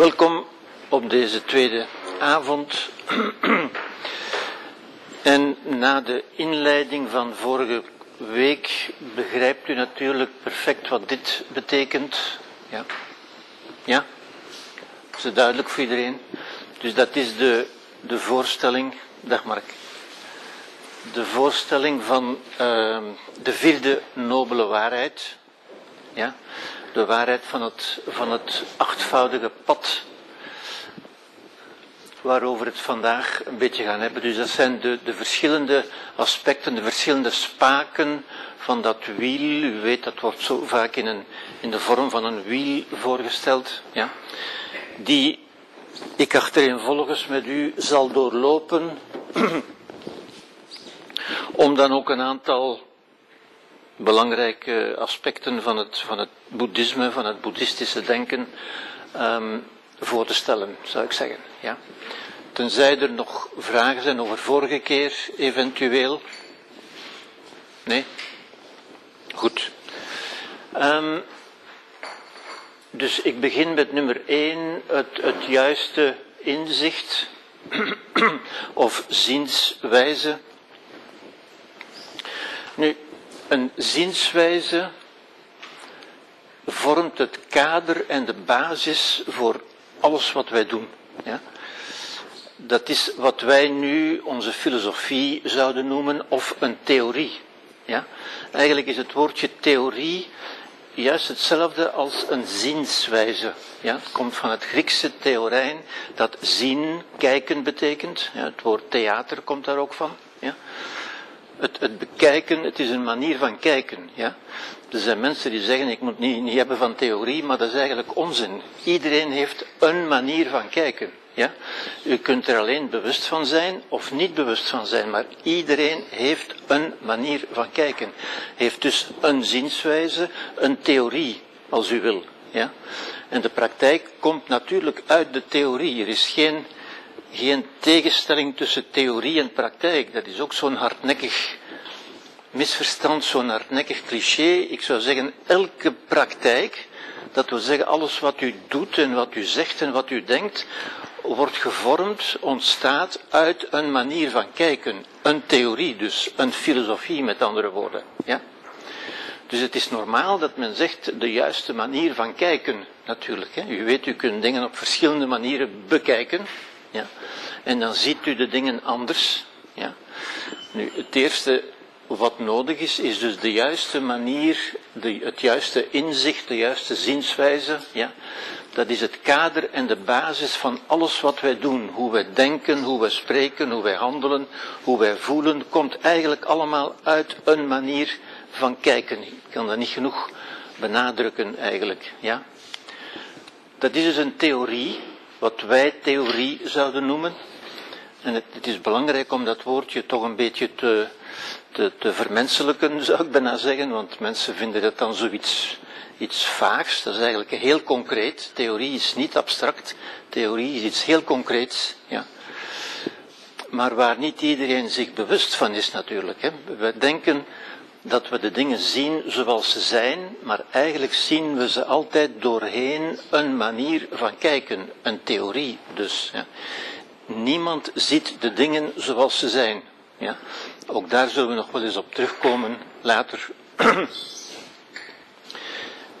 Welkom op deze tweede avond. en na de inleiding van vorige week begrijpt u natuurlijk perfect wat dit betekent. Ja? Ja? Is het duidelijk voor iedereen? Dus dat is de, de voorstelling. Dag Mark. De voorstelling van uh, de vierde nobele waarheid. Ja? De waarheid van het, van het achtvoudige pad waarover het vandaag een beetje gaan hebben. Dus dat zijn de, de verschillende aspecten, de verschillende spaken van dat wiel. U weet, dat wordt zo vaak in, een, in de vorm van een wiel voorgesteld. Ja? Die ik achtereenvolgens met u zal doorlopen. om dan ook een aantal belangrijke aspecten van het, van het boeddhisme, van het boeddhistische denken um, voor te stellen, zou ik zeggen. Ja? Tenzij er nog vragen zijn over vorige keer, eventueel. Nee? Goed. Um, dus ik begin met nummer 1, het, het juiste inzicht of zienswijze. Nu, een zienswijze vormt het kader en de basis voor alles wat wij doen. Ja? Dat is wat wij nu onze filosofie zouden noemen of een theorie. Ja? Eigenlijk is het woordje theorie juist hetzelfde als een zienswijze. Ja? Het komt van het Griekse theorijn dat zien, kijken betekent. Ja, het woord theater komt daar ook van. Ja? Het, het, bekijken, het is een manier van kijken. Ja? Er zijn mensen die zeggen, ik moet niet, niet hebben van theorie, maar dat is eigenlijk onzin. Iedereen heeft een manier van kijken. Ja? U kunt er alleen bewust van zijn of niet bewust van zijn, maar iedereen heeft een manier van kijken. Heeft dus een zienswijze, een theorie, als u wil. Ja? En de praktijk komt natuurlijk uit de theorie. Er is geen geen tegenstelling tussen theorie en praktijk. Dat is ook zo'n hardnekkig misverstand, zo'n hardnekkig cliché. Ik zou zeggen, elke praktijk, dat wil zeggen alles wat u doet en wat u zegt en wat u denkt, wordt gevormd, ontstaat uit een manier van kijken. Een theorie dus, een filosofie met andere woorden. Ja? Dus het is normaal dat men zegt de juiste manier van kijken, natuurlijk. Hè. U weet, u kunt dingen op verschillende manieren bekijken. Ja. En dan ziet u de dingen anders. Ja. Nu, het eerste wat nodig is, is dus de juiste manier, de, het juiste inzicht, de juiste zienswijze. Ja. Dat is het kader en de basis van alles wat wij doen. Hoe wij denken, hoe wij spreken, hoe wij handelen, hoe wij voelen, komt eigenlijk allemaal uit een manier van kijken. Ik kan dat niet genoeg benadrukken eigenlijk. Ja. Dat is dus een theorie, wat wij theorie zouden noemen. En het, het, is belangrijk om dat woordje toch een beetje te, te, te vermenselijken, zou ik bijna zeggen, want mensen vinden dat dan zoiets iets vaags. Dat is eigenlijk heel concreet. Theorie is niet abstract. Theorie is iets heel concreets. Ja. Maar waar niet iedereen zich bewust van is natuurlijk. Hè. We denken dat we de dingen zien zoals ze zijn, maar eigenlijk zien we ze altijd doorheen een manier van kijken, een theorie dus. Ja. Niemand ziet de dingen zoals ze zijn. Ja. Ook daar zullen we nog wel eens op terugkomen later.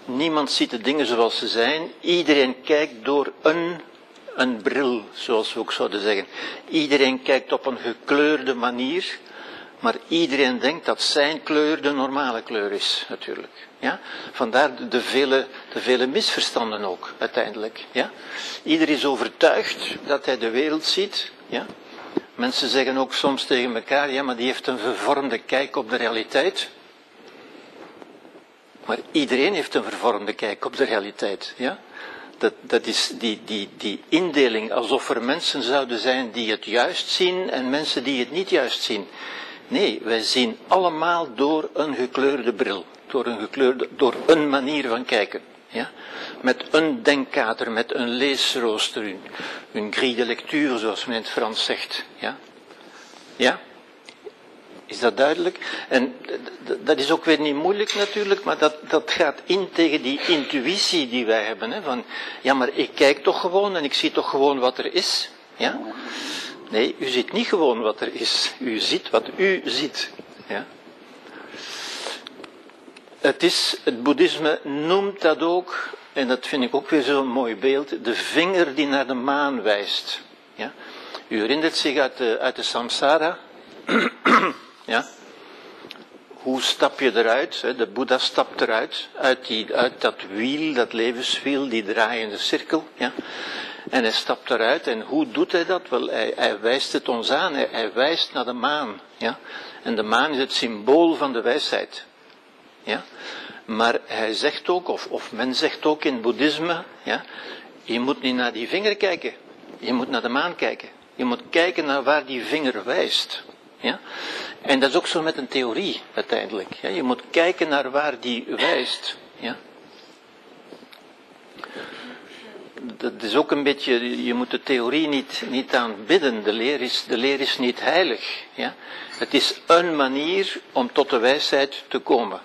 Niemand ziet de dingen zoals ze zijn. Iedereen kijkt door een, een bril, zoals we ook zouden zeggen. Iedereen kijkt op een gekleurde manier. Maar iedereen denkt dat zijn kleur de normale kleur is, natuurlijk. Ja? Vandaar de vele, de vele misverstanden ook, uiteindelijk. Ja? Ieder is overtuigd dat hij de wereld ziet. Ja? Mensen zeggen ook soms tegen elkaar, ja, maar die heeft een vervormde kijk op de realiteit. Maar iedereen heeft een vervormde kijk op de realiteit. Ja? Dat, dat is die, die, die indeling alsof er mensen zouden zijn die het juist zien en mensen die het niet juist zien. Nee, wij zien allemaal door een gekleurde bril, door een, gekleurde, door een manier van kijken. Ja? Met een denkkader, met een leesrooster, een, een grille de lecture, zoals men in het Frans zegt. Ja? Ja? Is dat duidelijk? En dat is ook weer niet moeilijk natuurlijk, maar dat, dat gaat in tegen die intuïtie die wij hebben. Hè, van, ja, maar ik kijk toch gewoon en ik zie toch gewoon wat er is. Ja? Nee, u ziet niet gewoon wat er is. U ziet wat u ziet. Ja? Het is, het boeddhisme noemt dat ook, en dat vind ik ook weer zo'n mooi beeld, de vinger die naar de maan wijst. Ja? U herinnert zich uit de, uit de samsara. ja? Hoe stap je eruit? De Boeddha stapt eruit, uit, die, uit dat wiel, dat levenswiel, die draaiende cirkel. Ja? En hij stapt eruit. En hoe doet hij dat? Wel, hij, wijst het ons aan. Hij, hij, wijst naar de maan. Ja? En de maan is het symbool van de wijsheid. Ja? Maar hij zegt ook, of, of men zegt ook in het boeddhisme, ja, je moet niet naar die vinger kijken. Je moet naar de maan kijken. Je moet kijken naar waar die vinger wijst. Ja? En dat is ook zo met een theorie uiteindelijk. Ja? Je moet kijken naar waar die wijst. Ja? Dat is ook een beetje, je moet de theorie niet, niet aanbidden. De leer, is, de leer is niet heilig. Ja? Het is een manier om tot de wijsheid te komen.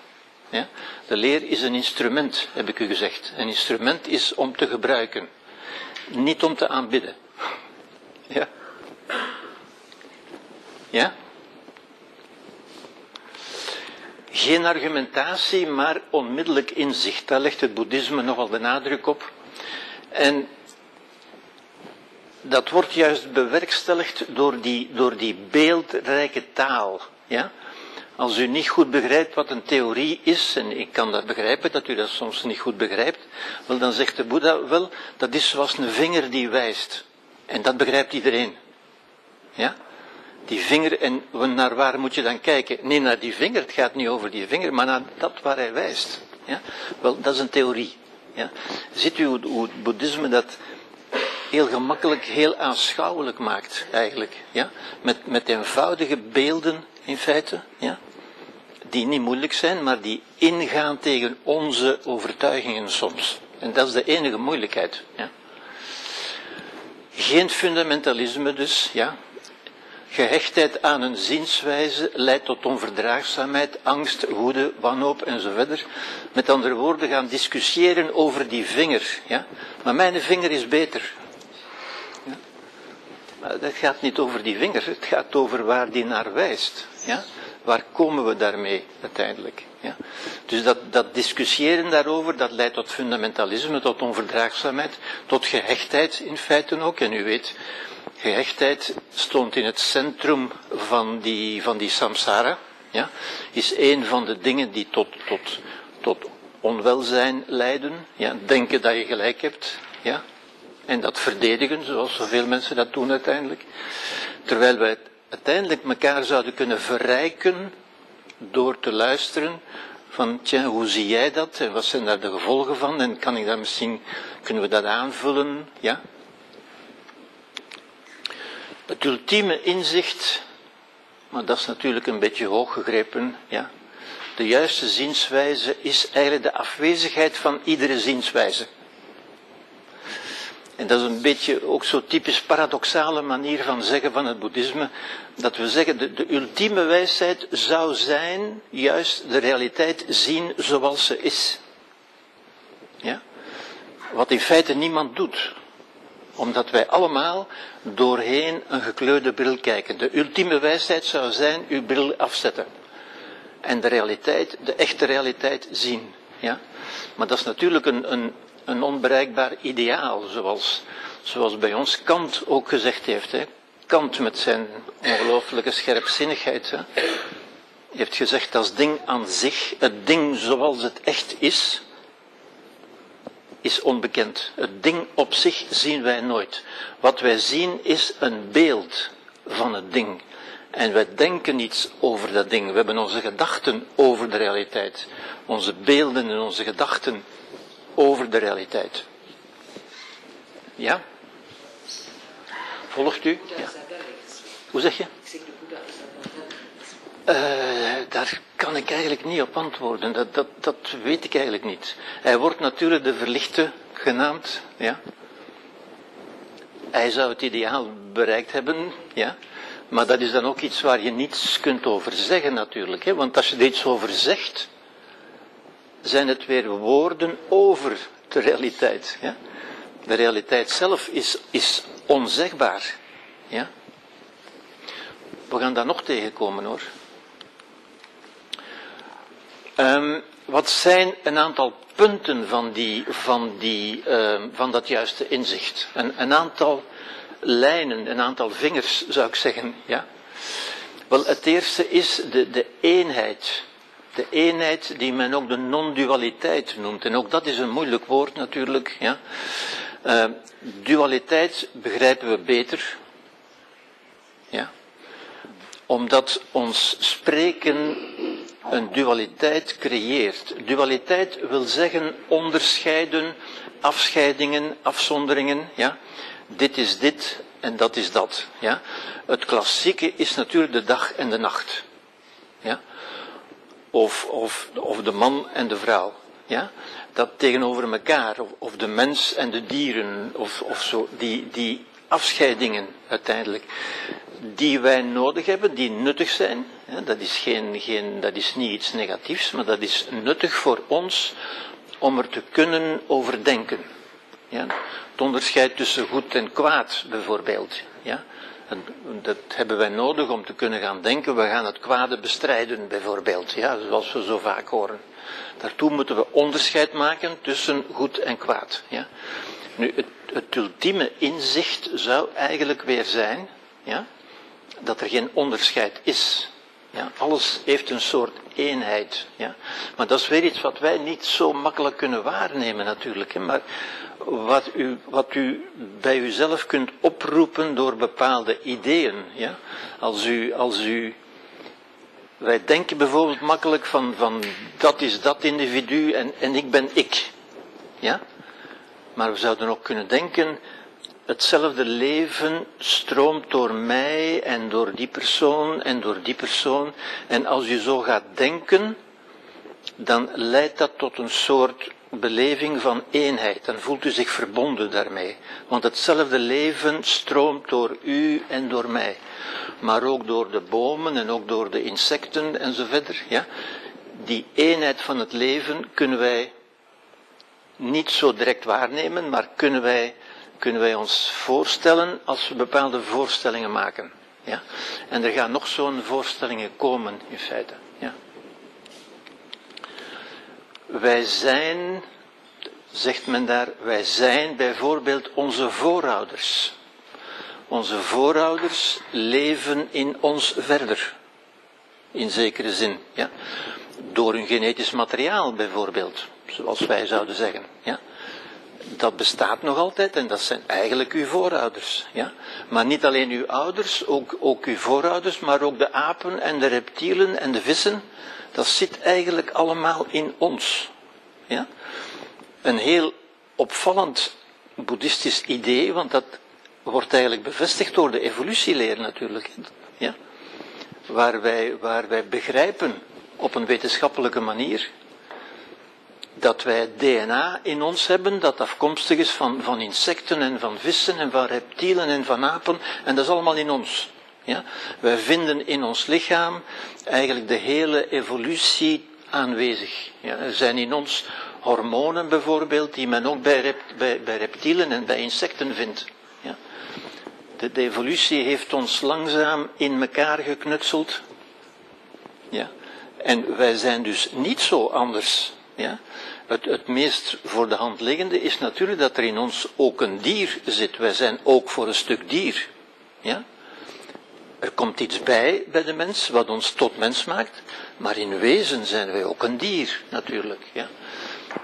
Ja? De leer is een instrument, heb ik u gezegd. Een instrument is om te gebruiken, niet om te aanbidden. Ja? Ja? Geen argumentatie, maar onmiddellijk inzicht. Daar legt het boeddhisme nogal de nadruk op. En dat wordt juist bewerkstelligd door die, door die beeldrijke taal. Ja? Als u niet goed begrijpt wat een theorie is, en ik kan dat begrijpen, dat u dat soms niet goed begrijpt, wel dan zegt de Boeddha wel, dat is zoals een vinger die wijst. En dat begrijpt iedereen. Ja? Die vinger, en naar waar moet je dan kijken? Nee, naar die vinger, het gaat niet over die vinger, maar naar dat waar hij wijst. Ja? Wel, dat is een theorie. Ja? Ziet u hoe het boeddhisme dat heel gemakkelijk, heel aanschouwelijk maakt, eigenlijk. Ja? Met, met eenvoudige beelden, in feite. Ja? Die niet moeilijk zijn, maar die ingaan tegen onze overtuigingen soms. En dat is de enige moeilijkheid. Ja? Geen fundamentalisme dus, ja. Gehechtheid aan een zienswijze leidt tot onverdraagzaamheid, angst, woede, wanhoop enzovoort. Met andere woorden, gaan discussiëren over die vinger. Ja? Maar mijn vinger is beter. Ja? Maar dat gaat niet over die vinger, het gaat over waar die naar wijst. Ja? Waar komen we daarmee uiteindelijk? Ja? Dus dat, dat discussiëren daarover, dat leidt tot fundamentalisme, tot onverdraagzaamheid, tot gehechtheid in feite ook. En u weet, gehechtheid stond in het centrum van die, van die samsara. Ja? Is een van de dingen die tot, tot, tot onwelzijn leiden. Ja? Denken dat je gelijk hebt. Ja? En dat verdedigen, zoals zoveel mensen dat doen uiteindelijk. Terwijl wij uiteindelijk elkaar zouden kunnen verrijken door te luisteren van, hoe zie jij dat en wat zijn daar de gevolgen van en kan ik dat misschien, kunnen we dat aanvullen, ja? Het ultieme inzicht, maar dat is natuurlijk een beetje hoog gegrepen, ja. De juiste zienswijze is eigenlijk de afwezigheid van iedere zienswijze. En dat is een beetje ook zo typisch paradoxale manier van zeggen van het boeddhisme, dat we zeggen de, de ultieme wijsheid zou zijn juist de realiteit zien zoals ze is. Ja? Wat in feite niemand doet omdat wij allemaal doorheen een gekleurde bril kijken. De ultieme wijsheid zou zijn uw bril afzetten. En de realiteit, de echte realiteit zien. Ja? Maar dat is natuurlijk een, een, een onbereikbaar ideaal, zoals, zoals bij ons Kant ook gezegd heeft. Hè. Kant met zijn ongelooflijke scherpzinnigheid. Hè, heeft gezegd als ding aan zich, het ding zoals het echt is, is onbekend. Het ding op zich zien wij nooit. Wat wij zien is een beeld van het ding. En wij denken iets over dat ding. We hebben onze gedachten over de realiteit. Onze beelden en onze gedachten over de realiteit. Ja? Volgt u? Hoe zeg je? Uh, daar kan ik eigenlijk niet op antwoorden. Dat, dat, dat weet ik eigenlijk niet. Hij wordt natuurlijk de verlichte genaamd. Ja. Hij zou het ideaal bereikt hebben. Ja. Maar dat is dan ook iets waar je niets kunt over zeggen natuurlijk. Hè? Want als je er iets over zegt, zijn het weer woorden over de realiteit. De realiteit zelf is, is onzegbaar. Ja? We gaan daar nog tegenkomen hoor. Um, wat zijn een aantal punten van, die, van, die, uh, van dat juiste inzicht? Een, een, aantal lijnen, een aantal vingers zou ik zeggen. Ja? Wel, het eerste is de, de eenheid. De eenheid die men ook de non-dualiteit noemt. En ook dat is een moeilijk woord natuurlijk. Ja? Uh, dualiteit begrijpen we beter. Ja? Omdat ons spreken een dualiteit creëert. Dualiteit wil zeggen onderscheiden, afscheidingen, afzonderingen. Ja? Dit is dit en dat is dat. Ja? Het klassieke is natuurlijk de dag en de nacht. Ja? Of, of, of de man en de vrouw. Ja? Dat tegenover elkaar, of, of de mens en de dieren, of, of zo, die, die afscheidingen uiteindelijk die wij nodig hebben, die nuttig zijn. Dat is, geen, geen, dat is niet iets negatiefs, maar dat is nuttig voor ons om er te kunnen overdenken. Ja? Het onderscheid tussen goed en kwaad, bijvoorbeeld. Ja? Dat hebben wij nodig om te kunnen gaan denken, we gaan het kwade bestrijden, bijvoorbeeld. Ja? Zoals we zo vaak horen. Daartoe moeten we onderscheid maken tussen goed en kwaad. Ja? Nu, het, het ultieme inzicht zou eigenlijk weer zijn, ja, dat er geen onderscheid is. Ja, alles heeft een soort eenheid. Ja. Maar dat is weer iets wat wij niet zo makkelijk kunnen waarnemen natuurlijk. Hè. Maar wat u, wat u bij uzelf kunt oproepen door bepaalde ideeën. Ja. Als u, als u wij denken bijvoorbeeld makkelijk van, van dat is dat individu en, en ik ben ik. Ja? Maar we zouden ook kunnen denken, hetzelfde leven stroomt door mij en door die persoon en door die persoon. En als u zo gaat denken, dan leidt dat tot een soort beleving van eenheid. Dan voelt u zich verbonden daarmee. Want hetzelfde leven stroomt door u en door mij. Maar ook door de bomen en ook door de insecten en zo verder. Ja? Die eenheid van het leven kunnen wij niet zo direct waarnemen, maar kunnen wij kunnen wij ons voorstellen als we bepaalde voorstellingen maken. Ja? En er gaan nog zo'n voorstellingen komen, in feite. Ja? Wij zijn, zegt men daar, wij zijn bijvoorbeeld onze voorouders. Onze voorouders leven in ons verder. In zekere zin. Ja? Door hun genetisch materiaal bijvoorbeeld. Zoals wij zouden zeggen. Ja? Dat bestaat nog altijd en dat zijn eigenlijk uw voorouders. Ja? Maar niet alleen uw ouders, ook, ook uw voorouders, maar ook de apen en de reptielen en de vissen. Dat zit eigenlijk allemaal in ons. Ja? Een heel opvallend boeddhistisch idee, want dat wordt eigenlijk bevestigd door de evolutieleer natuurlijk. Ja? Waar, wij, waar wij begrijpen op een wetenschappelijke manier dat wij DNA in ons hebben dat afkomstig is van, van insecten en van vissen en van reptielen en van apen. En dat is allemaal in ons. Ja? Wij vinden in ons lichaam eigenlijk de hele evolutie aanwezig. Ja? Er zijn in ons hormonen bijvoorbeeld die men ook bij, bij, reptielen en bij insecten vindt. Ja? De, de evolutie heeft ons langzaam in elkaar geknutseld. Ja? En wij zijn dus niet zo anders ja? Het, het meest voor de hand liggende is natuurlijk dat er in ons ook een dier zit. Wij zijn ook voor een stuk dier. Ja? Er komt iets bij bij de mens wat ons tot mens maakt, maar in wezen zijn wij ook een dier natuurlijk. Ja?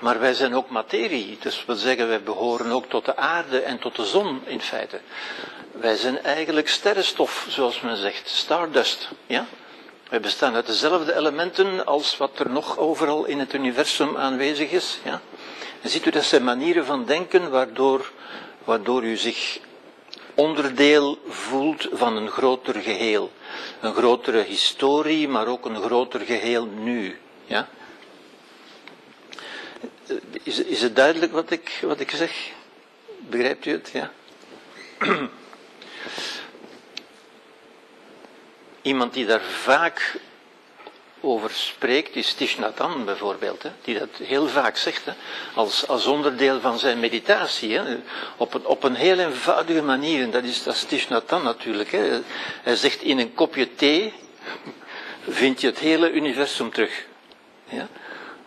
Maar wij zijn ook materie, dus we zeggen wij behoren ook tot de aarde en tot de zon in feite. Wij zijn eigenlijk sterrenstof, zoals men zegt, stardust. Ja? Wij bestaan uit dezelfde elementen als wat er nog overal in het universum aanwezig is. Ja? En ziet u, dat zijn manieren van denken waardoor, waardoor u zich onderdeel voelt van een groter geheel. Een grotere historie, maar ook een groter geheel nu. Ja? Is, is het duidelijk wat ik, wat ik zeg? Begrijpt u het? Ja? Iemand die daar vaak over spreekt is Thich Nhat Hanh bijvoorbeeld, hè, die dat heel vaak zegt, hè, als, als onderdeel van zijn meditatie, hè, op, een, op een heel eenvoudige manier, en dat is, dat is Hanh natuurlijk. Hè. Hij zegt in een kopje thee vind je het hele universum terug. Ja?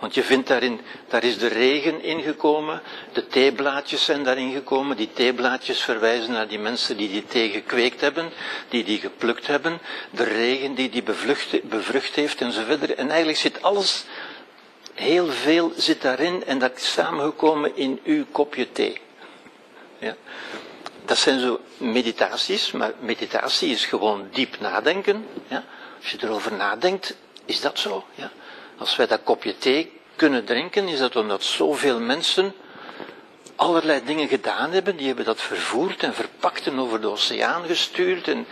Want je vindt daarin, daar is de regen ingekomen, de theeblaadjes zijn daarin gekomen, die theeblaadjes verwijzen naar die mensen die die thee gekweekt hebben, die die geplukt hebben, de regen die die bevlucht, bevrucht heeft enzovoort. En eigenlijk zit alles, heel veel zit daarin en dat is samengekomen in uw kopje thee. Ja. Dat zijn zo meditaties, maar meditatie is gewoon diep nadenken. Ja. Als je erover nadenkt, is dat zo. Ja. Als wij dat kopje thee kunnen drinken, is dat omdat zoveel mensen allerlei dingen gedaan hebben. Die hebben dat vervoerd en verpakt en over de oceaan gestuurd. En,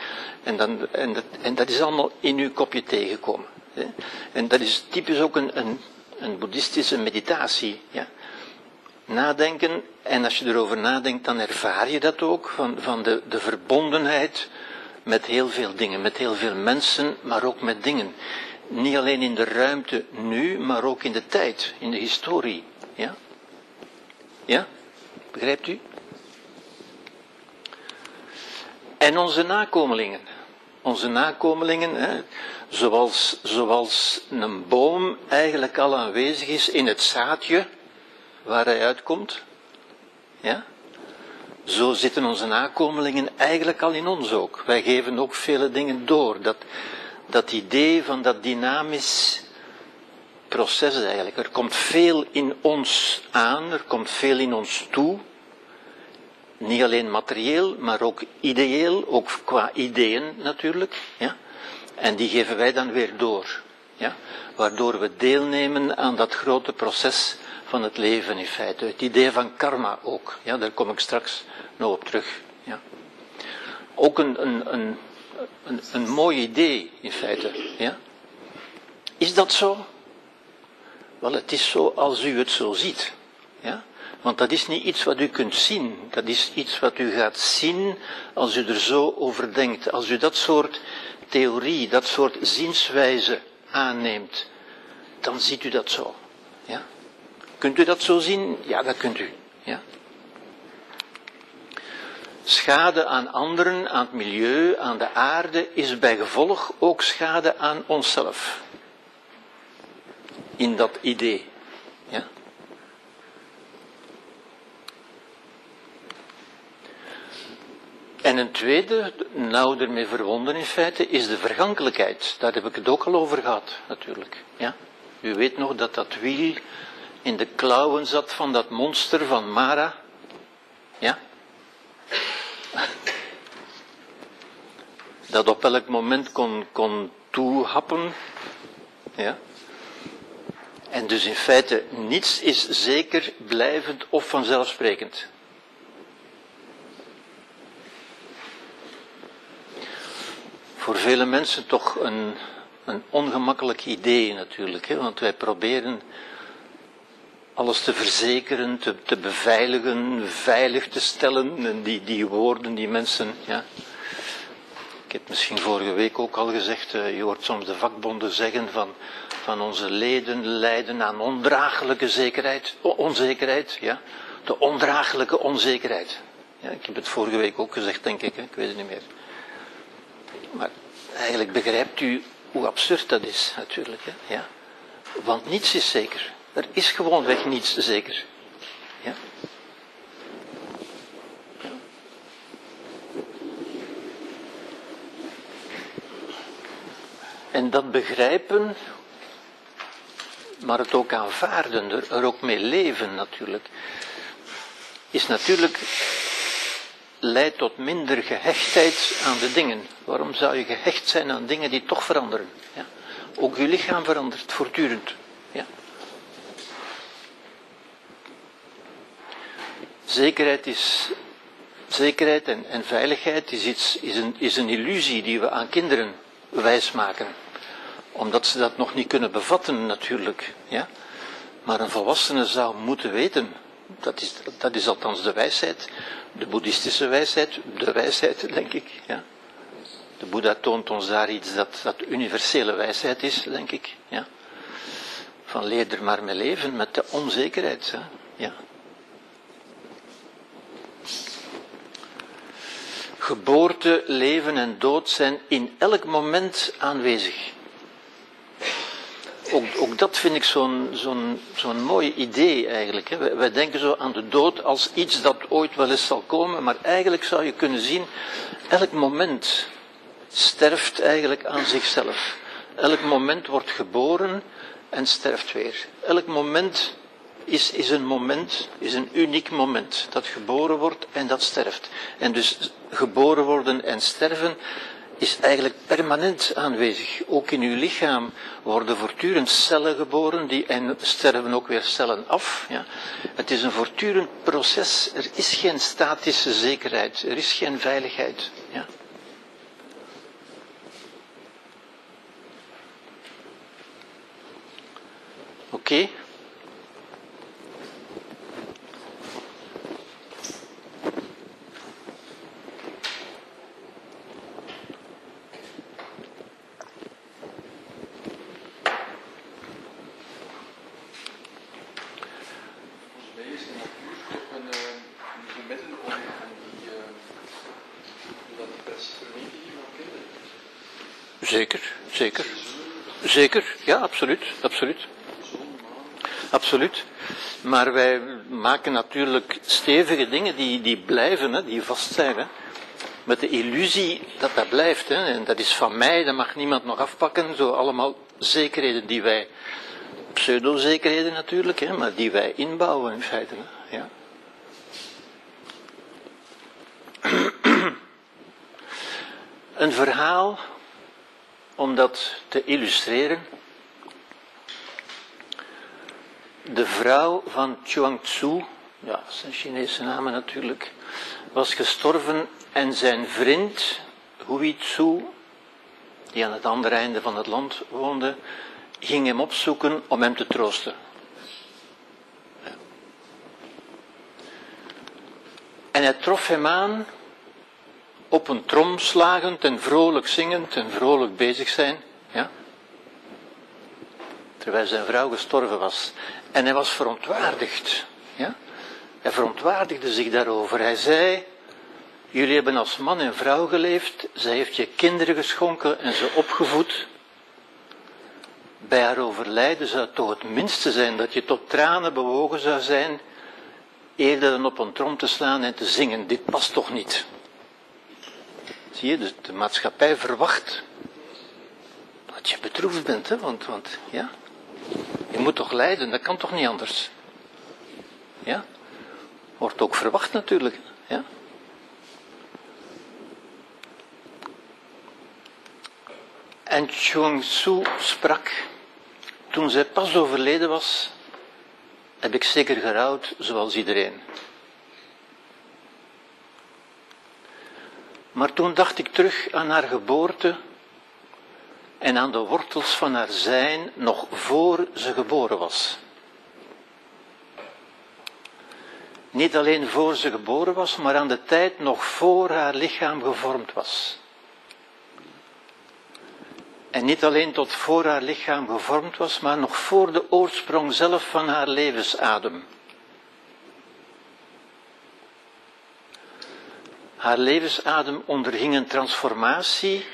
en, dan, en, dat, en dat is allemaal in uw kopje thee gekomen. Hè. En dat is typisch ook een, een, een boeddhistische meditatie. Ja. Nadenken, en als je erover nadenkt, dan ervaar je dat ook, van, van de, de verbondenheid met heel veel dingen, met heel veel mensen, maar ook met dingen. Niet alleen in de ruimte nu, maar ook in de tijd, in de historie. Ja? Ja? Begrijpt u? En onze nakomelingen. Onze nakomelingen, hè, zoals, zoals een boom eigenlijk al aanwezig is in het zaadje waar hij uitkomt. Ja? Zo zitten onze nakomelingen eigenlijk al in ons ook. Wij geven ook vele dingen door. Dat, dat idee van dat dynamisch proces eigenlijk. Er komt veel in ons aan, er komt veel in ons toe. Niet alleen materieel, maar ook ideeel, ook qua ideeën natuurlijk. Ja? En die geven wij dan weer door. Ja? Waardoor we deelnemen aan dat grote proces van het leven in feite. Het idee van karma ook. Ja, daar kom ik straks nog op terug. Ja. Ook een, een, een, een, een mooi idee in feite. Ja. Is dat zo? Wel, het is zo als u het zo ziet. Ja? Want dat is niet iets wat u kunt zien. Dat is iets wat u gaat zien als u er zo over denkt. Als u dat soort theorie, dat soort zienswijze aanneemt, dan ziet u dat zo. Ja? Kunt u dat zo zien? Ja, dat kunt u. Ja? Schade aan anderen, aan het milieu, aan de aarde, is bij gevolg ook schade aan onszelf. In dat idee. Ja? En een tweede, nou ermee verwonden in feite, is de vergankelijkheid. Daar heb ik het ook al over gehad, natuurlijk. Ja? U weet nog dat dat wiel in de klauwen zat van dat monster van Mara. Ja? Dat op elk moment kon, kon toehappen. Ja? En dus in feite niets is zeker, blijvend of vanzelfsprekend. Voor vele mensen toch een, een ongemakkelijk idee natuurlijk, hè? want wij proberen alles te verzekeren, te, te beveiligen, veilig te stellen. En die, die woorden, die mensen, ja. Ik heb misschien vorige week ook al gezegd, uh, je hoort soms de vakbonden zeggen van, van onze leden lijden aan ondraaglijke zekerheid, onzekerheid, ja. De ondraaglijke onzekerheid. Ja, ik heb het vorige week ook gezegd, denk ik, hè? ik weet het niet meer. Maar eigenlijk begrijpt u hoe absurd dat is, natuurlijk. Hè? Ja? Want niets is zeker. Er is gewoonweg niets zeker. Ja? En dat begrijpen, maar het ook aanvaarden, er, er ook mee leven natuurlijk, is natuurlijk, leidt tot minder gehechtheid aan de dingen. Waarom zou je gehecht zijn aan dingen die toch veranderen? Ja? Ook je lichaam verandert voortdurend. Ja? Zekerheid is, zekerheid en, en veiligheid is, iets, is, een, is een illusie die we aan kinderen wijsmaken. Omdat ze dat nog niet kunnen bevatten natuurlijk. Ja? Maar een volwassene zou moeten weten, dat is, dat is althans de wijsheid, de boeddhistische wijsheid, de wijsheid denk ik. Ja? De Boeddha toont ons daar iets dat, dat universele wijsheid is, denk ik. Ja. Van leer er maar mee leven met de onzekerheid. Hè. Ja. Geboorte, leven en dood zijn in elk moment aanwezig. Ook, ook dat vind ik zo'n zo'n zo'n mooi idee eigenlijk. Hè. Wij, denken zo aan de dood als iets dat ooit wel eens zal komen, maar eigenlijk zou je kunnen zien, elk moment sterft eigenlijk aan zichzelf. Elk moment wordt geboren en sterft weer. Elk moment is, is een moment, is een uniek moment dat geboren wordt en dat sterft. En dus geboren worden en sterven is eigenlijk permanent aanwezig. Ook in uw lichaam worden voortdurend cellen geboren die, en sterven ook weer cellen af. Ja. Het is een voortdurend proces. Er is geen statische zekerheid. Er is geen veiligheid. Ja. Oké. Zeker, zeker. Zeker, ja, absoluut, absoluut. Absoluut. Maar wij maken natuurlijk stevige dingen die, die blijven, hè, die vast zijn. Hè. Met de illusie dat dat blijft. Hè. En dat is van mij, dat mag niemand nog afpakken. Zo allemaal zekerheden die wij, pseudo-zekerheden natuurlijk, hè, maar die wij inbouwen in feite. Hè. Ja. Een verhaal om dat te illustreren. De vrouw van Chuang Tzu, ja, zijn Chinese namen natuurlijk, was gestorven en zijn vriend, Hui Tzu, die aan het andere einde van het land woonde, ging hem opzoeken om hem te troosten. En hij trof hem aan op een trom slagend en vrolijk zingend en vrolijk bezig zijn. Ja? Terwijl zijn vrouw gestorven was. En hij was verontwaardigd. Ja? Hij verontwaardigde zich daarover. Hij zei, jullie hebben als man en vrouw geleefd, zij heeft je kinderen geschonken en ze opgevoed. Bij haar overlijden zou het toch het minste zijn dat je tot tranen bewogen zou zijn, eerder dan op een trom te slaan en te zingen. Dit past toch niet? Zie je, dus de maatschappij verwacht dat je bedroefd bent, hè? Want, want ja, je moet toch lijden, dat kan toch niet anders? Ja, wordt ook verwacht natuurlijk, ja. En Chuang Tzu sprak, toen zij pas overleden was, heb ik zeker gerouwd zoals iedereen. Maar toen dacht ik terug aan haar geboorte en aan de wortels van haar zijn nog voor ze geboren was. Niet alleen voor ze geboren was, maar aan de tijd nog voor haar lichaam gevormd was. En niet alleen tot voor haar lichaam gevormd was, maar nog voor de oorsprong zelf van haar levensadem. Haar levensadem onderging een transformatie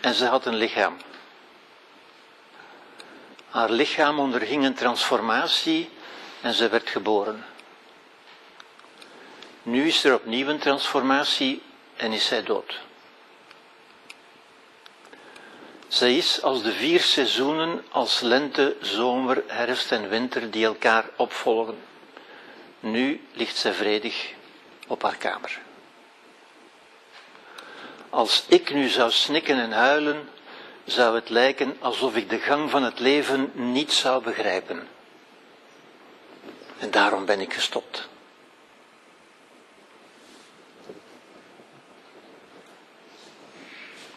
en ze had een lichaam. Haar lichaam onderging een transformatie en ze werd geboren. Nu is er opnieuw een transformatie en is zij dood. Zij is als de vier seizoenen, als lente, zomer, herfst en winter die elkaar opvolgen. Nu ligt zij vredig op haar kamer. Als ik nu zou snikken en huilen, zou het lijken alsof ik de gang van het leven niet zou begrijpen. En daarom ben ik gestopt.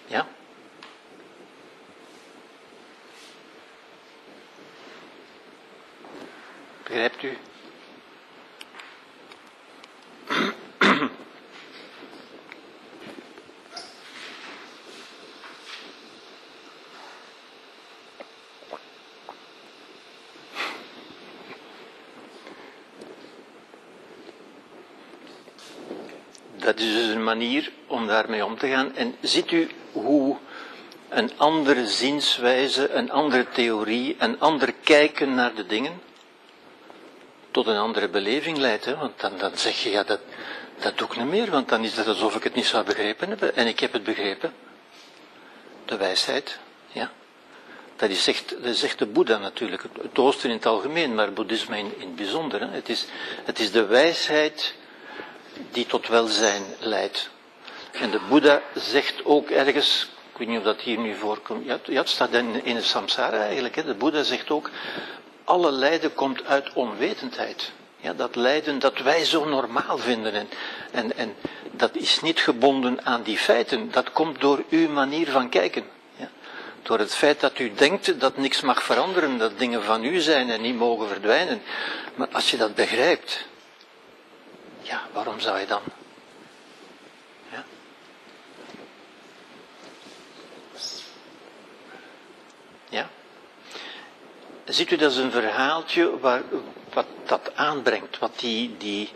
Ja? Begrijpt u? Dat is dus een manier om daarmee om te gaan. En ziet u hoe een andere zienswijze, een andere theorie, een ander kijken naar de dingen tot een andere beleving leidt. Want dan, dan zeg je, ja, dat, dat doe ik niet meer, want dan is het alsof ik het niet zou begrepen hebben. En ik heb het begrepen. De wijsheid, ja. Dat is echt de Boeddha natuurlijk, het Oosten in het algemeen, maar boeddhisme in, in het bijzonder. Hè. Het, is, het is de wijsheid die tot welzijn leidt. En de Boeddha zegt ook ergens, ik weet niet of dat hier nu voorkomt, ja, het staat in, in de samsara eigenlijk, hè. de Boeddha zegt ook, alle lijden komt uit onwetendheid. Ja, dat lijden dat wij zo normaal vinden. En, en, en dat is niet gebonden aan die feiten. Dat komt door uw manier van kijken. Ja. Door het feit dat u denkt dat niks mag veranderen, dat dingen van u zijn en niet mogen verdwijnen. Maar als je dat begrijpt, ja, waarom zou je dan? Ja. Ja. Ziet u, dat is een verhaaltje waar, wat dat aanbrengt, wat die, die,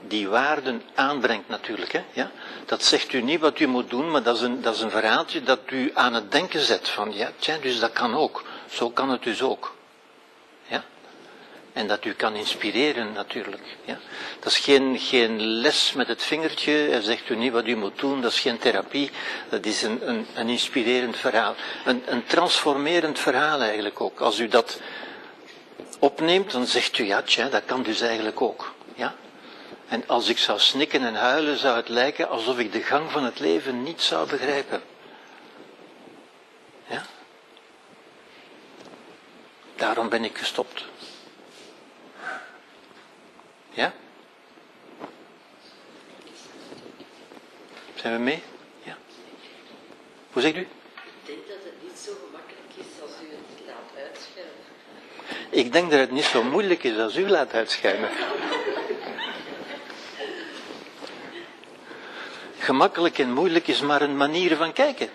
die waarden aanbrengt natuurlijk. Hè? Ja? Dat zegt u niet wat u moet doen, maar dat is, een, dat is een verhaaltje dat u aan het denken zet. Van ja, tja, dus dat kan ook. Zo kan het dus ook. En dat u kan inspireren natuurlijk. Ja? Dat is geen, geen les met het vingertje, hij zegt u niet wat u moet doen, dat is geen therapie. Dat is een, een, een inspirerend verhaal. Een, een transformerend verhaal eigenlijk ook. Als u dat opneemt, dan zegt u ja, tja, dat kan dus eigenlijk ook. Ja? En als ik zou snikken en huilen, zou het lijken alsof ik de gang van het leven niet zou begrijpen. Ja? Daarom ben ik gestopt. Ja? Zijn we mee? Ja. Hoe zegt u? Ik denk dat het niet zo gemakkelijk is als u het laat uitschrijven. Ik denk dat het niet zo moeilijk is als u laat uitschijnen. Gemakkelijk en moeilijk is maar een manier van kijken.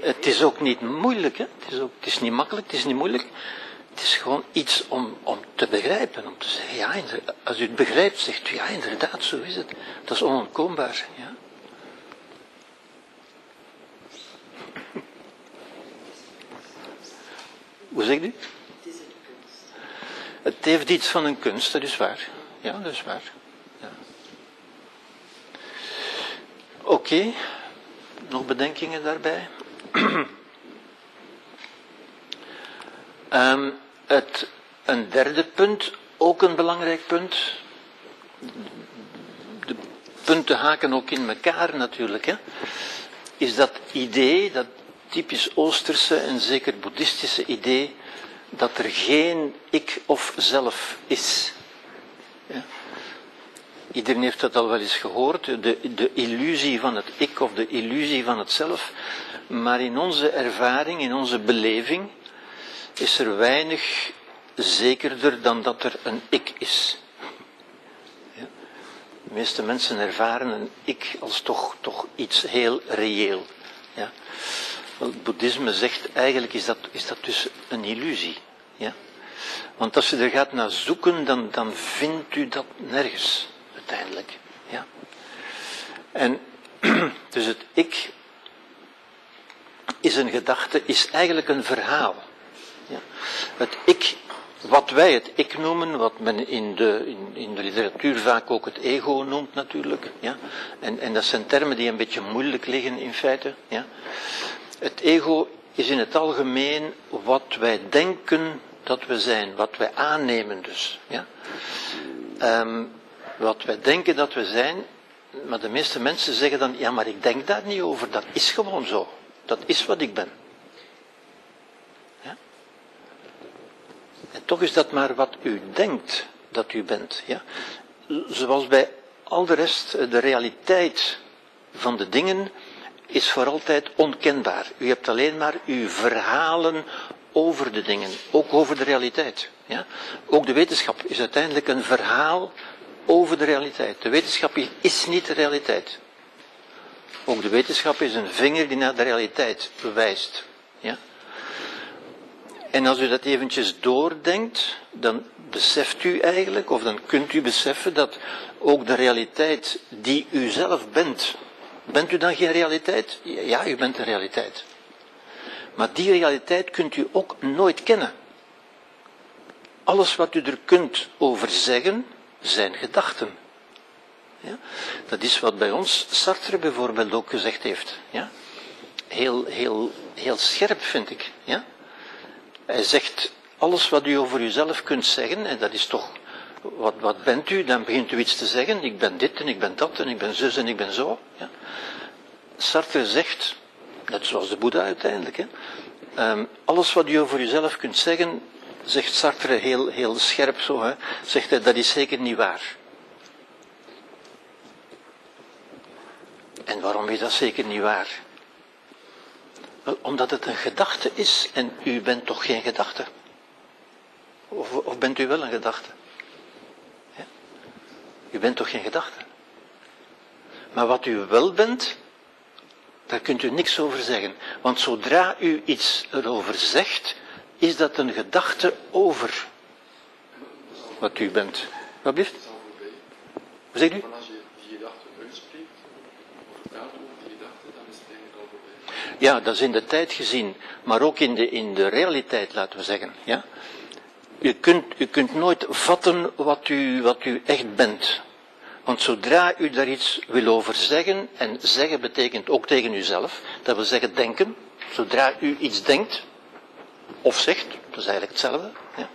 Het is ook niet moeilijk, hè? Het, is ook, het is niet makkelijk, het is niet moeilijk. Het is gewoon iets om, om te begrijpen, om te zeggen, ja, als u het begrijpt, zegt u, ja, inderdaad, zo is het. Dat is onontkoombaar, ja. Hoe zegt u? Het is een kunst. Het heeft iets van een kunst, dat is waar. Ja, dat is waar. Ja. Oké, nog bedenkingen daarbij? um, het, een derde punt, ook een belangrijk punt. De punten haken ook in elkaar natuurlijk. Hè, is dat idee, dat typisch Oosterse en zeker boeddhistische idee, dat er geen ik of zelf is. Ja. Iedereen heeft dat al wel eens gehoord, de, de illusie van het ik of de illusie van het zelf. Maar in onze ervaring, in onze beleving, is er weinig zekerder dan dat er een ik is. Ja. De meeste mensen ervaren een ik als toch, toch iets heel reëel. Ja. Het boeddhisme zegt eigenlijk is dat, is dat dus een illusie. Ja? Want als je er gaat naar zoeken, dan, dan vindt u dat nergens uiteindelijk. Ja? En dus het ik is een gedachte, is eigenlijk een verhaal. Ja? Het ik, wat wij het ik noemen, wat men in de, in, de literatuur vaak ook het ego noemt natuurlijk. Ja? En, en dat zijn termen die een beetje moeilijk liggen in feite. Ja? Het ego is in het algemeen wat wij denken dat we zijn, wat wij aannemen dus. Ja? Um, wat wij denken dat we zijn, maar de meeste mensen zeggen dan, ja maar ik denk daar niet over, dat is gewoon zo. Dat is wat ik ben. Ja? En toch is dat maar wat u denkt dat u bent. Ja? Zoals bij al de rest, de realiteit van de dingen is voor altijd onkenbaar. U hebt alleen maar uw verhalen over de dingen, ook over de realiteit. Ja? Ook de wetenschap is uiteindelijk een verhaal over de realiteit. De wetenschap is niet de realiteit. Ook de wetenschap is een vinger die naar de realiteit bewijst. Ja? En als u dat eventjes doordenkt, dan beseft u eigenlijk, of dan kunt u beseffen dat ook de realiteit die u zelf bent, bent u dan geen realiteit? Ja, u bent een realiteit. Maar die realiteit kunt u ook nooit kennen. Alles wat u er kunt over zeggen, zijn gedachten. Ja? Dat is wat bij ons Sartre bijvoorbeeld ook gezegd heeft. Ja? Heel, heel, heel scherp vind ik. Ja? Hij zegt, alles wat u over uzelf kunt zeggen, en dat is toch, wat, wat bent u? Dan begint u iets te zeggen, ik ben dit en ik ben dat en ik ben zus en ik ben zo. Ja? Sartre zegt, net zoals de Boeddha uiteindelijk, hè, um, alles wat u over uzelf kunt zeggen, zegt Sartre heel, heel scherp zo, hè, zegt hij, dat is zeker niet waar. En waarom is dat zeker niet waar? Omdat het een gedachte is en u bent toch geen gedachte? Of, of bent u wel een gedachte? Ja? U bent toch geen gedachte? Maar wat u wel bent, daar kunt u niks over zeggen. Want zodra u iets erover zegt, is dat een gedachte over wat u bent. Wat blijft? Hoe zegt u? Ja, dat is in de tijd gezien, maar ook in de, in de realiteit, laten we zeggen. Ja? U, kunt, u kunt nooit vatten wat u, wat u echt bent. Want zodra u daar iets wil over zeggen, en zeggen betekent ook tegen uzelf, dat wil zeggen denken, zodra u iets denkt, of zegt, dat is eigenlijk hetzelfde, ja,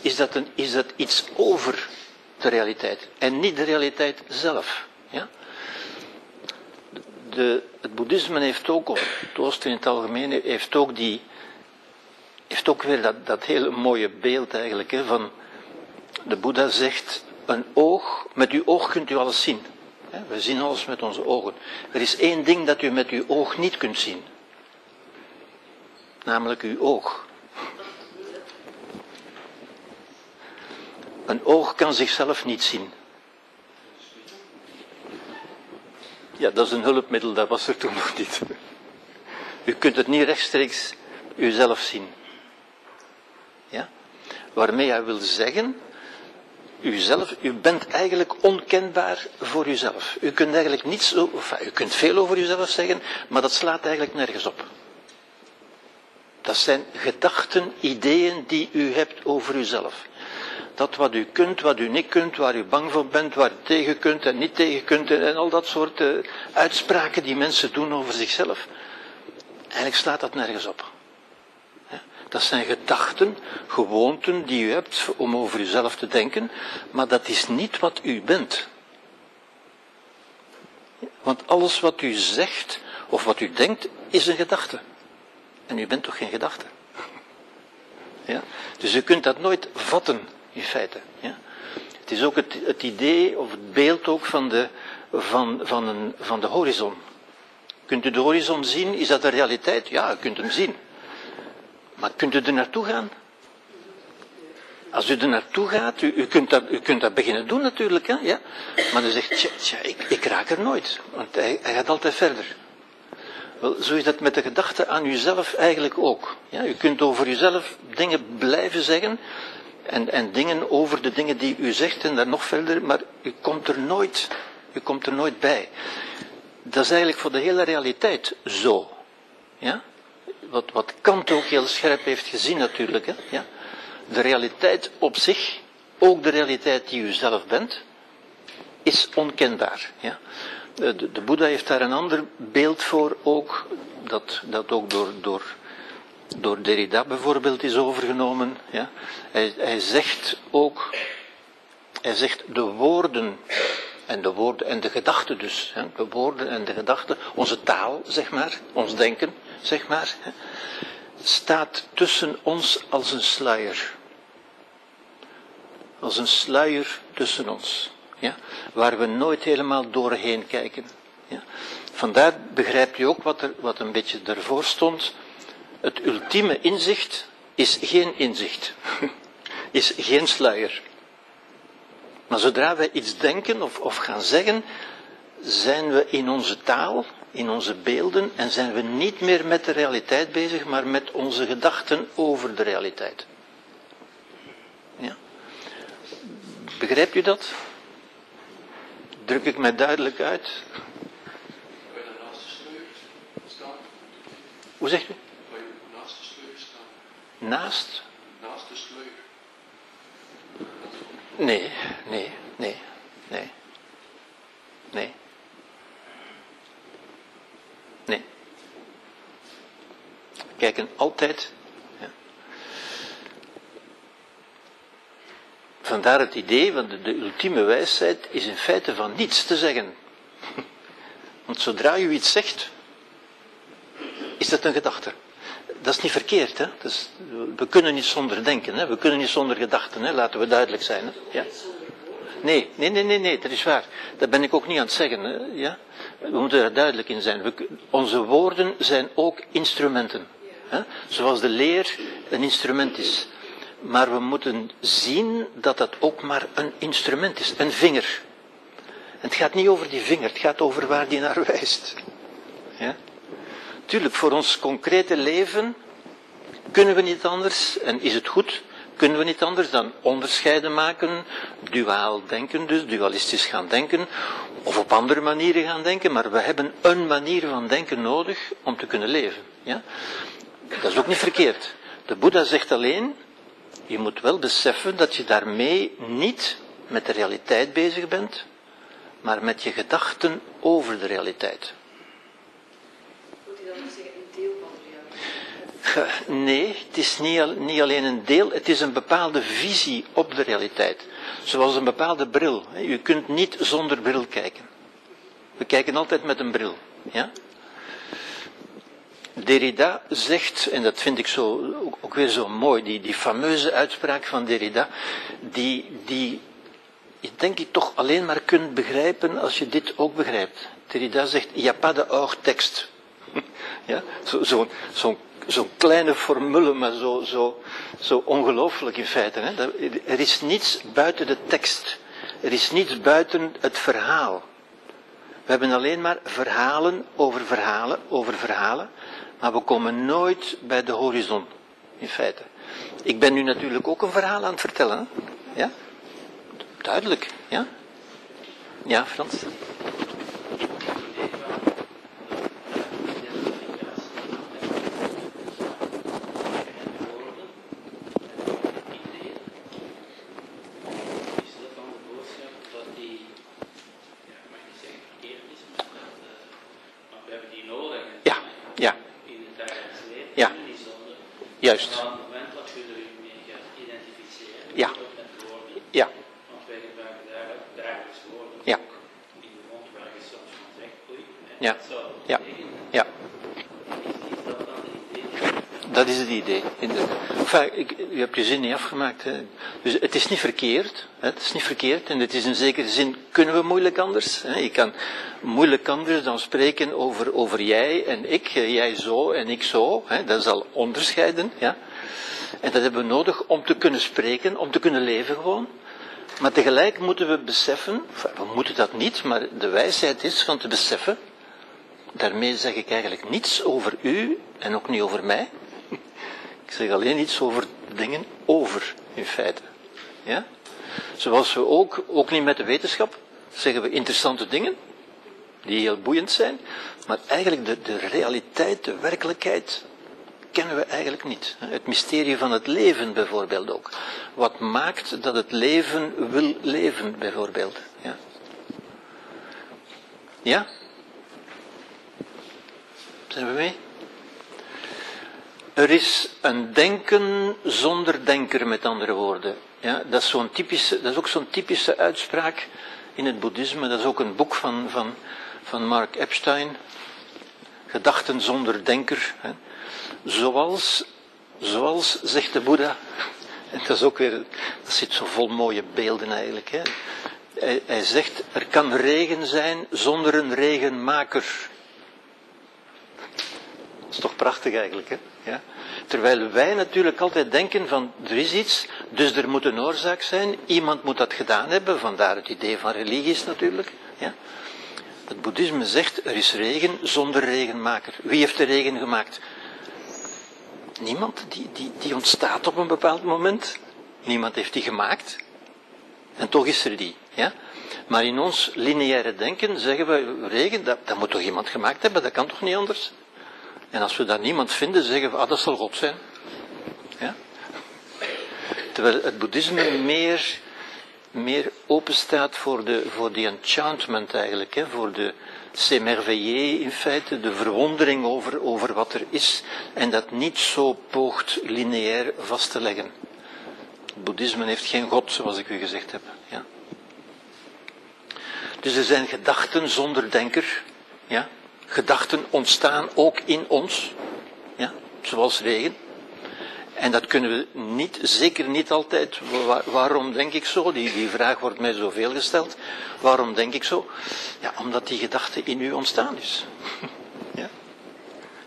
is, dat een, is dat iets over de realiteit en niet de realiteit zelf. De, het boeddhisme heeft ook, of het oosten in het algemeen, heeft ook, die, heeft ook weer dat, dat hele mooie beeld eigenlijk, hè, van de Boeddha zegt, een oog, met uw oog kunt u alles zien. We zien alles met onze ogen. Er is één ding dat u met uw oog niet kunt zien. Namelijk uw oog. Een oog kan zichzelf niet zien. Ja, dat is een hulpmiddel, dat was er toen nog niet. U kunt het niet rechtstreeks uzelf zien. Ja? Waarmee hij wil zeggen, uzelf, u bent eigenlijk onkenbaar voor uzelf. U kunt eigenlijk niets, of u kunt veel over uzelf zeggen, maar dat slaat eigenlijk nergens op. Dat zijn gedachten, ideeën die u hebt over uzelf. Dat wat u kunt, wat u niet kunt, waar u bang voor bent, waar u tegen kunt en niet tegen kunt en, al dat soort uh, uitspraken die mensen doen over zichzelf. Eigenlijk slaat dat nergens op. Dat zijn gedachten, gewoonten die u hebt om over uzelf te denken, maar dat is niet wat u bent. Want alles wat u zegt of wat u denkt is een gedachte. En u bent toch geen gedachte? Ja? Dus u kunt dat nooit vatten, in feite. Ja? Het is ook het, het idee of het beeld ook van de, van, van, een, van de horizon. Kunt u de horizon zien? Is dat de realiteit? Ja, u kunt hem zien. Maar kunt u er naartoe gaan? Als u er naartoe gaat, u, u, kunt, dat, u kunt dat beginnen doen natuurlijk, hè, ja? maar dan zegt, tja, tja ik, ik raak er nooit, want hij, hij, gaat altijd verder. Wel, zo is dat met de gedachte aan uzelf eigenlijk ook. Ja? U kunt over uzelf dingen blijven zeggen, en, en dingen over de dingen die u zegt en daar nog verder, maar u komt er nooit, u komt er nooit bij. Dat is eigenlijk voor de hele realiteit zo. Ja? wat, wat Kant ook heel scherp heeft gezien natuurlijk. Hè? Ja? De realiteit op zich, ook de realiteit die u zelf bent, is onkenbaar. Ja? De, de, Boeddha heeft daar een ander beeld voor ook, dat, dat ook door, door, door Derrida bijvoorbeeld is overgenomen. Ja? Hij, hij zegt ook, hij zegt de woorden en de woorden en de gedachten dus. De woorden en de gedachten, onze taal, zeg maar, ons denken, zeg maar, staat tussen ons als een sluier. Als een sluier tussen ons. Ja, waar we nooit helemaal doorheen kijken. Ja. Vandaar begrijpt u ook wat, er, wat een beetje daarvoor stond. Het ultieme inzicht is geen inzicht. is geen sluier. Maar zodra wij iets denken of, of gaan zeggen, zijn we in onze taal, in onze beelden en zijn we niet meer met de realiteit bezig, maar met onze gedachten over de realiteit. Ja? Begrijpt u dat? Druk ik mij duidelijk uit? Hoe zegt u? Bij je naast de sleur staan. Naast? Naast de sleur. Nee, nee, nee, nee. Nee. Nee. We kijken altijd. Ja. Vandaar het idee, want de, de ultieme wijsheid is in feite van niets te zeggen. Want zodra u iets zegt, is dat een gedachte. Dat is niet verkeerd, hè? Is, we kunnen niet zonder denken, hè? We kunnen niet zonder gedachten, hè? Laten we duidelijk zijn, hè? Ja? Nee, nee, nee, nee, nee, dat is waar. Dat ben ik ook niet aan het zeggen, hè? Ja? We moeten er duidelijk in zijn. Onze woorden zijn ook instrumenten. Hè? Zoals de leer een instrument is. Maar we moeten zien dat dat ook maar een instrument is, een vinger. Het gaat niet over die vinger, het gaat over waar die naar wijst. Ja? Tuurlijk, voor ons concrete leven kunnen we niet anders, en is het goed, kunnen we niet anders dan onderscheiden maken, duaal denken dus, dualistisch gaan denken, of op andere manieren gaan denken, maar we hebben een manier van denken nodig om te kunnen leven. Ja? Dat is ook niet verkeerd. De Boeddha zegt alleen, je moet wel beseffen dat je daarmee niet met de realiteit bezig bent, maar met je gedachten over de realiteit. Moet je dan ook zeggen, een deel van de realiteit? Nee, het is niet, niet alleen een deel, het is een bepaalde visie op de realiteit. Zoals een bepaalde bril. Je kunt niet zonder bril kijken. We kijken altijd met een bril. Ja? Derrida zegt, en dat vind ik zo, ook, weer zo mooi, die, die fameuze uitspraak van Derrida, die, die je denk ik toch alleen maar kunt begrijpen als je dit ook begrijpt. Derrida zegt, il n'y a pas de tekst. Ja, zo'n zo, zo, zo'n kleine formule, maar zo, zo, zo ongelooflijk in feite. Er is niets buiten de tekst. Er is niets buiten het verhaal. We hebben alleen maar verhalen over verhalen over verhalen, maar we komen nooit bij de horizon, in feite. Ik ben nu natuurlijk ook een verhaal aan het vertellen. Hè? Ja? Duidelijk, ja? Ja, Frans? Is dat dan de boodschap dat die, ja, ik mag niet zeggen verkeerd is, maar, dat, eh, maar we hebben die nodig. hè. Ja, ja, In het dagelijks leven Ja. kunnen die zonder. juist. Maar op het moment dat je er je mee gaat identificeren, Ja. ook met woorden, Ja, want wij gebruiken daar dagelijks woorden, Ja. ook in de mond waar je soms van zegt, oei, hè, Ja. dat zou dat Ja. betekenen. ja. Is, is dat dan de idee? Dat is het idee. inderdaad. Enfin, ik, u hebt je zin Dus het is niet verkeerd. Hè. Het is niet verkeerd. En het is in zekere zin, kunnen we moeilijk anders. Hè. Je kan moeilijk anders dan spreken over, over jij en ik. Jij zo en ik zo. Hè. Dat is al onderscheiden. Ja. En dat hebben we nodig om te kunnen spreken, om te kunnen leven gewoon. Maar tegelijk moeten we beseffen, we moeten dat niet, maar de wijsheid is van te beseffen, daarmee zeg ik eigenlijk niets over u en ook niet over mij. Ik zeg alleen iets over dingen over, in feite. Ja? Zoals we ook, ook niet met de wetenschap, zeggen we interessante dingen, die heel boeiend zijn, maar eigenlijk de, de realiteit, de werkelijkheid, kennen we eigenlijk niet. Het mysterie van het leven bijvoorbeeld ook. Wat maakt dat het leven wil leven, bijvoorbeeld. Ja? Ja? Zijn we mee? Er is een denken zonder denker, met andere woorden. Ja, dat, is zo'n typische, dat is ook zo'n typische uitspraak in het boeddhisme. Dat is ook een boek van, van, van Mark Epstein. Gedachten zonder denker. Hè. Zoals, zoals, zegt de Boeddha. En dat is ook weer, dat zit zo vol mooie beelden eigenlijk. Hè. Hij, hij zegt, er kan regen zijn zonder een regenmaker. Dat is toch prachtig eigenlijk, hè? Ja? Terwijl wij natuurlijk altijd denken van, er is iets, dus er moet een oorzaak zijn, iemand moet dat gedaan hebben, vandaar het idee van religies natuurlijk. Ja? Het boeddhisme zegt, er is regen zonder regenmaker. Wie heeft de regen gemaakt? Niemand. Die, die, die ontstaat op een bepaald moment. Niemand heeft die gemaakt. En toch is er die. Ja? Maar in ons lineaire denken zeggen we, regen, dat, dat moet toch iemand gemaakt hebben, dat kan toch niet anders? En als we daar niemand vinden, zeggen we, ah, dat zal God zijn. Ja? Terwijl het boeddhisme meer, meer open staat voor de, voor die enchantment eigenlijk, hè, voor de s'émerveiller in feite, de verwondering over, over wat er is, en dat niet zo poogt lineair vast te leggen. Het boeddhisme heeft geen God, zoals ik u gezegd heb. Ja. Dus er zijn gedachten zonder denker. Ja. Gedachten ontstaan ook in ons. Ja. Zoals regen. En dat kunnen we niet, zeker niet altijd. Wa- waarom denk ik zo? Die, die vraag wordt mij zoveel gesteld. Waarom denk ik zo? Ja, omdat die gedachte in u ontstaan is. Ja.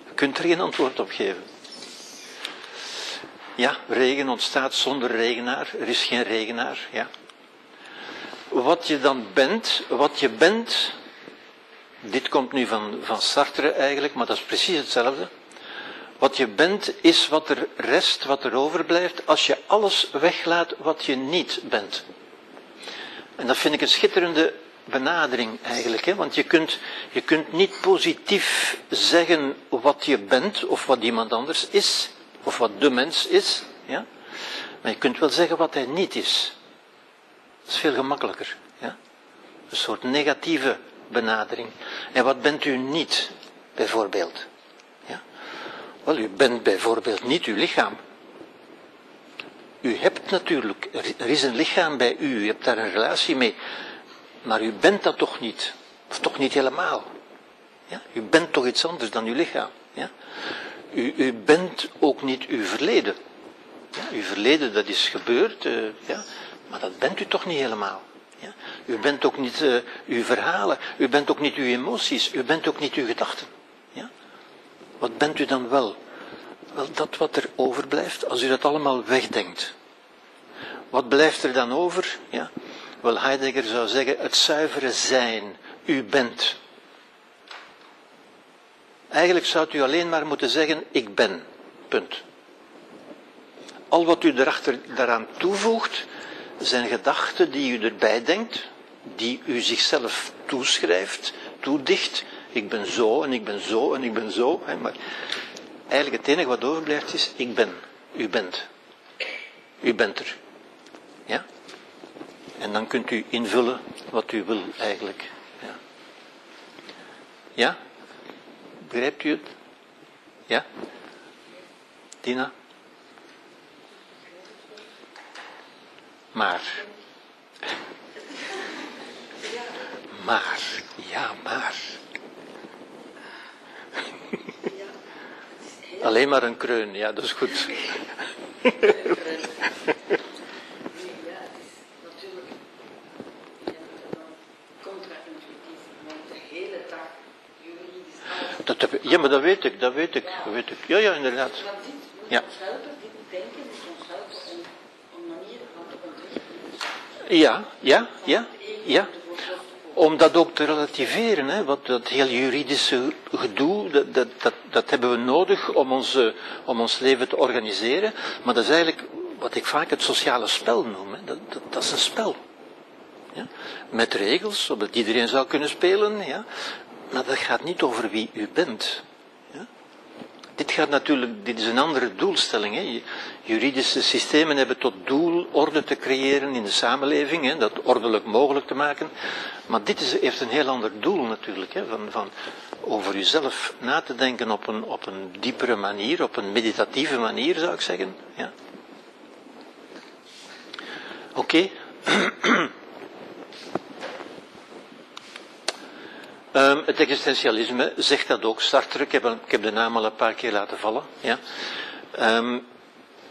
Je kunt er geen antwoord op geven. Ja, regen ontstaat zonder regenaar. Er is geen regenaar. Ja. Wat je dan bent, wat je bent, dit komt nu van, van Sartre eigenlijk, maar dat is precies hetzelfde. Wat je bent is wat er rest, wat er overblijft, als je alles weglaat wat je niet bent. En dat vind ik een schitterende benadering eigenlijk, hè? want je kunt, je kunt niet positief zeggen wat je bent of wat iemand anders is, of wat de mens is, ja? maar je kunt wel zeggen wat hij niet is. Dat is veel gemakkelijker. Ja? Een soort negatieve benadering. En wat bent u niet, bijvoorbeeld? Ja? Wel, u bent bijvoorbeeld niet uw lichaam. U hebt natuurlijk, er- is een lichaam bij u, u hebt daar een relatie mee, maar u bent dat toch niet, of toch niet helemaal. Ja? U bent toch iets anders dan uw lichaam. Ja? U, u bent ook niet uw verleden. Uw verleden, dat is gebeurd, eh, ja, maar dat bent u toch niet helemaal. U bent ook niet eh, uw verhalen, u bent ook niet uw emoties, u bent ook niet uw gedachten. Ja? Wat bent u dan wel? Wel, dat wat er overblijft, als u dat allemaal wegdenkt. Wat blijft er dan over? Ja? Wel, Heidegger zou zeggen, het zuivere zijn. U bent. Eigenlijk zou u alleen maar moeten zeggen, ik ben. Punt. Al wat u erachter, daaraan toevoegt, zijn gedachten die u erbij denkt, die u zichzelf toeschrijft, toedicht. Ik ben zo en ik ben zo en ik ben zo. Hè, maar eigenlijk het enige wat overblijft is, ik ben. U bent. U bent er. Ja? En dan kunt u invullen wat u wil eigenlijk. Ja? ja? Begrijpt u het? Ja? Dina? Maar. Maar. Ja, maar. Alleen maar een kreun, ja, dat is goed. Ja, het is natuurlijk dan contra-intuïtief, want de hele dag juridisch ja, maar dat weet ik, dat weet ik, dat weet ik. Ja, ja, inderdaad. Maar dit moet Ja. ons helpen, dit denken moet ons helpen om een manier van te ontwikkelen. Ja, ja, ja, ja. Om dat ook te relativeren, hè, dat heel juridische gedoe, dat, dat, dat, dat hebben we nodig om ons, eh, om ons leven te organiseren. Maar dat is eigenlijk wat ik vaak het sociale spel noem. Hè. Dat, dat, dat is een spel. Ja? Met regels, zodat iedereen zou kunnen spelen. Ja? Maar dat gaat niet over wie u bent. Dit gaat natuurlijk, dit is een andere doelstelling. Hè. Juridische systemen hebben tot doel orde te creëren in de samenleving, hè, dat ordelijk mogelijk te maken. Maar dit heeft een heel ander doel natuurlijk, hè, van, van over uzelf na te denken op een, op een diepere manier, op een meditatieve manier zou ik zeggen. Ja. Oké. Ehm, het existentialisme zegt dat ook, Sartre, ik heb, ik heb de naam al een paar keer laten vallen. Ja. Ehm,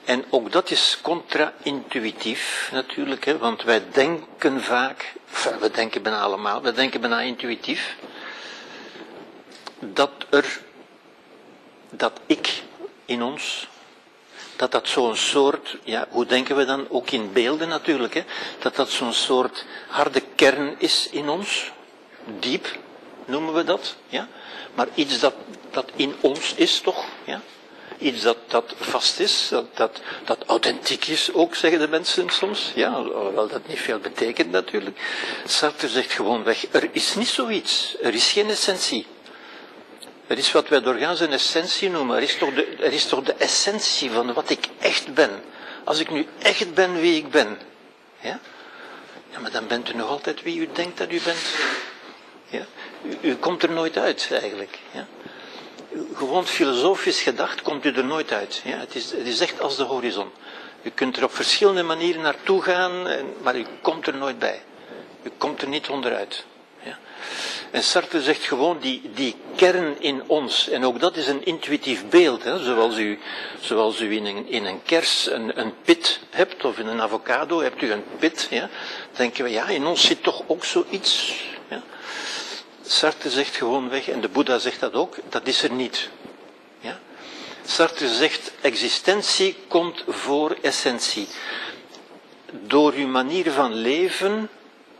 en ook dat is contra-intuïtief natuurlijk, hè, want wij denken vaak, we denken bijna allemaal, we denken bijna intuïtief, dat er, dat ik in ons, dat dat zo'n soort, ja, hoe denken we dan, ook in beelden natuurlijk, hè, dat dat zo'n soort harde kern is in ons, diep, noemen we dat. Ja? Maar iets dat, dat in ons is toch. Ja? Iets dat, dat vast is, dat, dat, dat authentiek is ook, zeggen de mensen soms. Ja, alhoewel dat niet veel betekent natuurlijk. Sartre zegt gewoon weg, er is niet zoiets. Er is geen essentie. Er is wat wij doorgaans een essentie noemen. Er is, toch de, er is toch de essentie van wat ik echt ben. Als ik nu echt ben wie ik ben. Ja? Ja, maar dan bent u nog altijd wie u denkt dat u bent. Ja? U, komt er nooit uit, eigenlijk. Ja? Gewoon filosofisch gedacht komt u er nooit uit. Ja? Het, is, het is echt als de horizon. U kunt er op verschillende manieren naartoe gaan, maar u komt er nooit bij. U komt er niet onderuit. Ja? En Sartre zegt gewoon die, die kern in ons, en ook dat is een intuïtief beeld, hè, zoals u, zoals u in, een, in een kers een, een pit hebt, of in een avocado hebt u een pit, ja, denken we, ja, in ons zit toch ook zoiets. Ja. Sartre zegt gewoon weg, en de Boeddha zegt dat ook, dat is er niet. Ja. Sartre zegt, existentie komt voor essentie. Door uw manier van leven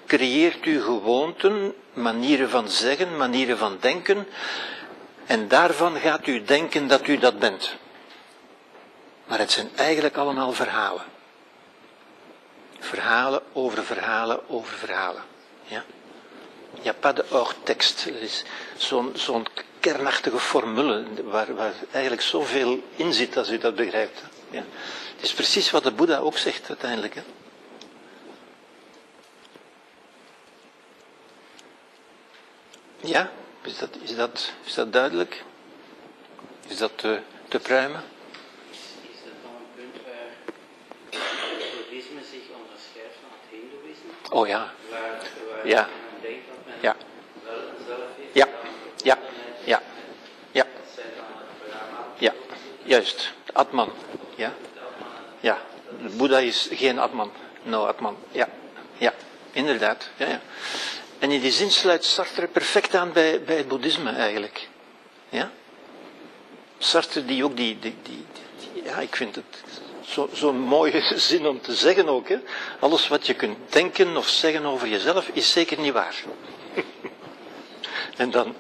creëert u gewoonten, manieren van zeggen, manieren van denken, en daarvan gaat u denken dat u dat bent. Maar het zijn eigenlijk allemaal verhalen. Verhalen over verhalen over verhalen. Ja? Il n'y a pas de hors-tekst. Er is zo'n zo'n kernachtige formule waar, waar eigenlijk zoveel in zit als u dat begrijpt. Ja? Het is precies wat de Boeddha ook zegt uiteindelijk. Hè? Ja, is dat, is dat, is dat duidelijk? Is dat te, te pruimen? Is, is dat dan een punt waar het boeddhisme zich onderscheidt van het hindoeïsme? Oh ja, Waar, waar Ja. men denkt dat men Ja. Ja. Ja. ja, ja, ja, juist. Atman, ja, ja. De Boeddha is geen Atman. No Atman, ja, ja, inderdaad, ja. En in die zin sluit Sartre perfect aan bij, bij het boeddhisme eigenlijk. Ja? Sartre die ook die, die, die, ja, ik vind het zo- zo'n mooie zin om te zeggen ook. Hè. Alles wat je kunt denken of zeggen over jezelf is zeker niet waar. en dan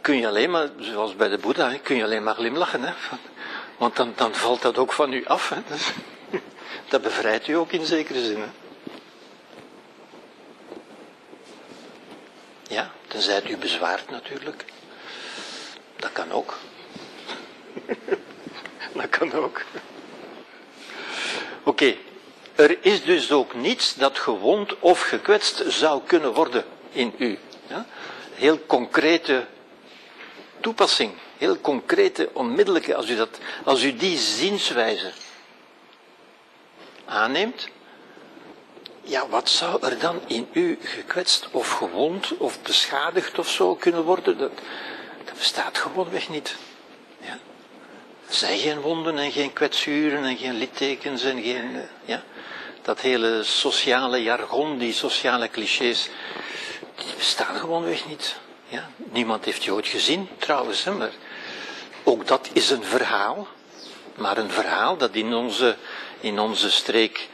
kun je alleen maar, zoals bij de Boeddha, kun je alleen maar glimlachen. Hè. Want dan, dan valt dat ook van u af. Hè. Dat bevrijdt u ook in zekere zin. Hè. Ja, tenzij het u bezwaart natuurlijk. Dat kan ook. dat kan ook. Oké, er is dus ook niets dat gewond of gekwetst zou kunnen worden in u. Ja? Heel concrete toepassing, heel concrete, onmiddellijke, als u, dat, als u die zienswijze aanneemt, ja, wat zou er dan in u gekwetst of gewond of beschadigd of zo kunnen worden? Dat, dat bestaat gewoonweg niet. Ja? Er zijn geen wonden en geen kwetsuren en geen littekens en geen. Ja? Dat hele sociale jargon, die sociale clichés, die bestaan gewoonweg niet. Ja? Niemand heeft je ooit gezien, trouwens, hè, maar ook dat is een verhaal. Maar een verhaal dat in onze, in onze streek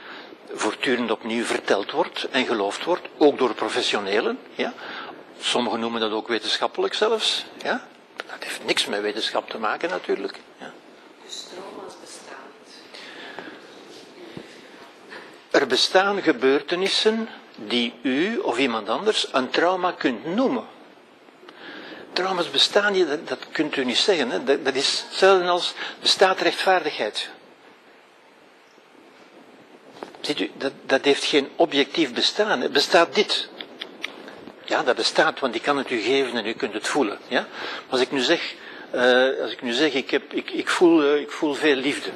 voortdurend opnieuw verteld wordt en geloofd wordt, ook door professionelen. Ja? Sommigen noemen dat ook wetenschappelijk zelfs. Ja? Dat heeft niks met wetenschap te maken natuurlijk. Ja? Dus trauma's bestaan niet. Er bestaan gebeurtenissen die u of iemand anders een trauma kunt noemen. Trauma's bestaan niet, dat, kunt u niet zeggen. Hè? Dat, dat is hetzelfde als bestaat rechtvaardigheid. Ziet u, dat, dat heeft geen objectief bestaan. hè. Bestaat dit? Ja, dat bestaat, want ik kan het u geven en u kunt het voelen. Ja? Als ik nu zeg, eh, als ik, nu zeg ik, heb, ik, ik, voel, eh, ik voel veel liefde.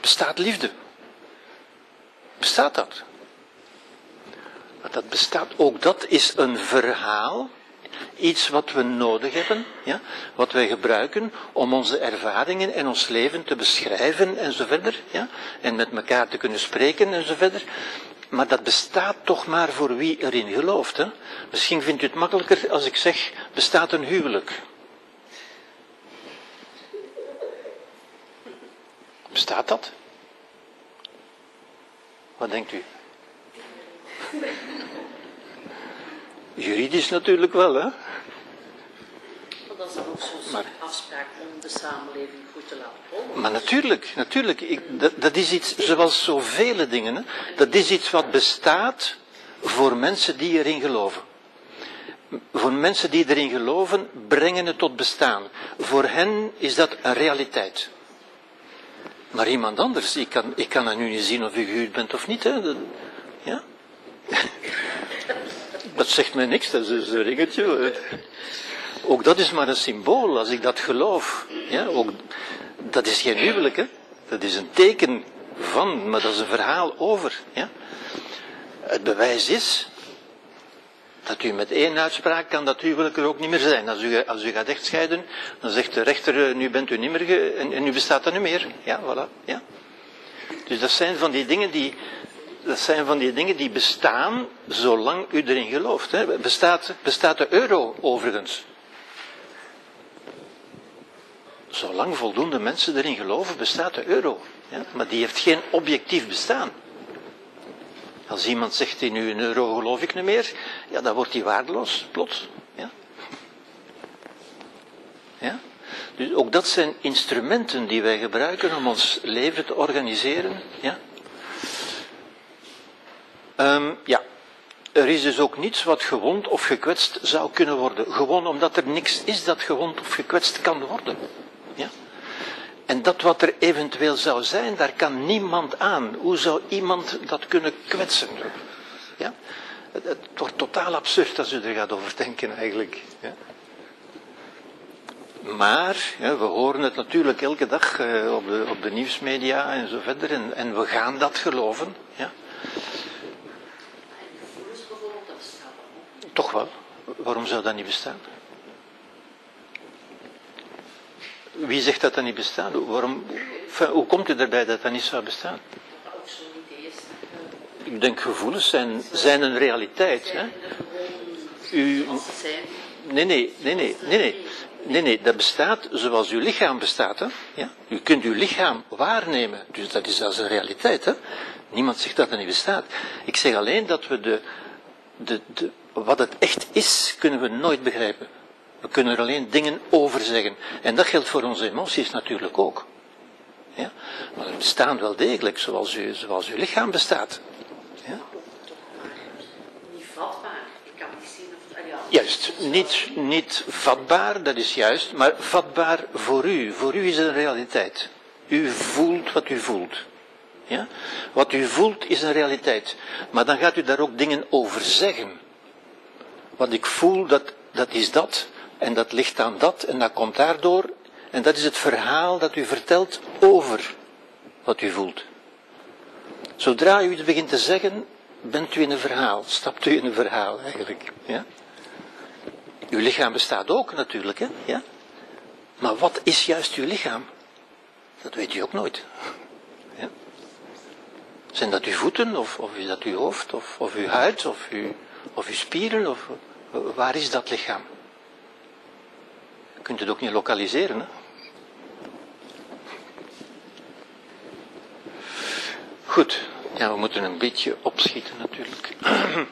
Bestaat liefde? Bestaat dat? Dat bestaat, ook dat is een verhaal, iets wat we nodig hebben, ja, wat wij gebruiken om onze ervaringen en ons leven te beschrijven en zo verder, ja, en met elkaar te kunnen spreken en zo verder. Maar dat bestaat toch maar voor wie erin gelooft. Hè? Misschien vindt u het makkelijker als ik zeg, bestaat een huwelijk. Bestaat dat? Wat denkt u? Juridisch natuurlijk wel, hè. Dat is dan ook zo'n Maar- afspraak om de samenleving goed te laten rollen. Maar natuurlijk, natuurlijk. Ik, dat, dat is iets, zoals zoveel dingen, hè, dat is iets wat bestaat voor mensen die erin geloven. Voor mensen die erin geloven, brengen het tot bestaan. Voor hen is dat een realiteit. Maar iemand anders, ik kan, ik kan aan u niet zien of u gehuurd bent of niet. Hè. Dat- ja? Dat zegt mij niks, dat is een ringetje. Ook dat is maar een symbool, als ik dat geloof. Ja, ook, dat is geen huwelijk, hè. Dat is een teken van, maar dat is een verhaal over. Ja. Het bewijs is dat u met één uitspraak kan dat huwelijk er ook niet meer zijn. Als u, als u gaat echtscheiden, dan zegt de rechter, eh, nu bent u niet meer, en, en nu bestaat dat niet meer. Ja, voilà. Ja. Dus dat zijn van die dingen die, dat zijn van die dingen die bestaan zolang u erin gelooft. Hè. Bestaat, bestaat de euro overigens? Zolang voldoende mensen erin geloven, bestaat de euro. Ja? Maar die heeft geen objectief bestaan. Als iemand zegt in u een euro geloof ik niet meer, ja, dan wordt die waardeloos, plots. Ja? Ja? Dus ook dat zijn instrumenten die wij gebruiken om ons leven te organiseren. Ja? Ehm, ja. Er is dus ook niets wat gewond of gekwetst zou kunnen worden. Gewoon omdat er niks is dat gewond of gekwetst kan worden. Ja? En dat wat er eventueel zou zijn, daar kan niemand aan. Hoe zou iemand dat kunnen kwetsen? Ja? Het, wordt totaal absurd als u er gaat over denken eigenlijk. Ja? Maar, we horen het natuurlijk elke dag eh, op, de, op de nieuwsmedia en zo verder. En, en we gaan dat geloven. Ja? En gevoelens bijvoorbeeld, dat bestaat dan ook. Toch wel. Waarom zou dat niet bestaan? Wie zegt dat dat niet bestaat? Waarom, hoe komt u erbij dat dat niet zou bestaan? Ik denk gevoelens zijn, zijn een realiteit. Hè? U, nee, nee, nee, nee, nee, nee. Nee, nee, dat bestaat zoals uw lichaam bestaat. Hè? Ja? U kunt uw lichaam waarnemen. Dus dat is als een realiteit. Hè? Niemand zegt dat dat niet bestaat. Ik zeg alleen dat we de, de, de, wat het echt is, kunnen we nooit begrijpen. We kunnen er alleen dingen over zeggen. En dat geldt voor onze emoties natuurlijk ook. Ja? Maar ze bestaan wel degelijk, zoals, u, zoals uw lichaam bestaat. Ja? Niet vatbaar. Ik kan niet zien of het. ah ja, Juist, niet, niet vatbaar, dat is juist, maar vatbaar voor u. Voor u is het een realiteit. U voelt wat u voelt. Ja? Wat u voelt is een realiteit. Maar dan gaat u daar ook dingen over zeggen. Wat ik voel, dat, dat is dat. En dat ligt aan dat. En dat komt daardoor. En dat is het verhaal dat u vertelt over wat u voelt. Zodra u het begint te zeggen, bent u in een verhaal. Stapt u in een verhaal eigenlijk. Ja? Uw lichaam bestaat ook natuurlijk, hè? Ja? Maar wat is juist uw lichaam? Dat weet u ook nooit. Ja? Zijn dat uw voeten, of, of is dat uw hoofd, of, of uw huid, of, uw, of uw spieren, of waar is dat lichaam? Je kunt het ook niet lokaliseren, hè? Goed, ja, we moeten een beetje opschieten natuurlijk.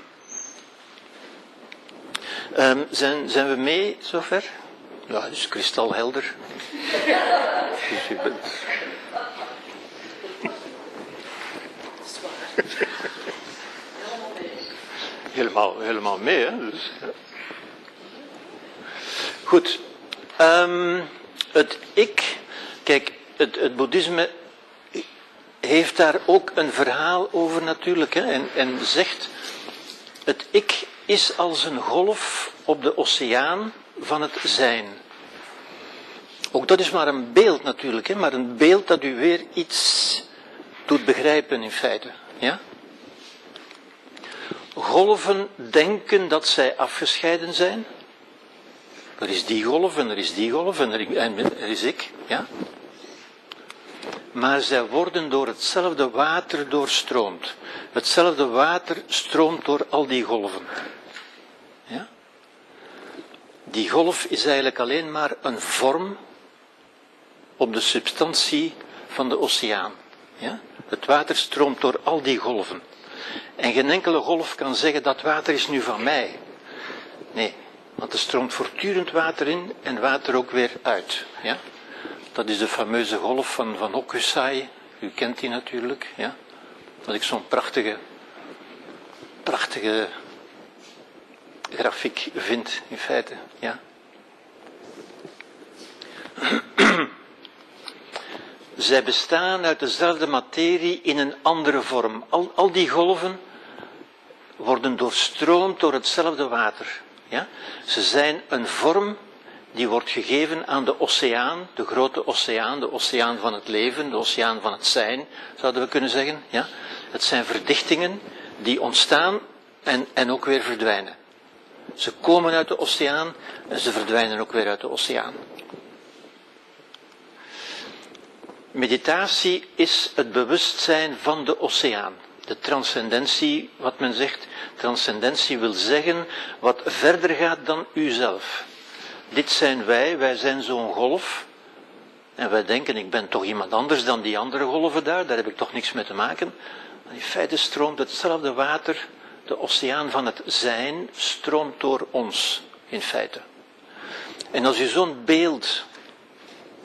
Ehm, zijn, zijn we mee zover? Ja, het is kristalhelder. Bent- dat is waar. Helemaal, helemaal mee, hè? Dus. Goed. Ehm, het ik, kijk, het, het boeddhisme heeft daar ook een verhaal over natuurlijk, hè? En, en zegt, het ik is als een golf op de oceaan van het zijn. Ook dat is maar een beeld natuurlijk, hè? maar een beeld dat u weer iets doet begrijpen in feite. Ja? Golven denken dat zij afgescheiden zijn. Er is die golf en er is die golf en er, is ik. Ja? Maar zij worden door hetzelfde water doorstroomd. Hetzelfde water stroomt door al die golven. Ja? Die golf is eigenlijk alleen maar een vorm op de substantie van de oceaan. Ja? Het water stroomt door al die golven. En geen enkele golf kan zeggen dat water is nu van mij. Nee, want er stroomt voortdurend water in en water ook weer uit. Ja? Dat is de fameuze golf van, van Hokusai. U kent die natuurlijk. Ja? Dat ik zo'n prachtige, prachtige grafiek vind, in feite. Ja? Zij bestaan uit dezelfde materie in een andere vorm. Al, al die golven worden doorstroomd door hetzelfde water. Ja? Ze zijn een vorm die wordt gegeven aan de oceaan, de grote oceaan, de oceaan van het leven, de oceaan van het zijn, zouden we kunnen zeggen. Ja? Het zijn verdichtingen die ontstaan en, en ook weer verdwijnen. Ze komen uit de oceaan en ze verdwijnen ook weer uit de oceaan. Meditatie is het bewustzijn van de oceaan. De transcendentie, wat men zegt, transcendentie wil zeggen wat verder gaat dan uzelf. Dit zijn wij, wij zijn zo'n golf. En wij denken, ik ben toch iemand anders dan die andere golven daar, daar heb ik toch niks mee te maken. Maar in feite stroomt hetzelfde water, de oceaan van het zijn, stroomt door ons, in feite. En als je zo'n beeld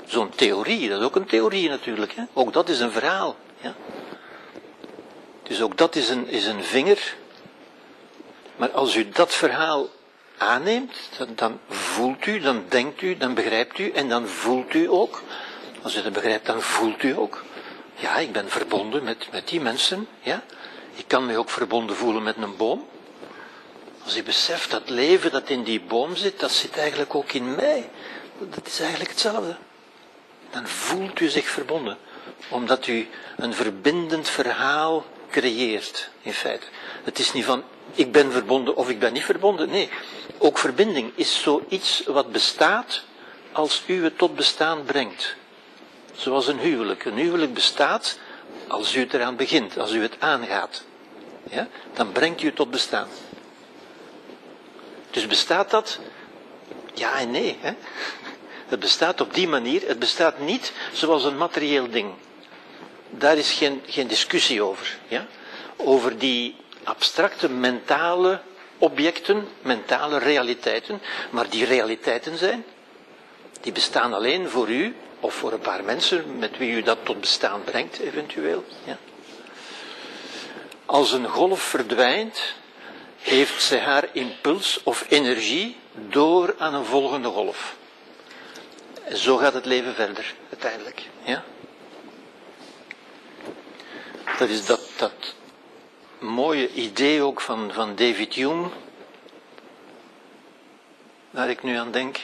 zo'n theorie, dat is ook een theorie natuurlijk. Hè? Ook dat is een verhaal. Ja? Dus ook dat is een, is een vinger. Maar als u dat verhaal aanneemt, dan, dan, voelt u, dan denkt u, dan begrijpt u en dan voelt u ook. Als u dat begrijpt, dan voelt u ook. Ja, ik ben verbonden met, met die mensen. Ja? Ik kan me ook verbonden voelen met een boom. Als je beseft dat leven dat in die boom zit, dat zit eigenlijk ook in mij. Dat is eigenlijk hetzelfde dan voelt u zich verbonden. Omdat u een verbindend verhaal creëert, in feite. Het is niet van, ik ben verbonden of ik ben niet verbonden. Nee, ook verbinding is zoiets wat bestaat als u het tot bestaan brengt. Zoals een huwelijk. Een huwelijk bestaat als u het eraan begint, als u het aangaat. Ja? Dan brengt u het tot bestaan. Dus bestaat dat? Ja en nee. Hè? Het bestaat op die manier, het bestaat niet zoals een materieel ding. Daar is geen, geen discussie over. Ja? Over die abstracte mentale objecten, mentale realiteiten, maar die realiteiten zijn, die bestaan alleen voor u of voor een paar mensen met wie u dat tot bestaan brengt, eventueel. Ja? Als een golf verdwijnt, heeft ze haar impuls of energie door aan een volgende golf. En zo gaat het leven verder, uiteindelijk. Ja? Dat is dat, dat mooie idee ook van, van David Hume, waar ik nu aan denk.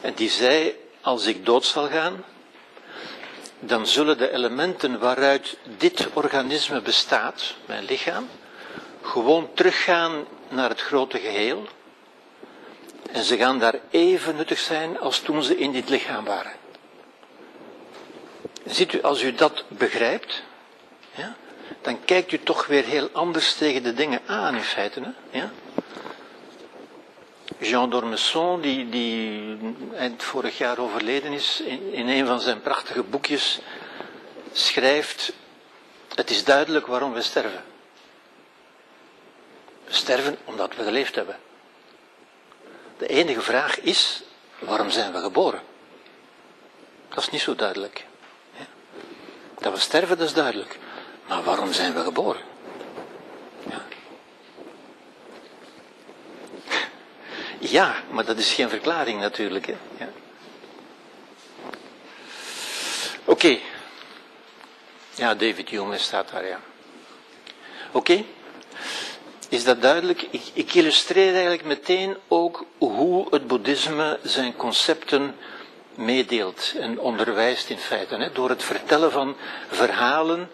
En die zei, als ik dood zal gaan, dan zullen de elementen waaruit dit organisme bestaat, mijn lichaam, gewoon teruggaan naar het grote geheel en ze gaan daar even nuttig zijn als toen ze in dit lichaam waren. Ziet u, als u dat begrijpt, ja, dan kijkt u toch weer heel anders tegen de dingen aan in feite. Hè? Ja? Jean d'Ormesson, die, die eind vorig jaar overleden is, in, in een van zijn prachtige boekjes schrijft, het is duidelijk waarom we sterven. We sterven omdat we geleefd hebben. De enige vraag is, waarom zijn we geboren? Dat is niet zo duidelijk. Dat we sterven, dat is duidelijk. Maar waarom zijn we geboren? Ja. ja, maar dat is geen verklaring natuurlijk. Ja. Oké. Ja, David Hume staat daar, ja. Oké. Is dat duidelijk? Ik, ik, illustreer eigenlijk meteen ook hoe het boeddhisme zijn concepten meedeelt en onderwijst in feite. Hè, door het vertellen van verhalen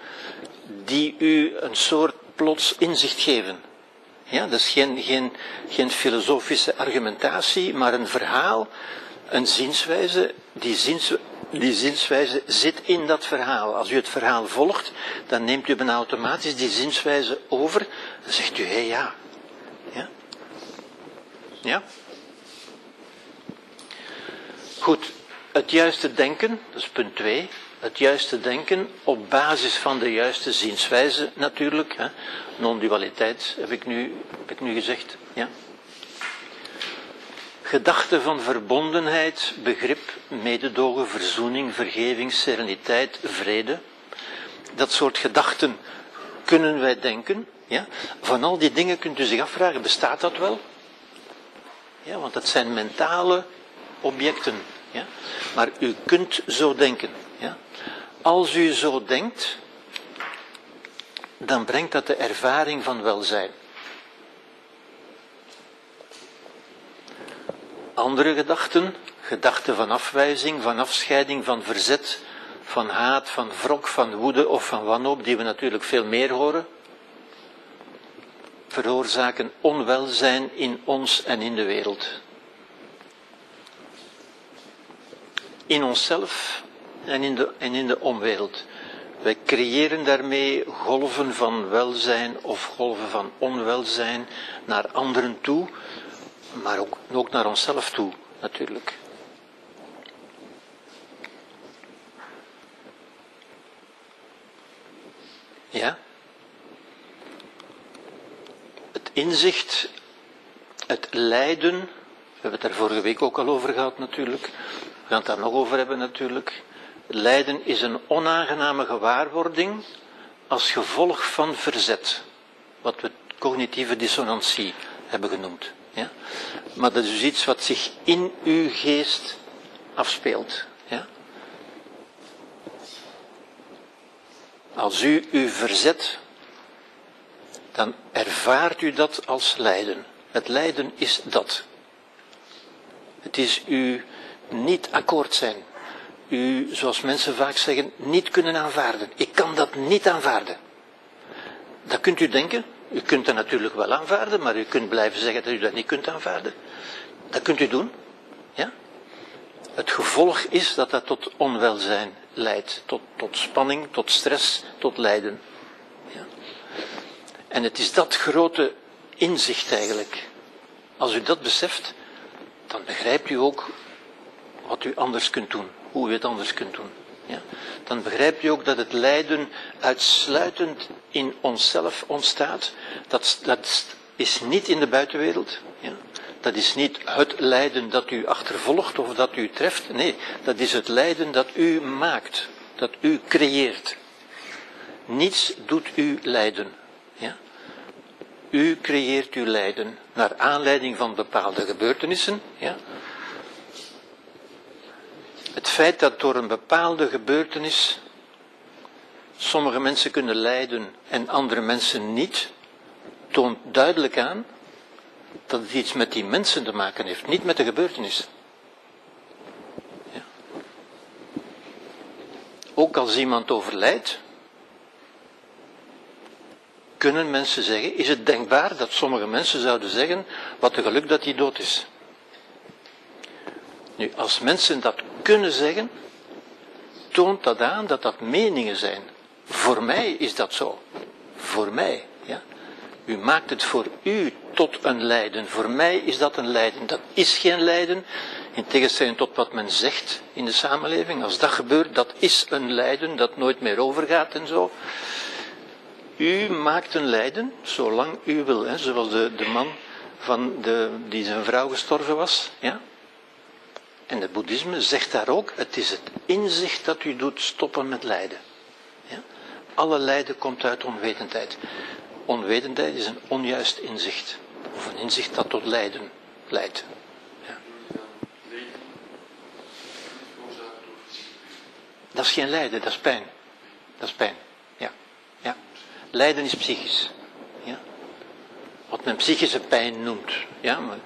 die u een soort plots inzicht geven. Ja, dat is geen, geen, geen filosofische argumentatie, maar een verhaal, een zienswijze. Die, ziens, die zienswijze zit in dat verhaal. Als u het verhaal volgt, dan neemt u bijna automatisch die zienswijze over. Dan zegt u, hé ja. Ja? Ja? Goed, het juiste denken, dat is punt 2. Het juiste denken op basis van de juiste zienswijze natuurlijk. Non-dualiteit heb ik, nu, heb ik nu gezegd. Ja? Gedachten van verbondenheid, begrip, mededogen, verzoening, vergeving, sereniteit, vrede. Dat soort gedachten kunnen wij denken. Ja? Van al die dingen kunt u zich afvragen, bestaat dat wel? Ja, want dat zijn mentale objecten. Ja? Maar u kunt zo denken. Ja? Als u zo denkt, dan brengt dat de ervaring van welzijn. Andere gedachten, gedachten van afwijzing, van afscheiding, van verzet, van haat, van wrok, van woede of van wanhoop, die we natuurlijk veel meer horen, veroorzaken onwelzijn in ons en in de wereld. In onszelf en in de, en in de omwereld. Wij creëren daarmee golven van welzijn of golven van onwelzijn naar anderen toe, maar ook, naar onszelf toe natuurlijk. Ja? Het inzicht, het lijden, we hebben het daar vorige week ook al over gehad natuurlijk, we gaan het daar nog over hebben natuurlijk. Lijden is een onaangename gewaarwording als gevolg van verzet, wat we cognitieve dissonantie hebben genoemd. Ja? Maar dat is dus iets wat zich in uw geest afspeelt. Ja? Als u u verzet, dan ervaart u dat als lijden. Het lijden is dat. Het is u niet akkoord zijn. U, zoals mensen vaak zeggen, niet kunnen aanvaarden. Ik kan dat niet aanvaarden. Dat kunt u denken. U kunt dat natuurlijk wel aanvaarden, maar u kunt blijven zeggen dat u dat niet kunt aanvaarden. Dat kunt u doen. Ja? Het gevolg is dat dat tot onwelzijn leidt, tot, tot spanning, tot stress, tot lijden. Ja? En het is dat grote inzicht eigenlijk. Als u dat beseft, dan begrijpt u ook wat u anders kunt doen, hoe u het anders kunt doen. Ja? Dan begrijpt u ook dat het lijden uitsluitend in onszelf ontstaat. Dat, dat is niet in de buitenwereld. Ja? Dat is niet het lijden dat u achtervolgt of dat u treft. Nee, dat is het lijden dat u maakt, dat u creëert. Niets doet u lijden. Ja? U creëert uw lijden naar aanleiding van bepaalde gebeurtenissen. Ja? Het feit dat door een bepaalde gebeurtenis sommige mensen kunnen lijden en andere mensen niet, toont duidelijk aan dat het iets met die mensen te maken heeft, niet met de gebeurtenis. Ja. Ook als iemand overlijdt, kunnen mensen zeggen, is het denkbaar dat sommige mensen zouden zeggen, wat een geluk dat hij dood is. Nu, als mensen dat kunnen zeggen, toont dat aan dat dat meningen zijn. Voor mij is dat zo. Voor mij. Ja? U maakt het voor u tot een lijden. Voor mij is dat een lijden. Dat is geen lijden. In tegenstelling tot wat men zegt in de samenleving. Als dat gebeurt, dat is een lijden dat nooit meer overgaat en zo. U maakt een lijden, zolang u wil. Hè? Zoals de, de man van de, die zijn vrouw gestorven was. Ja? En het boeddhisme zegt daar ook, het is het inzicht dat u doet stoppen met lijden. Alle lijden komt uit onwetendheid. Onwetendheid is een onjuist inzicht. Of een inzicht dat tot lijden leidt. Ja. Dat is geen lijden, dat is pijn. Dat is pijn. Ja. ja. Lijden is psychisch. Ja. Wat men psychische pijn noemt. Ja, maar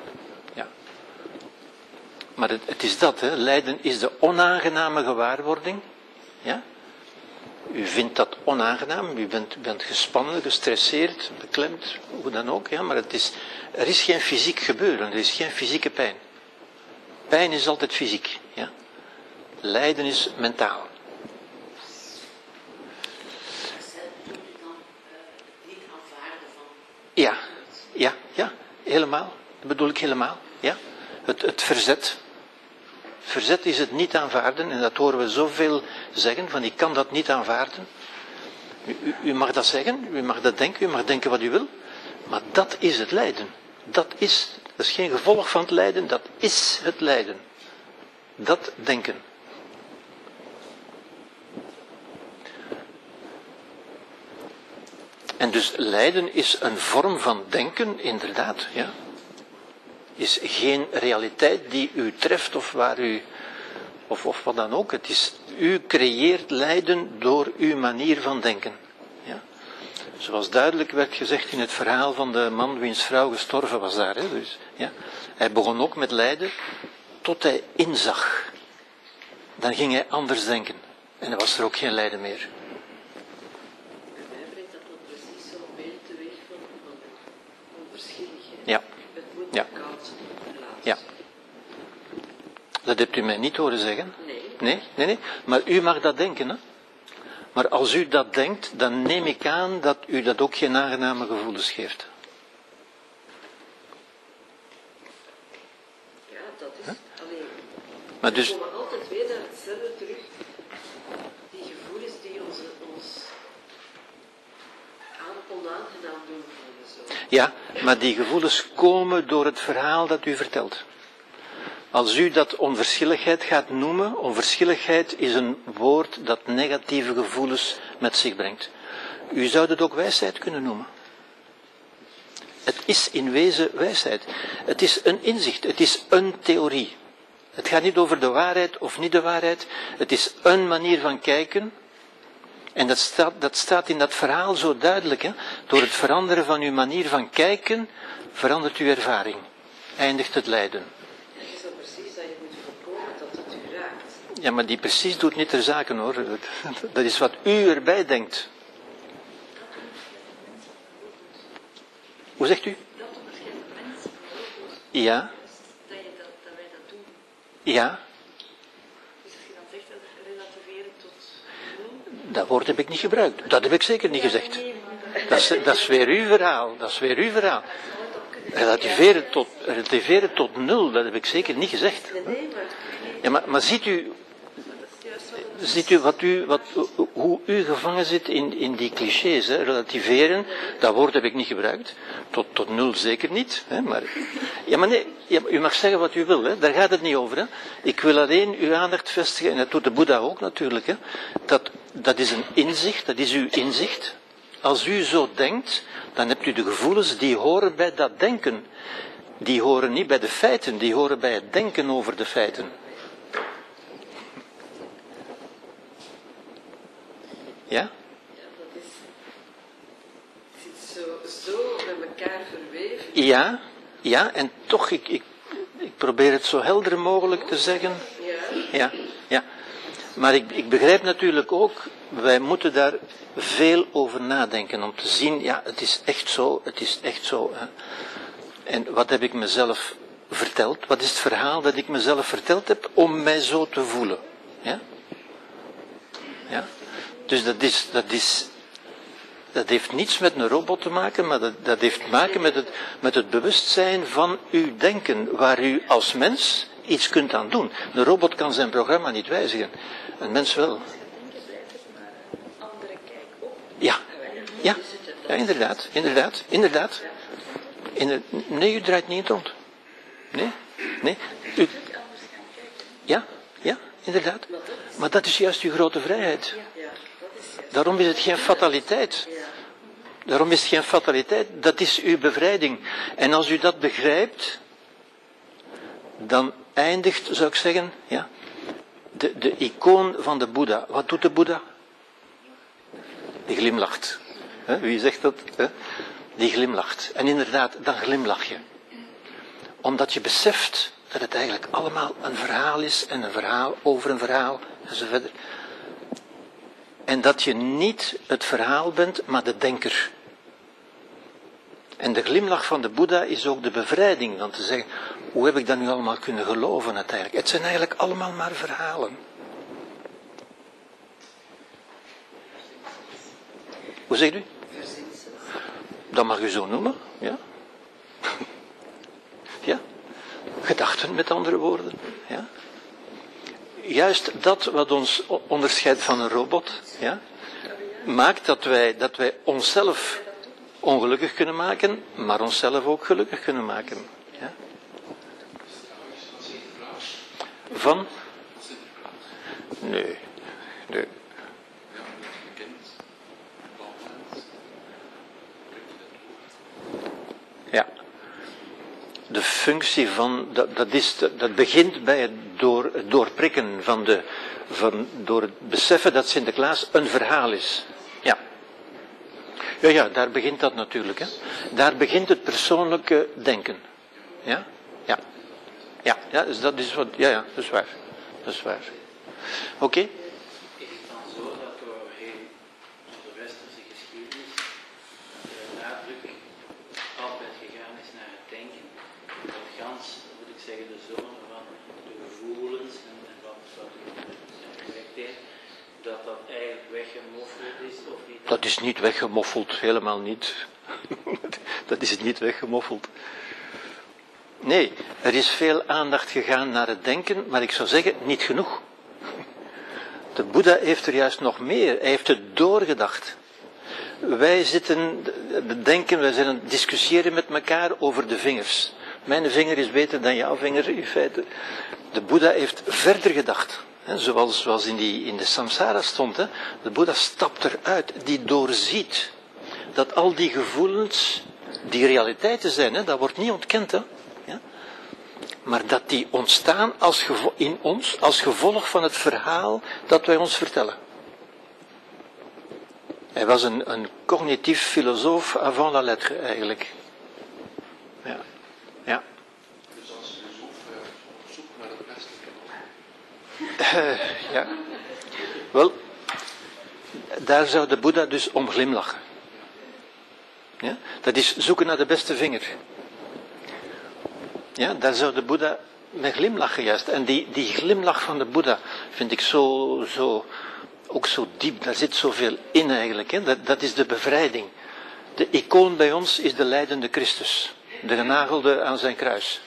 maar het, is dat, hè. lijden is de onaangename gewaarwording. Ja? U vindt dat onaangenaam, u bent, bent gespannen, gestresseerd, beklemd, hoe dan ook. Ja? Maar het is, er is geen fysiek gebeuren, er is geen fysieke pijn. Pijn is altijd fysiek. Ja? Lijden is mentaal. Ja, ja, ja, helemaal. Dat bedoel ik helemaal. Ja? Het, het verzet, Verzet is het niet aanvaarden, en dat horen we zoveel zeggen, van ik kan dat niet aanvaarden. U, u, mag dat zeggen, u mag dat denken, u mag denken wat u wil, maar dat is het lijden. Dat is Dat is geen gevolg van het lijden, dat is het lijden. Dat denken. En dus lijden is een vorm van denken, inderdaad. Ja. Is geen realiteit die u treft of waar u. Of, of wat dan ook. Het is, u creëert lijden door uw manier van denken. Ja. Zoals duidelijk werd gezegd in het verhaal van de man wiens vrouw gestorven was daar. Hè. Dus, ja. Hij begon ook met lijden tot hij inzag. Dan ging hij anders denken. En dan was er ook geen lijden meer. Bij mij brengt dat dan precies zo'n beeld teweeg van, van onverschilligheid. Ja. Het moet Ja. koud laten. Ja. Dat hebt u mij niet horen zeggen. Nee. Nee, nee, nee. Maar u mag dat denken, hè. Maar als u dat denkt, dan neem ik aan dat u dat ook geen aangename gevoelens geeft. Ja, dat is. Alleen, Maar we dus, komen altijd weer naar hetzelfde terug. Die gevoelens die ons, ons aan, onaangenaam doen voelen. Zo. ja, maar die gevoelens komen door het verhaal dat u vertelt. Als u dat onverschilligheid gaat noemen, onverschilligheid is een woord dat negatieve gevoelens met zich brengt. U zou het ook wijsheid kunnen noemen. Het is in wezen wijsheid. Het is een inzicht, het is een theorie. Het gaat niet over de waarheid of niet de waarheid. Het is een manier van kijken. En dat staat, dat staat in dat verhaal zo duidelijk. Hè? Door het veranderen van uw manier van kijken, verandert uw ervaring. Eindigt het lijden. Het is dan precies dat je moet voorkomen dat het u raakt. Ja, maar die precies doet niet ter zake hoor. Dat, is wat u erbij denkt. Hoe zegt u? Dat onderscheidt mensen Ja, dat, je dat, dat wij dat doen. ja. Dus als je dan zegt dat relativeren tot nul. Dat woord heb ik niet gebruikt. Dat heb ik zeker niet gezegd. Dat is, dat is weer uw verhaal. Dat is weer uw verhaal. Relativeren tot, relativeren tot nul, dat heb ik zeker niet gezegd. Ja, maar, maar ziet u, dat is juist wat het ziet u, wat u wat, hoe u gevangen zit in, in die clichés? Hè? Relativeren, dat woord heb ik niet gebruikt. Tot, tot nul zeker niet. Hè? Maar, ja, maar nee, u mag zeggen wat u wil, hè? daar gaat het niet over. Hè? Ik wil alleen uw aandacht vestigen, en dat doet de Boeddha ook natuurlijk. Hè? Dat, dat is een inzicht, dat is uw inzicht. Als u zo denkt, dan hebt u de gevoelens die horen bij dat denken. Die horen niet bij de feiten, die horen bij het denken over de feiten. Ja? ja, dat is. Zit zo, zo met elkaar verweven. Ja, ja, en toch, ik, ik, ik probeer het zo helder mogelijk te zeggen. Ja. Ja, ja. Maar ik, ik begrijp natuurlijk ook, wij moeten daar veel over nadenken om te zien, ja, het is echt zo, het is echt zo. Hè. En wat heb ik mezelf verteld? Wat is het verhaal dat ik mezelf verteld heb om mij zo te voelen? Ja? Ja? Dus dat dat dat heeft niets met een robot te maken, maar dat, dat heeft te maken met het, met het bewustzijn van uw denken, waar u als mens iets kunt aan doen. Een robot kan zijn programma niet wijzigen, een mens wel. Ja, ja, ja inderdaad, inderdaad, inderdaad. Inder- nee, u draait niet rond. Nee, nee. U, ja, ja, inderdaad. Maar dat is juist uw grote vrijheid. Ja, dat is juist. Daarom is het geen fataliteit. Daarom is het geen fataliteit, dat is uw bevrijding. En als u dat begrijpt, dan eindigt, zou ik zeggen, ja, de, de icoon van de Boeddha. Wat doet de Boeddha? Die glimlacht. Wie zegt dat? Die glimlacht. En inderdaad, dan glimlach je. Omdat je beseft dat het eigenlijk allemaal een verhaal is en een verhaal over een verhaal enzovoort. En dat je niet het verhaal bent, maar de denker. En de glimlach van de Boeddha is ook de bevrijding van te zeggen, hoe heb ik dat nu allemaal kunnen geloven uiteindelijk? Het zijn eigenlijk allemaal maar verhalen. Hoe zegt u? Dat mag u zo noemen, ja. Ja. Gedachten met andere woorden, ja juist dat wat ons onderscheidt van een robot, ja, maakt dat wij, dat wij onszelf ongelukkig kunnen maken, maar onszelf ook gelukkig kunnen maken. Ja. Van? Nee, nee. Ja. De functie van, dat, dat, is, dat begint bij het door, het doorprikken van de, van, door het beseffen dat Sinterklaas een verhaal is. Ja. Ja, ja, daar begint dat natuurlijk. Hè. Daar begint het persoonlijke denken. Ja? Ja. Ja, ja dus dat is wat, ja, ja, dat is waar. Dat is waar. Oké het dan zo dat doorheen onze westerse geschiedenis de nadruk altijd gegaan is naar het denken? Dat gans, moet ik zeggen, de zone van de gevoelens en, en wat, wat zijn gerelateerd, dat dat eigenlijk weggemoffeld is of niet? Dat is niet weggemoffeld, helemaal niet. dat is niet weggemoffeld. Nee, er is veel aandacht gegaan naar het denken, maar ik zou zeggen, niet genoeg. De Boeddha heeft er juist nog meer, hij heeft het doorgedacht. Wij zitten te denken, wij zijn discussiëren met elkaar over de vingers. Mijn vinger is beter dan jouw vinger, in feite. De Boeddha heeft verder gedacht. Zoals, zoals in, die, in de samsara stond. Hè. De Boeddha stapt eruit, die doorziet dat al die gevoelens, die realiteiten zijn, hè, dat wordt niet ontkend. Hè. Ja. Maar dat die ontstaan als in ons als gevolg van het verhaal dat wij ons vertellen. Hij was een, een cognitief filosoof avant la lettre eigenlijk. Ja. Dus als filosoof eh, op zoek naar het beste kanon. Eh, ja. Wel, daar zou de Boeddha dus om glimlachen. Ja? Dat is zoeken naar de beste vinger. Ja, daar zou de Boeddha mee glimlachen juist. En die, die glimlach van de Boeddha vind ik zo, zo, ook zo diep. Daar zit zoveel in eigenlijk. Hè? Dat, dat is de bevrijding. De icoon bij ons is de lijdende Christus. De genagelde aan zijn kruis.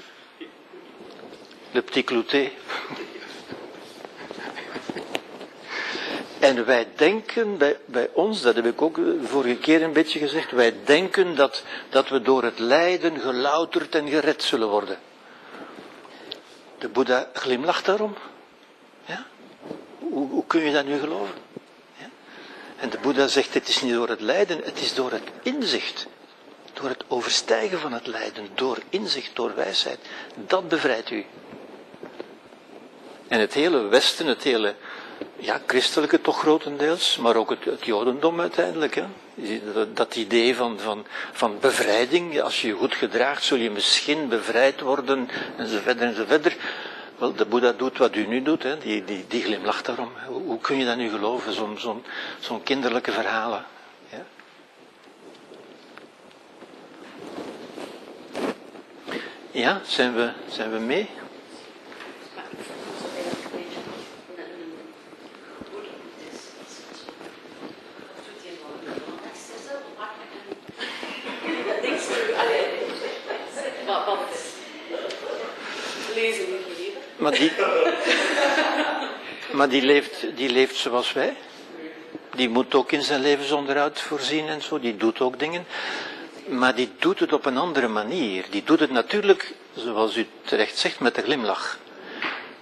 Le petit clouté. En wij denken bij, ons, dat heb ik ook de vorige keer een beetje gezegd, wij denken dat, dat we door het lijden gelouterd en gered zullen worden. De Boeddha glimlacht daarom. Ja? Hoe, hoe kun je dat nu geloven? Ja? En de Boeddha zegt, het is niet door het lijden, het is door het inzicht. Door het overstijgen van het lijden, door inzicht, door wijsheid. Dat bevrijdt u. En het hele Westen, het hele ja, christelijke toch grotendeels, maar ook het, het jodendom uiteindelijk. Hè. Dat, idee van, van, van bevrijding, als je je goed gedraagt, zul je misschien bevrijd worden, en zo verder. Wel, de Boeddha doet wat u nu doet, hè. Die, die, die glimlacht daarom. Hoe, hoe kun je dat nu geloven, zo'n zo'n zo'n kinderlijke verhalen? Ja? ja, zijn we, zijn we mee? Maar ik vond het eigenlijk een beetje een, een boeddha-test. Wat doet hij nou? Want ik zeg zelf makkelijk en niks te Allee, wat, wat Maar die, maar die, leeft, die leeft zoals wij. Die moet ook in zijn levensonderhoud voorzien en zo. Die doet ook dingen. Maar die doet het op een andere manier. Die doet het natuurlijk, zoals u terecht zegt, met een glimlach.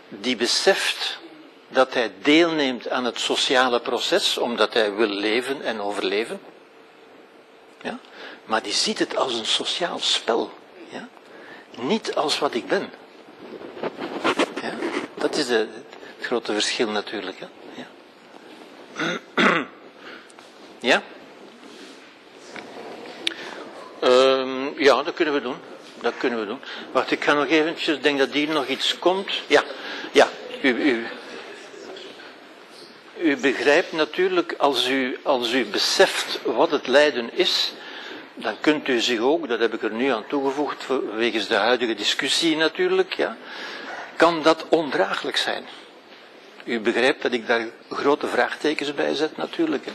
Die beseft dat hij deelneemt aan het sociale proces, omdat hij wil leven en overleven. Ja? Maar die ziet het als een sociaal spel. Ja? Niet als wat ik ben. Ja? Dat is de, het grote verschil natuurlijk. Hè? Ja? ja? Ehm, ja, dat kunnen we doen. Dat kunnen we doen. Wacht, ik ga nog eventjes, denk dat hier nog iets komt. Ja, ja. U, u, u begrijpt natuurlijk, als u, als u beseft wat het lijden is, dan kunt u zich ook, dat heb ik er nu aan toegevoegd, wegens de huidige discussie natuurlijk, ja, kan dat ondraaglijk zijn. U begrijpt dat ik daar grote vraagtekens bij zet natuurlijk. Hè.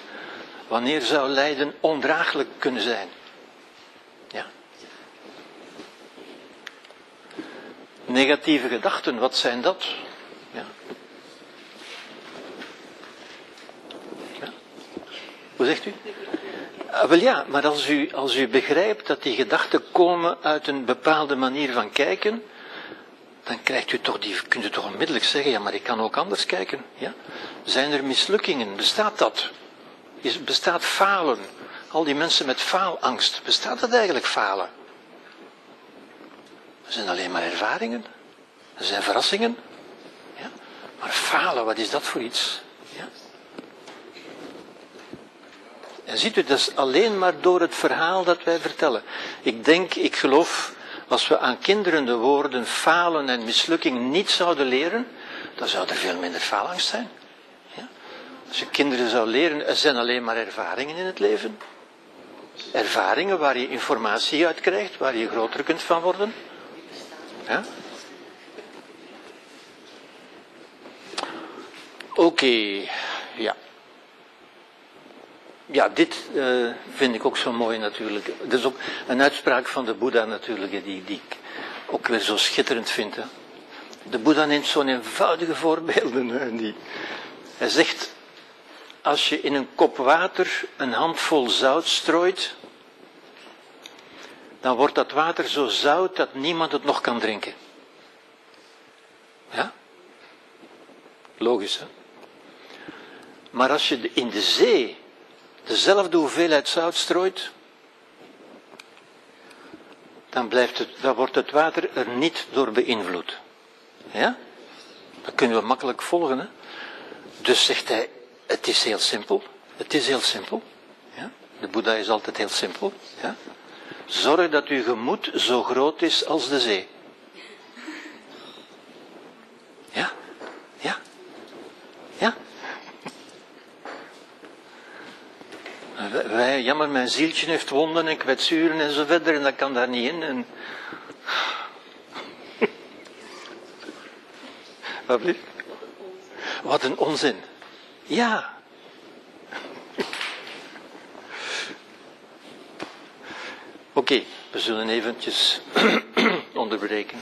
Wanneer zou lijden ondraaglijk kunnen zijn? Ja. Negatieve gedachten, wat zijn dat? Ja. Ja. Hoe zegt u? Ah, wel ja, maar als u, als u begrijpt dat die gedachten komen uit een bepaalde manier van kijken, dan krijgt u toch die, kunt u toch onmiddellijk zeggen, ja, maar ik kan ook anders kijken. Ja? Zijn er mislukkingen? Bestaat dat? Is, bestaat falen? Al die mensen met faalangst, bestaat dat eigenlijk falen? Dat zijn alleen maar ervaringen. Dat zijn verrassingen. Ja? Maar falen, wat is dat voor iets? Ja? En ziet u, dat is alleen maar door het verhaal dat wij vertellen. Ik denk, ik geloof, als we aan kinderen de woorden falen en mislukking niet zouden leren, dan zou er veel minder faalangst zijn. Ja? Als je kinderen zou leren, er zijn alleen maar ervaringen in het leven. Ervaringen waar je informatie uit krijgt, waar je groter kunt van worden. Oké, ja. Ja, dit eh, vind ik ook zo mooi natuurlijk. Dat is ook een uitspraak van de Boeddha natuurlijk, die, die ik ook weer zo schitterend vind. De Boeddha neemt zo'n eenvoudige voorbeelden. Hè, die, hij zegt, als je in een kop water een handvol zout strooit, dan wordt dat water zo zout dat niemand het nog kan drinken. Ja? Logisch, hè? Maar als je in de zee dezelfde hoeveelheid zout strooit, dan, blijft het, dan wordt het water er niet door beïnvloed. Ja? Dat kunnen we makkelijk volgen. Hè? Dus zegt hij, het is heel simpel. Het is heel simpel. Ja? De Boeddha is altijd heel simpel. Ja? Zorg dat uw gemoed zo groot is als de zee. Ja? Ja? Ja? Wij, jammer, mijn zieltje heeft wonden en kwetsuren en zo verder en dat kan daar niet in. Wat blieft? Wat een onzin. Ja. Oké, we zullen eventjes onderbreken.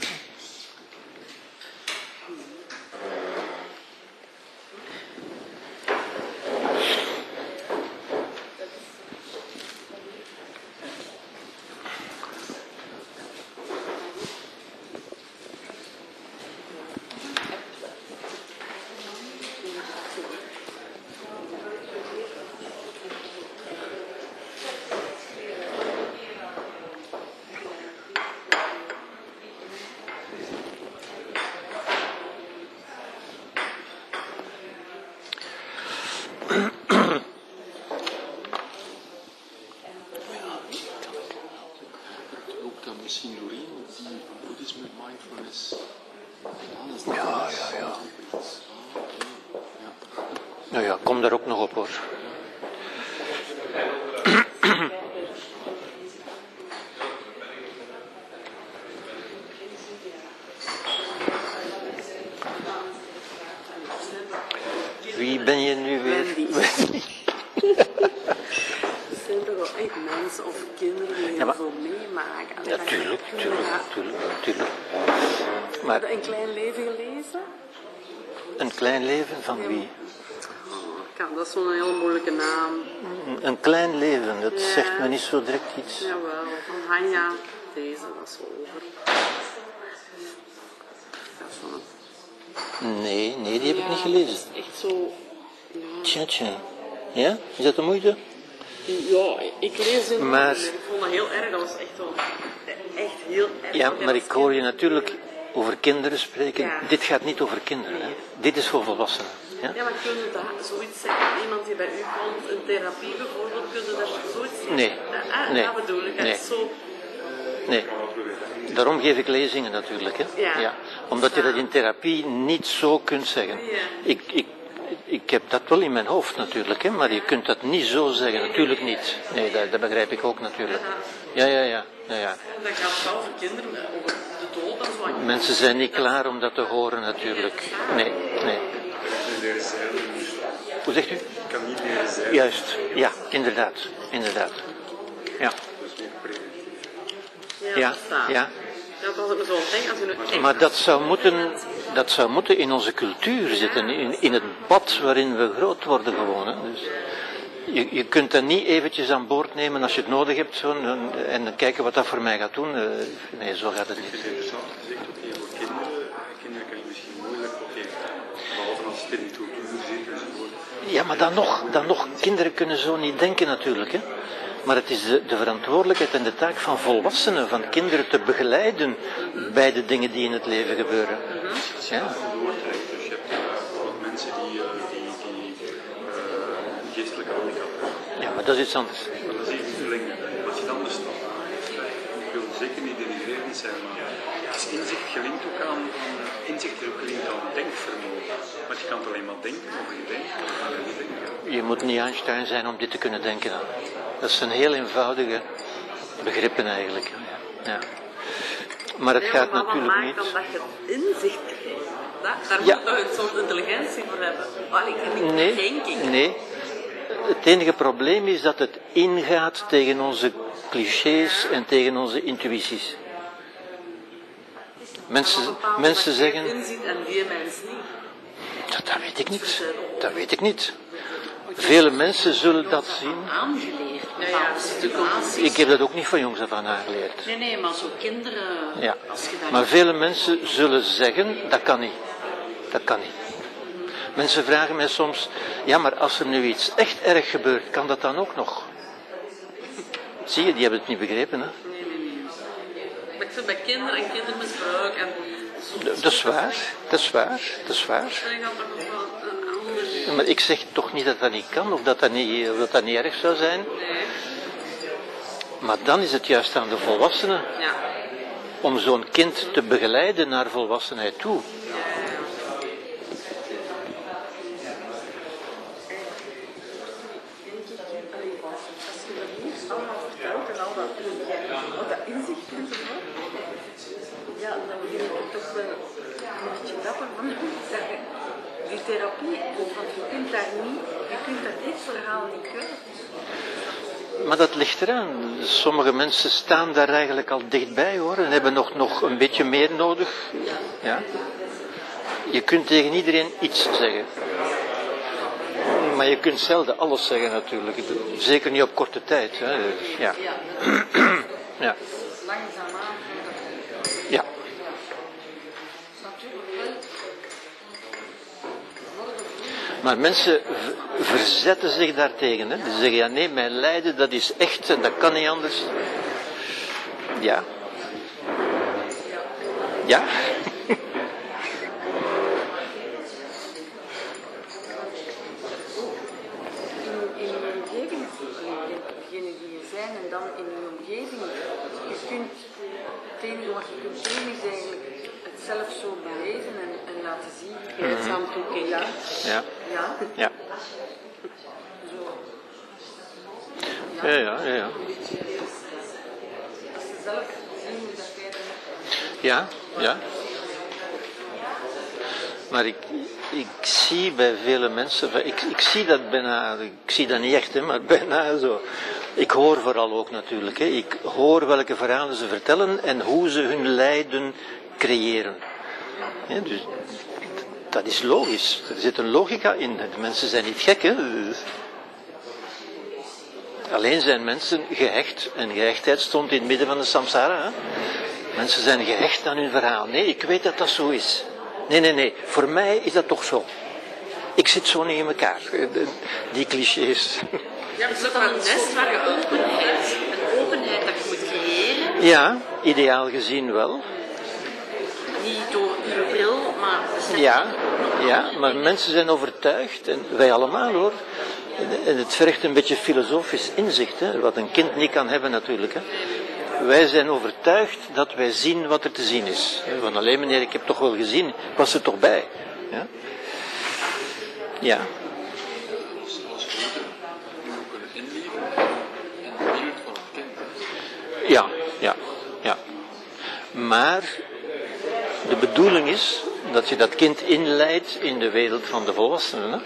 Ook dan misschien doorheen die boeddhisme, mindfulness. Alles Ja, ja, ja. Ja. Nou ja, kom daar ook nog op hoor. Wie ben je nu weer? Wendy. zijn toch wel echt mensen of kinderen die heel Ja, maar- veel meemaken. Allee, Ja, dat- tuurlijk, tuurlijk, Ja. tuurlijk, tuurlijk. Heb Maar je een klein leven gelezen? een klein leven van wie? Oh, kan, dat is zo'n hele moeilijke naam. Een klein leven, dat Ja. zegt me niet zo direct iets. Jawel, van Hanja. Deze, dat is wel over. Dat is van een- Nee, nee, die heb ik Ja, niet gelezen. dat is echt zo... Ja, Tja, tja. Ja? Is dat de moeite? ja ik lees dit Maar-. Ik vond dat heel erg. Dat was echt wel... Echt heel erg. Ja, maar ik hoor je natuurlijk over kinderen spreken. Ja. Dit gaat niet over kinderen. Hè? Dit is voor volwassenen. Ja? Ja, maar kun je dat zoiets zeggen? Iemand die bij u komt, een therapie bijvoorbeeld, kun je daar zoiets zeggen? Nee. Ah, ah, Nee. dat bedoel ik. Het Nee. zo... Nee. Daarom geef ik lezingen natuurlijk. Hè? Ja. Omdat je dat in therapie niet zo kunt zeggen. Ja. Ik, ik, ik heb dat wel in mijn hoofd natuurlijk, hè? maar je kunt dat niet zo zeggen. Natuurlijk niet. Nee, dat, dat begrijp ik ook natuurlijk. Ja, ja, ja. ja, ja. Dat gaat vooral voor kinderen over de dood en zo. Mensen zijn niet klaar om dat te horen natuurlijk. Nee, nee. Hoe zegt u? Ik kan niet leren zijn. Juist, ja, inderdaad, inderdaad. Ja, ja, dat ja. Ja, Maar dat zou moeten, dat zou moeten in onze cultuur zitten, in, in het bad waarin we groot worden gewoon. Hè. Dus je, je kunt dat niet eventjes aan boord nemen als je het nodig hebt zo, en, en dan kijken wat dat voor mij gaat doen. Eh, Nee, zo gaat het niet. Het is interessant gezegd ook heel kinderen. kinderen kan je misschien moeilijk, oké, behalve als het in die cultuur zit enzovoort. Ja, maar dan nog, dan nog, kinderen kunnen zo niet denken natuurlijk. Hè? Maar het is de, de verantwoordelijkheid en de taak van volwassenen, van kinderen te begeleiden bij de dingen die in het leven gebeuren. Ja. Dus je hebt uh, wat mensen die, uh, die, die uh, geestelijke handicap hebben. ja, maar dat is iets anders. Maar dat is iets verlengen. Wat je dan bestond. Ik wil zeker niet denigrerend zijn, maar het is inzicht gelinkt ook aan, inzicht is ook gelinkt aan denkvermogen. Want je kan het alleen maar denken over je maar je denken. Je moet niet Einstein zijn om dit te kunnen denken. Hè. Dat zijn heel eenvoudige begrippen eigenlijk. Ja. Maar het gaat maar natuurlijk maakt niet. dan dat je het inzicht krijgt? Dat, daar Ja. moet je een soort intelligentie voor hebben. Allee, Nee, denk ik. nee. Het enige probleem is dat het ingaat tegen onze clichés en tegen onze intuïties. Mensen, mensen zeggen, inziet en die mens niet. dat, dat weet ik niet. Dat weet ik niet. Vele mensen zullen dat zien. Ja, situaties. Ik heb dat ook niet van jongs af aan aangeleerd. Nee, nee, maar zo kinderen, Ja. als je Maar vele mensen zullen zeggen, dat kan niet. Dat kan niet. Mensen vragen mij soms, ja maar als er nu iets echt erg gebeurt, kan dat dan ook nog? Zie je, die hebben het niet begrepen. Hè? Nee, nee, nee. Maar ik vind bij kinderen en kindermisbruik en Dat is waar, dat is waar, dat is waar. Maar ik zeg toch niet dat dat niet kan, of dat dat niet, of dat dat niet erg zou zijn. Nee, Maar dan is het juist aan de volwassenen ja. om zo'n kind te begeleiden naar volwassenheid toe. Als je dat niet allemaal vertelt en al dat, wat dat inzicht kunt hebben, ja, dan begin ik er toch wel een beetje dapper van te zeggen. Die therapie, want je kunt daar niet, je kunt dat dit verhaal niet kwijt. Maar dat ligt eraan. Sommige mensen staan daar eigenlijk al dichtbij hoor en hebben nog, nog een beetje meer nodig. Ja? Je kunt tegen iedereen iets zeggen. Maar je kunt zelden alles zeggen natuurlijk. Zeker niet op korte tijd. Hè. Ja. Ja. langzaamaan ja. Maar mensen verzetten zich daartegen. Hè. Die zeggen, ja nee, mijn lijden dat is echt en dat kan niet anders. Ja. Ja. en dan in je omgeving. Je kunt, het wat je kunt doen is eigenlijk het zelf zo beleven en, en laten zien. Toekijken. Ja, Ja. ja, Ja. zo. Ja, ja, ja. ja. Ja, ja. Maar ik, ik zie bij vele mensen, ik, ik zie dat bijna, ik zie dat niet echt, hè, maar bijna zo. Ik hoor vooral ook natuurlijk, hè. ik hoor welke verhalen ze vertellen en hoe ze hun lijden creëren. Hè, dus, dat is logisch, er zit een logica in. De mensen zijn niet gek, hè. Alleen zijn mensen gehecht, en gehechtheid stond in het midden van de samsara. Hè. Mensen zijn gehecht aan hun verhaal. Nee, ik weet dat dat zo is. Nee, nee, nee. Voor mij is dat toch zo. Ik zit zo niet in elkaar. Die clichés. Ja, Is dat dan een nest waar je openheid, een openheid dat je moet creëren, Ja, ideaal gezien wel. niet door Ja, ja, maar mensen zijn overtuigd, en wij allemaal hoor. En het vergt een beetje filosofisch inzicht, hè, wat een kind niet kan hebben natuurlijk. Hè. Wij zijn overtuigd dat wij zien wat er te zien is. Van alleen meneer, ik heb toch wel gezien, ik was er toch bij. Ja, ja. Ja, ja, ja. Maar de bedoeling is dat je dat kind inleidt in de wereld van de volwassenen. Hè?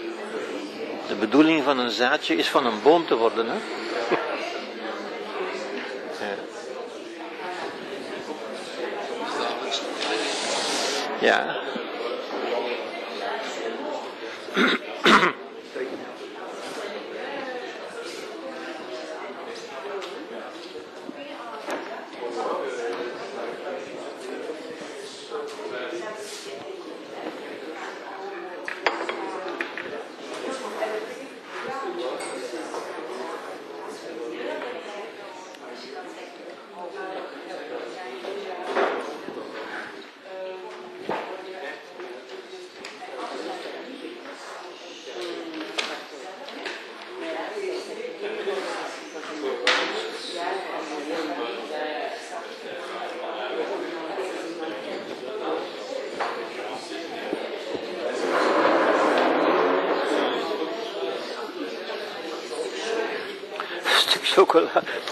De bedoeling van een zaadje is van een boom te worden. Hè? Ja. Ja.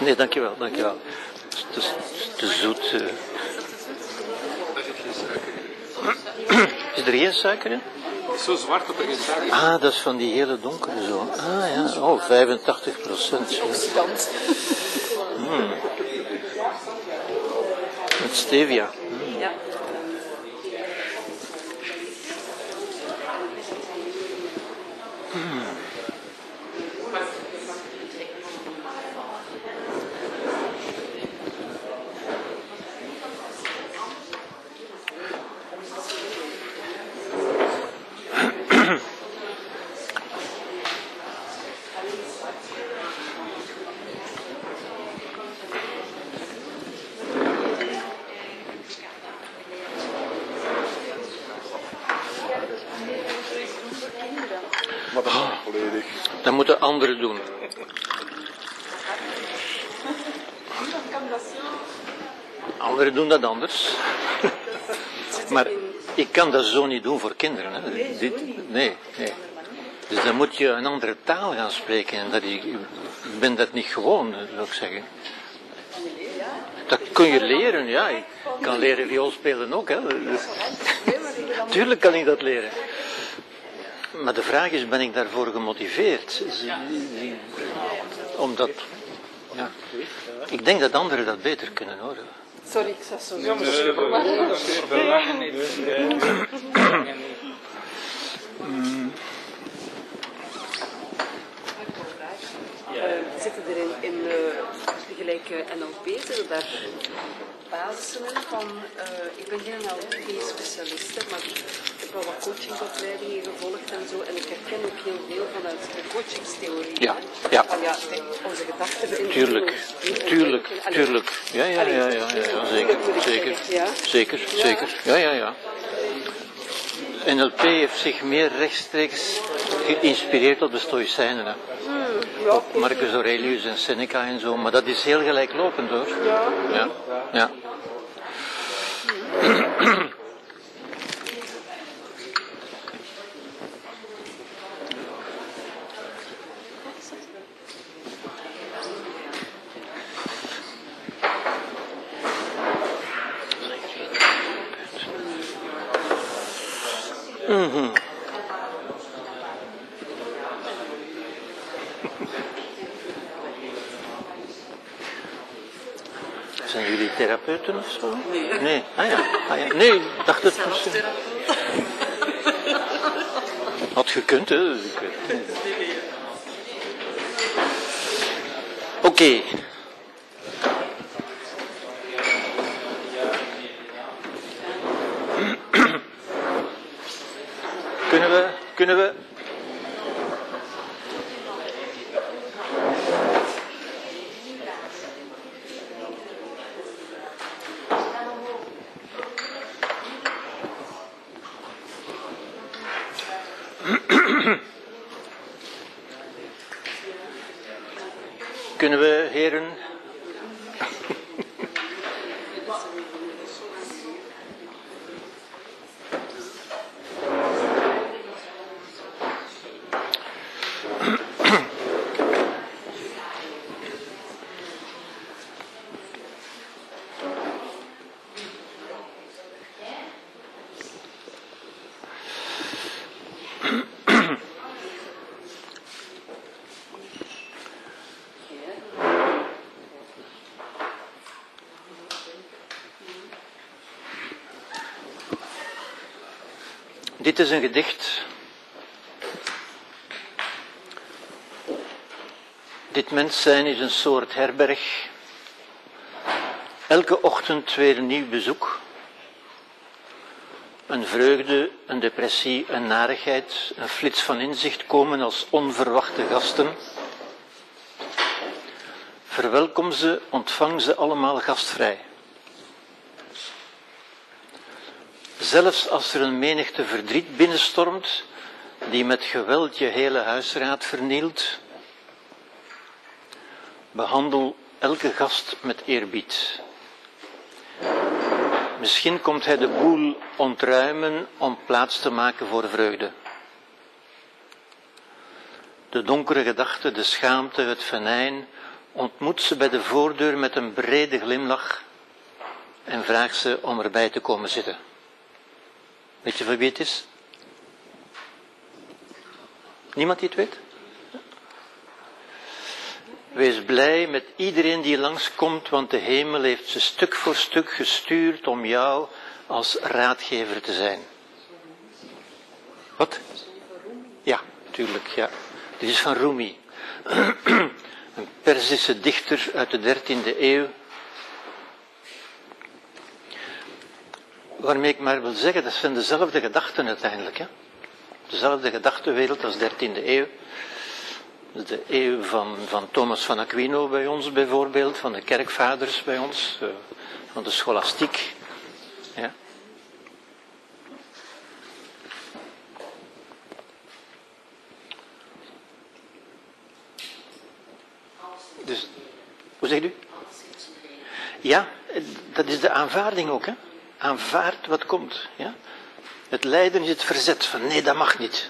Nee, dankjewel, dankjewel. Het is te, te zoet. eh. Is er geen suiker in? Het is zo zwart dat er geen suiker in Ah, dat is van die hele donkere zo. Ah ja, oh, 85 procent. Hmm. Met stevia. Ja. Maar dat is volledig. Dat moeten anderen doen. Anderen doen dat anders. Maar ik kan dat zo niet doen voor kinderen. Hè. Dit, nee, nee. Dus dan moet je een andere taal gaan spreken. En dat ik, ik ben dat niet gewoon, zou ik zeggen. Dat kun je leren, ja. Ik kan leren viool spelen ook. Hè. Tuurlijk kan ik dat leren. Maar de vraag is, ben ik daarvoor gemotiveerd? Omdat, ja. Ik denk dat anderen dat beter kunnen hoor. Sorry, ik zat zo. Niet. Eh, zitten er in, in eh, gelijk eh, NLP, zitten daar basissen in van, eh, ik ben geen NLP-specialist, maar ik heb wel wat coachingopleidingen gevolgd en zo, en ik herken ook heel veel vanuit de coachingstheorie. Ja, hè. ja. Van, ja, onze gedachten Tuurlijk, tuurlijk, tuurlijk. Ja, ja, ja, ja, ja, ja, zeker, ja. zeker, zeker. Ja, ja, ja. NLP heeft zich meer rechtstreeks geïnspireerd op de Stoïcijnen. Hè. Ja, Op Marcus Aurelius en Seneca en zo, maar dat is heel gelijklopend hoor. ja. Ja, ja. Mhm. Zijn jullie therapeuten of zo? Nee. Nee, ah ja. Ah, ja. Nee, ik dacht het misschien. Had gekund, hè? Oké we, kunnen we Kunnen we, heren. Dit is een gedicht. Dit mens zijn is een soort herberg. Elke ochtend weer een nieuw bezoek. Een vreugde, een depressie, een narigheid, een flits van inzicht komen als onverwachte gasten. Verwelkom ze, ontvang ze allemaal gastvrij. Zelfs als er een menigte verdriet binnenstormt, die met geweld je hele huisraad vernielt, behandel elke gast met eerbied. Misschien komt hij de boel ontruimen om plaats te maken voor vreugde. De donkere gedachte, de schaamte, het venijn ontmoet ze bij de voordeur met een brede glimlach en vraagt ze om erbij te komen zitten. Weet je van wie het is? Niemand die het weet? Wees blij met iedereen die langskomt, want de hemel heeft ze stuk voor stuk gestuurd om jou als raadgever te zijn. Wat? Ja, tuurlijk, ja. Dit is van Rumi. Een Perzische dichter uit de 13e eeuw. Waarmee ik maar wil zeggen, dat zijn dezelfde gedachten uiteindelijk. Hè? Dezelfde gedachtenwereld als 13e eeuw. De eeuw van, van Thomas van Aquino bij ons bijvoorbeeld, van de kerkvaders bij ons, eh, van de scholastiek. Ja. Dus, hoe zegt u? Ja, dat is de aanvaarding ook. Hè? Aanvaard wat komt. Ja? Het lijden is het verzet van nee, dat mag niet.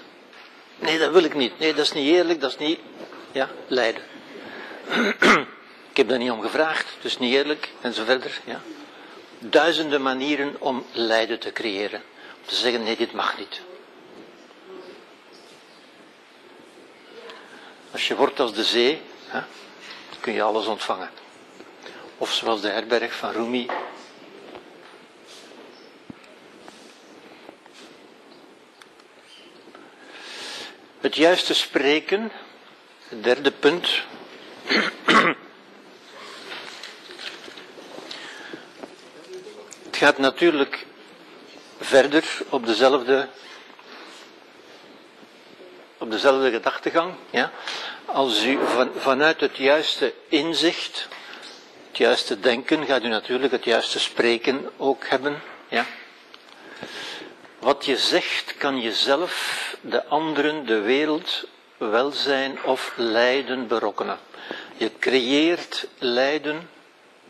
Nee, dat wil ik niet. Nee, dat is niet eerlijk, dat is niet. Ja, lijden. ik heb daar niet om gevraagd, dus niet eerlijk, en zo verder. Ja. Duizenden manieren om lijden te creëren. Om te zeggen, nee, dit mag niet. Als je wordt als de zee, hè, kun je alles ontvangen. Of zoals de herberg van Rumi. Het juiste spreken, het derde punt. Het gaat natuurlijk verder op dezelfde, op dezelfde gedachtegang. Ja? Als u van, vanuit het juiste inzicht, het juiste denken, gaat u natuurlijk het juiste spreken ook hebben. Ja? Wat je zegt kan jezelf, de anderen, de wereld, welzijn of lijden berokkenen. Je creëert lijden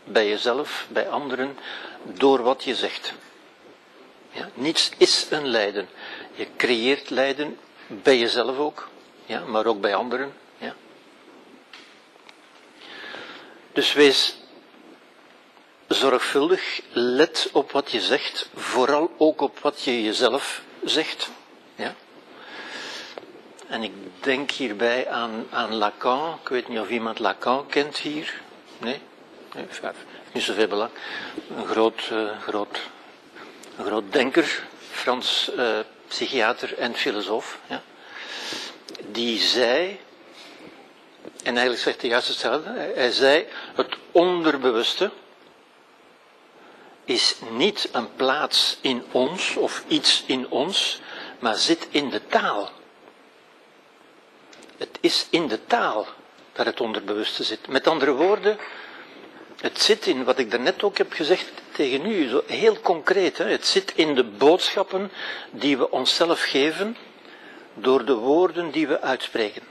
bij jezelf, bij anderen, door wat je zegt. Ja, niets is een lijden. Je creëert lijden bij jezelf ook, ja, maar ook bij anderen. Ja. Dus wees zorgvuldig, let op wat je zegt, vooral ook op wat je jezelf zegt. Ja. En ik denk hierbij aan, aan Lacan. Ik weet niet of iemand Lacan kent hier. Nee? nee niet zoveel belang. Een groot, uh, groot, een groot denker, Frans uh, psychiater en filosoof. Ja. Die zei, en eigenlijk zegt hij juist hetzelfde, hij zei, het onderbewuste is niet een plaats in ons of iets in ons, maar zit in de taal. Het is in de taal dat het onderbewuste zit. Met andere woorden, het zit in wat ik daarnet ook heb gezegd tegen u, zo heel concreet. Hè? Het zit in de boodschappen die we onszelf geven door de woorden die we uitspreken.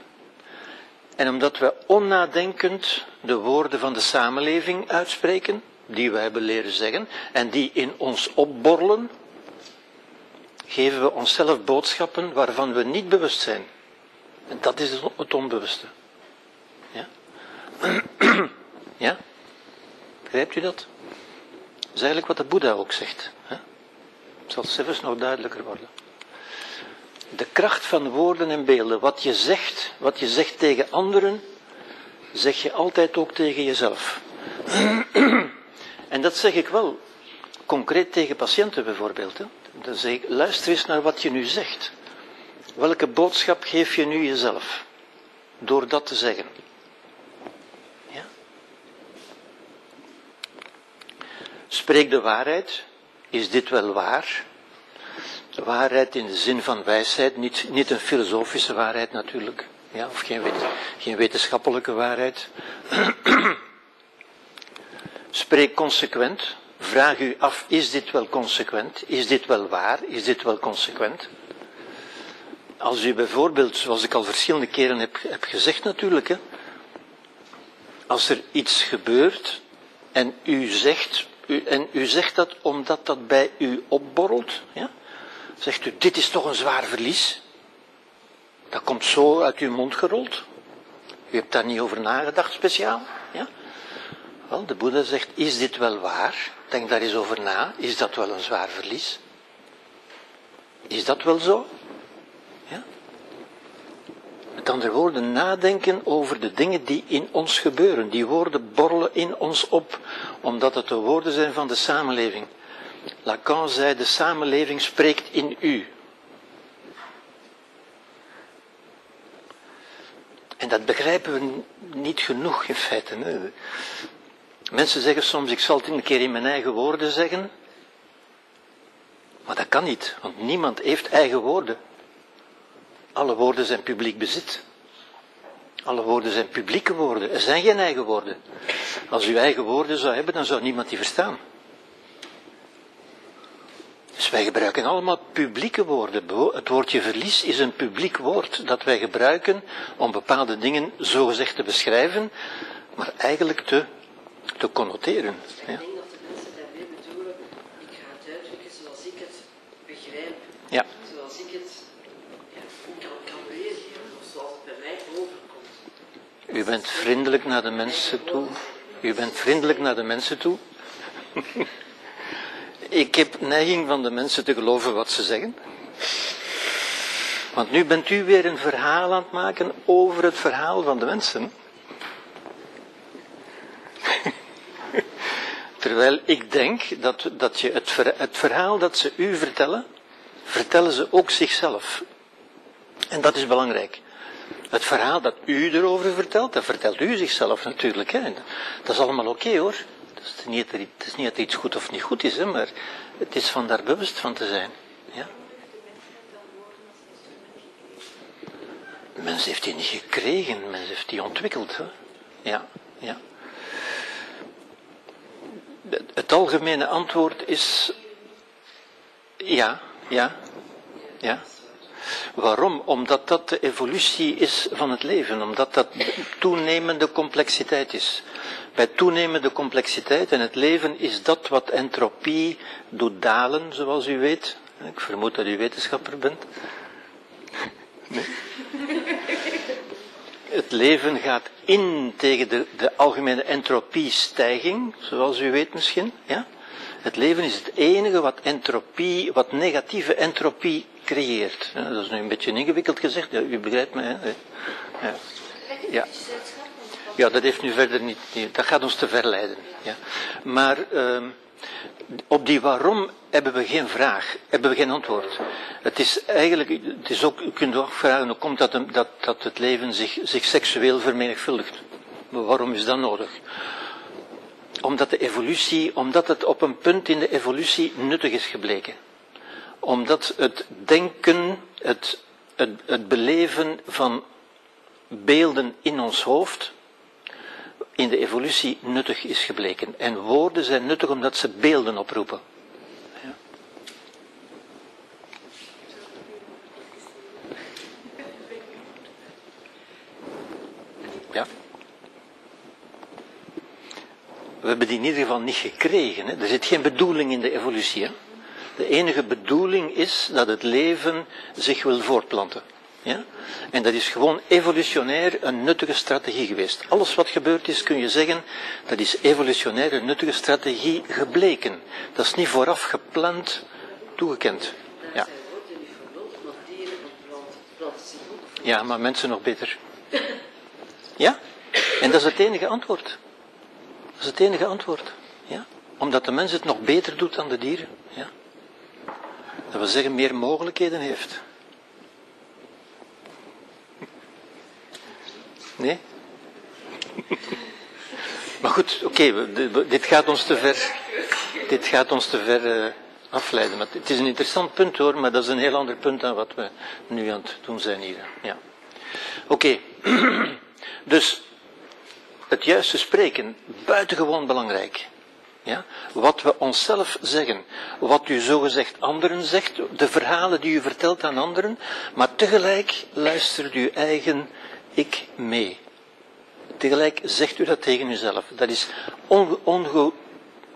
En omdat we onnadenkend de woorden van de samenleving uitspreken, die we hebben leren zeggen, en die in ons opborrelen, geven we onszelf boodschappen waarvan we niet bewust zijn. En dat is het onbewuste. Ja? ja? Begrijpt u dat? Dat is eigenlijk wat de Boeddha ook zegt. Hè? Het zal zelfs nog duidelijker worden. De kracht van woorden en beelden. Wat je zegt, wat je zegt tegen anderen, zeg je altijd ook tegen jezelf. en dat zeg ik wel concreet tegen patiënten bijvoorbeeld. Hè? Dan zeg ik, luister eens naar wat je nu zegt. Welke boodschap geef je nu jezelf? Door dat te zeggen. Ja? Spreek de waarheid. Is dit wel waar? Waarheid in de zin van wijsheid, niet, niet een filosofische waarheid natuurlijk. Ja, of geen, geen wetenschappelijke waarheid. Spreek consequent. Vraag u af, is dit wel consequent? Is dit wel waar? Is dit wel consequent? Als u bijvoorbeeld, zoals ik al verschillende keren heb, heb gezegd natuurlijk, hè, als er iets gebeurt en u zegt, en u zegt dat omdat dat bij u opborrelt, ja, zegt u, dit is toch een zwaar verlies. Dat komt zo uit uw mond gerold. U hebt daar niet over nagedacht speciaal. De Boeddha zegt, is dit wel waar? Denk daar eens over na. Is dat wel een zwaar verlies? Is dat wel zo? Ja? Met andere woorden, nadenken over de dingen die in ons gebeuren. Die woorden borrelen in ons op, omdat het de woorden zijn van de samenleving. Lacan zei, de samenleving spreekt in u. En dat begrijpen we niet genoeg in feite. Hè. Mensen zeggen soms, ik zal het een keer in mijn eigen woorden zeggen. Maar dat kan niet, want niemand heeft eigen woorden. Alle woorden zijn publiek bezit. Alle woorden zijn publieke woorden. Er zijn geen eigen woorden. Als u eigen woorden zou hebben, dan zou niemand die verstaan. Dus wij gebruiken allemaal publieke woorden. Het woordje verlies is een publiek woord dat wij gebruiken om bepaalde dingen zogezegd te beschrijven, maar eigenlijk te, te connoteren. Ik denk dat de mensen daarmee bedoelen, ik ga het uitdrukken zoals ik het begrijp. Ja. Zoals ik het ja, kan, kan weergeven, of zoals het bij mij overkomt. U bent vriendelijk naar de mensen toe. U bent vriendelijk naar de mensen toe. Ik heb neiging van de mensen te geloven wat ze zeggen. Want nu bent u weer een verhaal aan het maken over het verhaal van de mensen. Terwijl ik denk dat, dat je het, ver, het verhaal dat ze u vertellen, vertellen ze ook zichzelf. En dat is belangrijk. Het verhaal dat u erover vertelt, dat vertelt u zichzelf natuurlijk. Hè. Dat is allemaal oké hoor. Het is, niet, het is niet dat iets goed of niet goed is, hè, maar het is van daar bewust van te zijn. Ja? Mens heeft die niet gekregen, mens heeft die ontwikkeld. Hè? Ja, ja. Het algemene antwoord is ja, ja, ja. Waarom? Omdat dat de evolutie is van het leven, omdat dat toenemende complexiteit is. Bij toenemende complexiteit in het leven is dat wat entropie doet dalen, zoals u weet. Ik vermoed dat u wetenschapper bent. Nee. Het leven gaat in tegen de, de algemene entropiestijging, zoals u weet misschien. Ja? Het leven is het enige wat entropie, wat negatieve entropie creëert. Dat is nu een beetje ingewikkeld gezegd, ja, u begrijpt mij. Hè? Ja. ja. Dat heeft nu verder niet, dat gaat ons te ver leiden. Ja. Maar uh, op die waarom hebben we geen vraag, hebben we geen antwoord. Het is eigenlijk, het is ook, u kunt ook vragen, hoe komt dat, dat, dat het leven zich, zich seksueel vermenigvuldigt? Maar waarom is dat nodig? Omdat de evolutie, omdat het op een punt in de evolutie nuttig is gebleken. Omdat het denken, het, het, het beleven van beelden in ons hoofd, in de evolutie nuttig is gebleken. En woorden zijn nuttig omdat ze beelden oproepen. Ja. We hebben die in ieder geval niet gekregen. Hè. Er zit geen bedoeling in de evolutie. Hè. De enige bedoeling is dat het leven zich wil voortplanten. Ja? En dat is gewoon evolutionair een nuttige strategie geweest. Alles wat gebeurd is, kun je zeggen, dat is evolutionair een nuttige strategie gebleken. Dat is niet vooraf gepland toegekend. Ja. Ja, maar mensen nog beter. Ja? En dat is het enige antwoord. Dat is het enige antwoord. Ja? Omdat de mens het nog beter doet dan de dieren. Ja? Dat wil zeggen, meer mogelijkheden heeft. Nee? Maar goed, oké, dit gaat ons te ver. Dit gaat ons te ver uh, afleiden. Het is een interessant punt hoor, maar dat is een heel ander punt dan wat we nu aan het doen zijn hier. Ja. Oké, dus het juiste spreken, buitengewoon belangrijk. Ja? Wat we onszelf zeggen, wat u zogezegd anderen zegt, de verhalen die u vertelt aan anderen, maar tegelijk luistert uw eigen ik mee. Tegelijk zegt u dat tegen uzelf. Dat is onge onge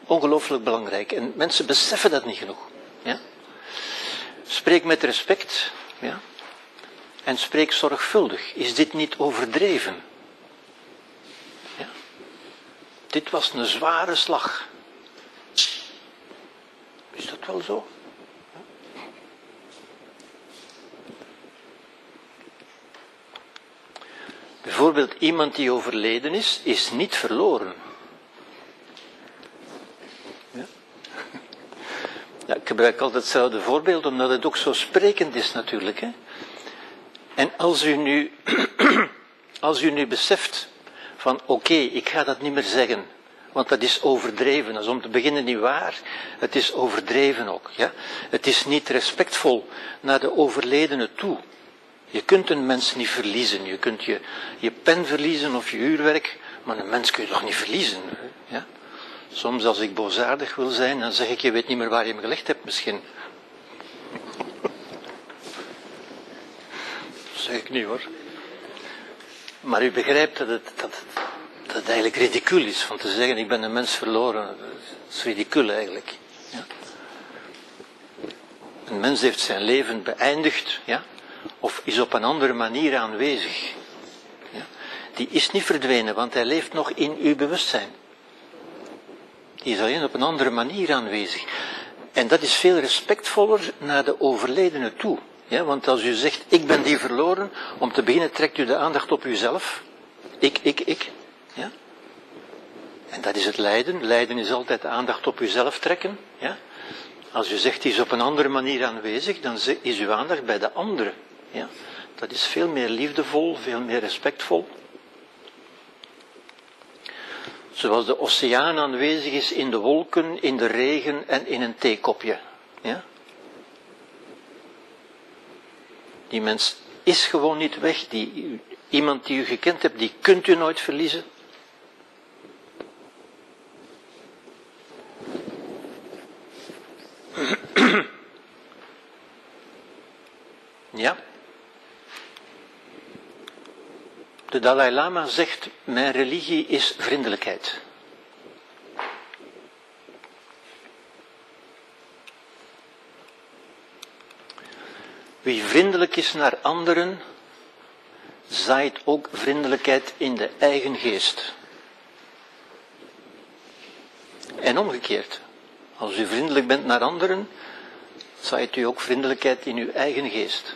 ongelooflijk belangrijk. En mensen beseffen dat niet genoeg. Ja? Spreek met respect. Ja? En spreek zorgvuldig. Is dit niet overdreven? Ja? dit was een zware slag. Is dat wel zo? Bijvoorbeeld iemand die overleden is, is niet verloren. Ja? Ja, ik gebruik altijd hetzelfde voorbeeld, omdat het ook zo sprekend is natuurlijk. Hè? En als u nu, als u nu beseft van oké, ik ga dat niet meer zeggen, want dat is overdreven. Dat is om te beginnen niet waar, het is overdreven ook. Ja? Het is niet respectvol naar de overledene toe. Je kunt een mens niet verliezen. Je kunt je, je pen verliezen of je uurwerk, maar een mens kun je toch niet verliezen. Ja? Soms als ik boosaardig wil zijn, dan zeg ik, je weet niet meer waar je me gelegd hebt misschien. Dat zeg ik niet hoor. Maar u begrijpt dat het, dat, dat eigenlijk ridicuul is van te zeggen, ik ben een mens verloren. Dat is ridicuul eigenlijk. Ja? Een mens heeft zijn leven beëindigd, ja? Of is op een andere manier aanwezig. Ja? Die is niet verdwenen, want hij leeft nog in uw bewustzijn. Die is alleen op een andere manier aanwezig. En dat is veel respectvoller naar de overledene toe. Ja, want als u zegt, ik ben die verloren, om te beginnen trekt u de aandacht op uzelf. Ik, ik, ik. Ja? En dat is het lijden. Lijden is altijd de aandacht op uzelf trekken. Ja? Als u zegt, die is op een andere manier aanwezig, dan is uw aandacht bij de andere. Ja? Dat is veel meer liefdevol, veel meer respectvol. Zoals de oceaan aanwezig is in de wolken, in de regen en in een theekopje. Ja? Die mens is gewoon niet weg. Die, iemand die u gekend hebt, die kunt u nooit verliezen. Ja. De Dalai Lama zegt, mijn religie is vriendelijkheid. Wie vriendelijk is naar anderen, zaait ook vriendelijkheid in de eigen geest. En omgekeerd, als u vriendelijk bent naar anderen, zaait u ook vriendelijkheid in uw eigen geest.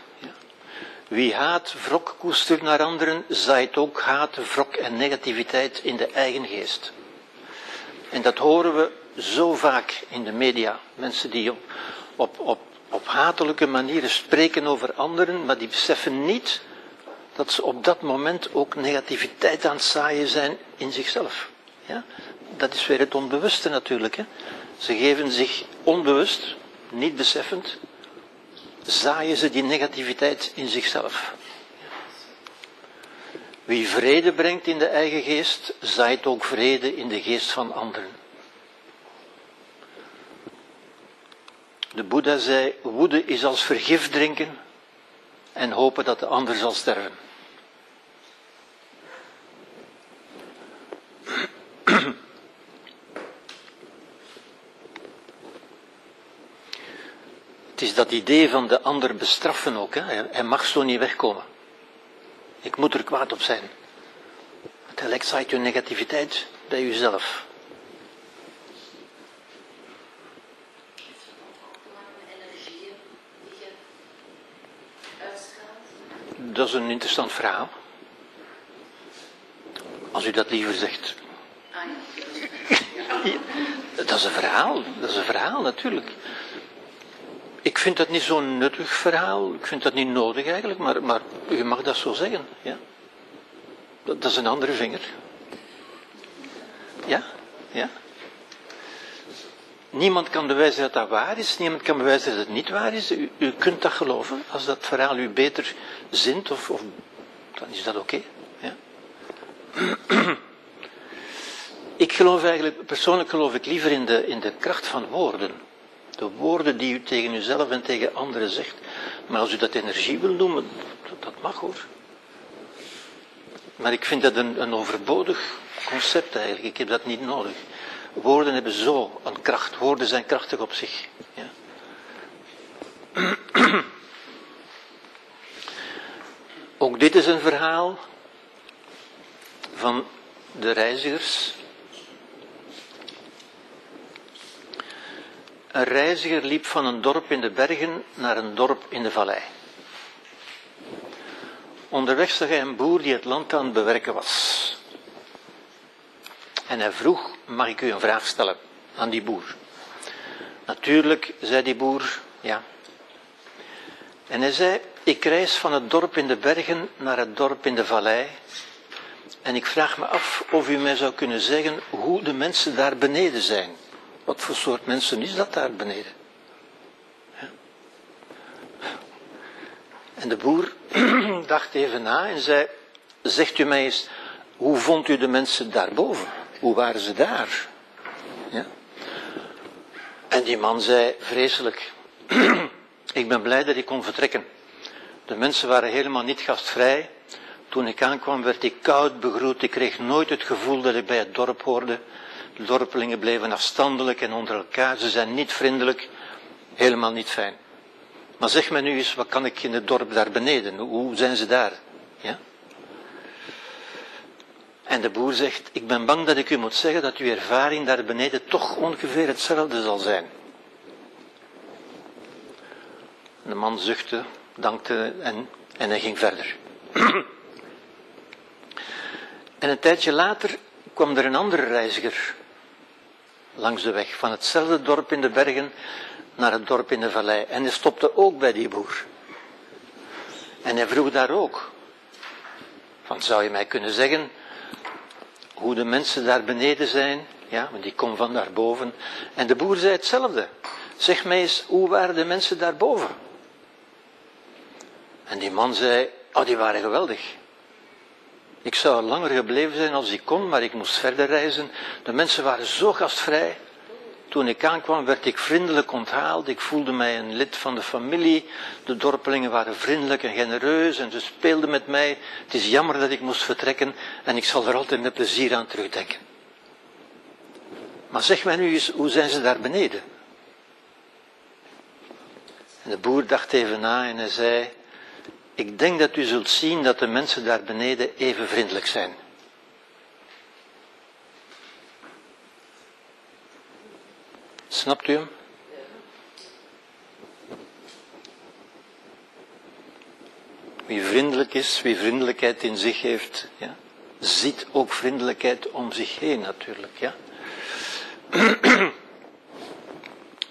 Wie haat, wrok koestert naar anderen, zaait ook haat, wrok en negativiteit in de eigen geest. En dat horen we zo vaak in de media. Mensen die op, op, op, op hatelijke manieren spreken over anderen, maar die beseffen niet dat ze op dat moment ook negativiteit aan het zaaien zijn in zichzelf. Ja? Dat is weer het onbewuste natuurlijk. Hè? Ze geven zich onbewust, niet beseffend, zaaien ze die negativiteit in zichzelf. Wie vrede brengt in de eigen geest, zaait ook vrede in de geest van anderen. De Boeddha zei, woede is als vergif drinken en hopen dat de ander zal sterven. Is dat idee van de ander bestraffen ook. Hè? Hij mag zo niet wegkomen. Ik moet er kwaad op zijn. Tegelijk zaait je negativiteit bij jezelf. Dat is een interessant verhaal. Als u dat liever zegt. Dat is een verhaal, dat is een verhaal natuurlijk. Ik vind dat niet zo'n nuttig verhaal, ik vind dat niet nodig eigenlijk, maar, maar u mag dat zo zeggen. Ja? Dat, is een andere vinger. Ja? Ja? Niemand kan bewijzen dat dat waar is, niemand kan bewijzen dat het niet waar is. U, u kunt dat geloven, als dat verhaal u beter zint, of, of dan is dat oké. ja? ik geloof eigenlijk, persoonlijk geloof ik liever in de, in de kracht van woorden. De woorden die u tegen uzelf en tegen anderen zegt. Maar als u dat energie wil noemen, dat, mag hoor. Maar ik vind dat een, een overbodig concept eigenlijk. Ik heb dat niet nodig. Woorden hebben zo een kracht. Woorden zijn krachtig op zich. Ja. Ook dit is een verhaal van de reizigers Een reiziger liep van een dorp in de bergen naar een dorp in de vallei. Onderweg zag hij een boer die het land aan het bewerken was. En hij vroeg, mag ik u een vraag stellen aan die boer? Natuurlijk, zei die boer, ja. En hij zei, ik reis van het dorp in de bergen naar het dorp in de vallei. En ik vraag me af of u mij zou kunnen zeggen hoe de mensen daar beneden zijn. Wat voor soort mensen is dat daar beneden? Ja. En de boer dacht even na en zei, zegt u mij eens, hoe vond u de mensen daarboven? Hoe waren ze daar? Ja. En die man zei, vreselijk, ik ben blij dat ik kon vertrekken. De mensen waren helemaal niet gastvrij. Toen ik aankwam werd ik koud begroet. Ik kreeg nooit het gevoel dat ik bij het dorp hoorde. Dorpelingen bleven afstandelijk en onder elkaar. Ze zijn niet vriendelijk. Helemaal niet fijn. Maar zeg me nu eens, wat kan ik in het dorp daar beneden? Hoe zijn ze daar? Ja? En de boer zegt, ik ben bang dat ik u moet zeggen dat uw ervaring daar beneden toch ongeveer hetzelfde zal zijn. De man zuchtte, dankte en, en hij ging verder. en een tijdje later kwam er een andere reiziger langs de weg, van hetzelfde dorp in de bergen naar het dorp in de vallei. En hij stopte ook bij die boer. En hij vroeg daar ook, van zou je mij kunnen zeggen hoe de mensen daar beneden zijn? Ja, want die komen van daarboven. En de boer zei hetzelfde. Zeg mij eens, hoe waren de mensen daarboven? En die man zei, oh die waren geweldig. Ik zou langer gebleven zijn als ik kon, maar ik moest verder reizen. De mensen waren zo gastvrij. Toen ik aankwam werd ik vriendelijk onthaald. Ik voelde mij een lid van de familie. De dorpelingen waren vriendelijk en genereus en ze speelden met mij. Het is jammer dat ik moest vertrekken en ik zal er altijd met plezier aan terugdenken. Maar zeg mij nu eens, hoe zijn ze daar beneden? En de boer dacht even na en hij zei, ik denk dat u zult zien dat de mensen daar beneden even vriendelijk zijn. Snapt u hem? Wie vriendelijk is, wie vriendelijkheid in zich heeft, ja, ziet ook vriendelijkheid om zich heen natuurlijk. Ja.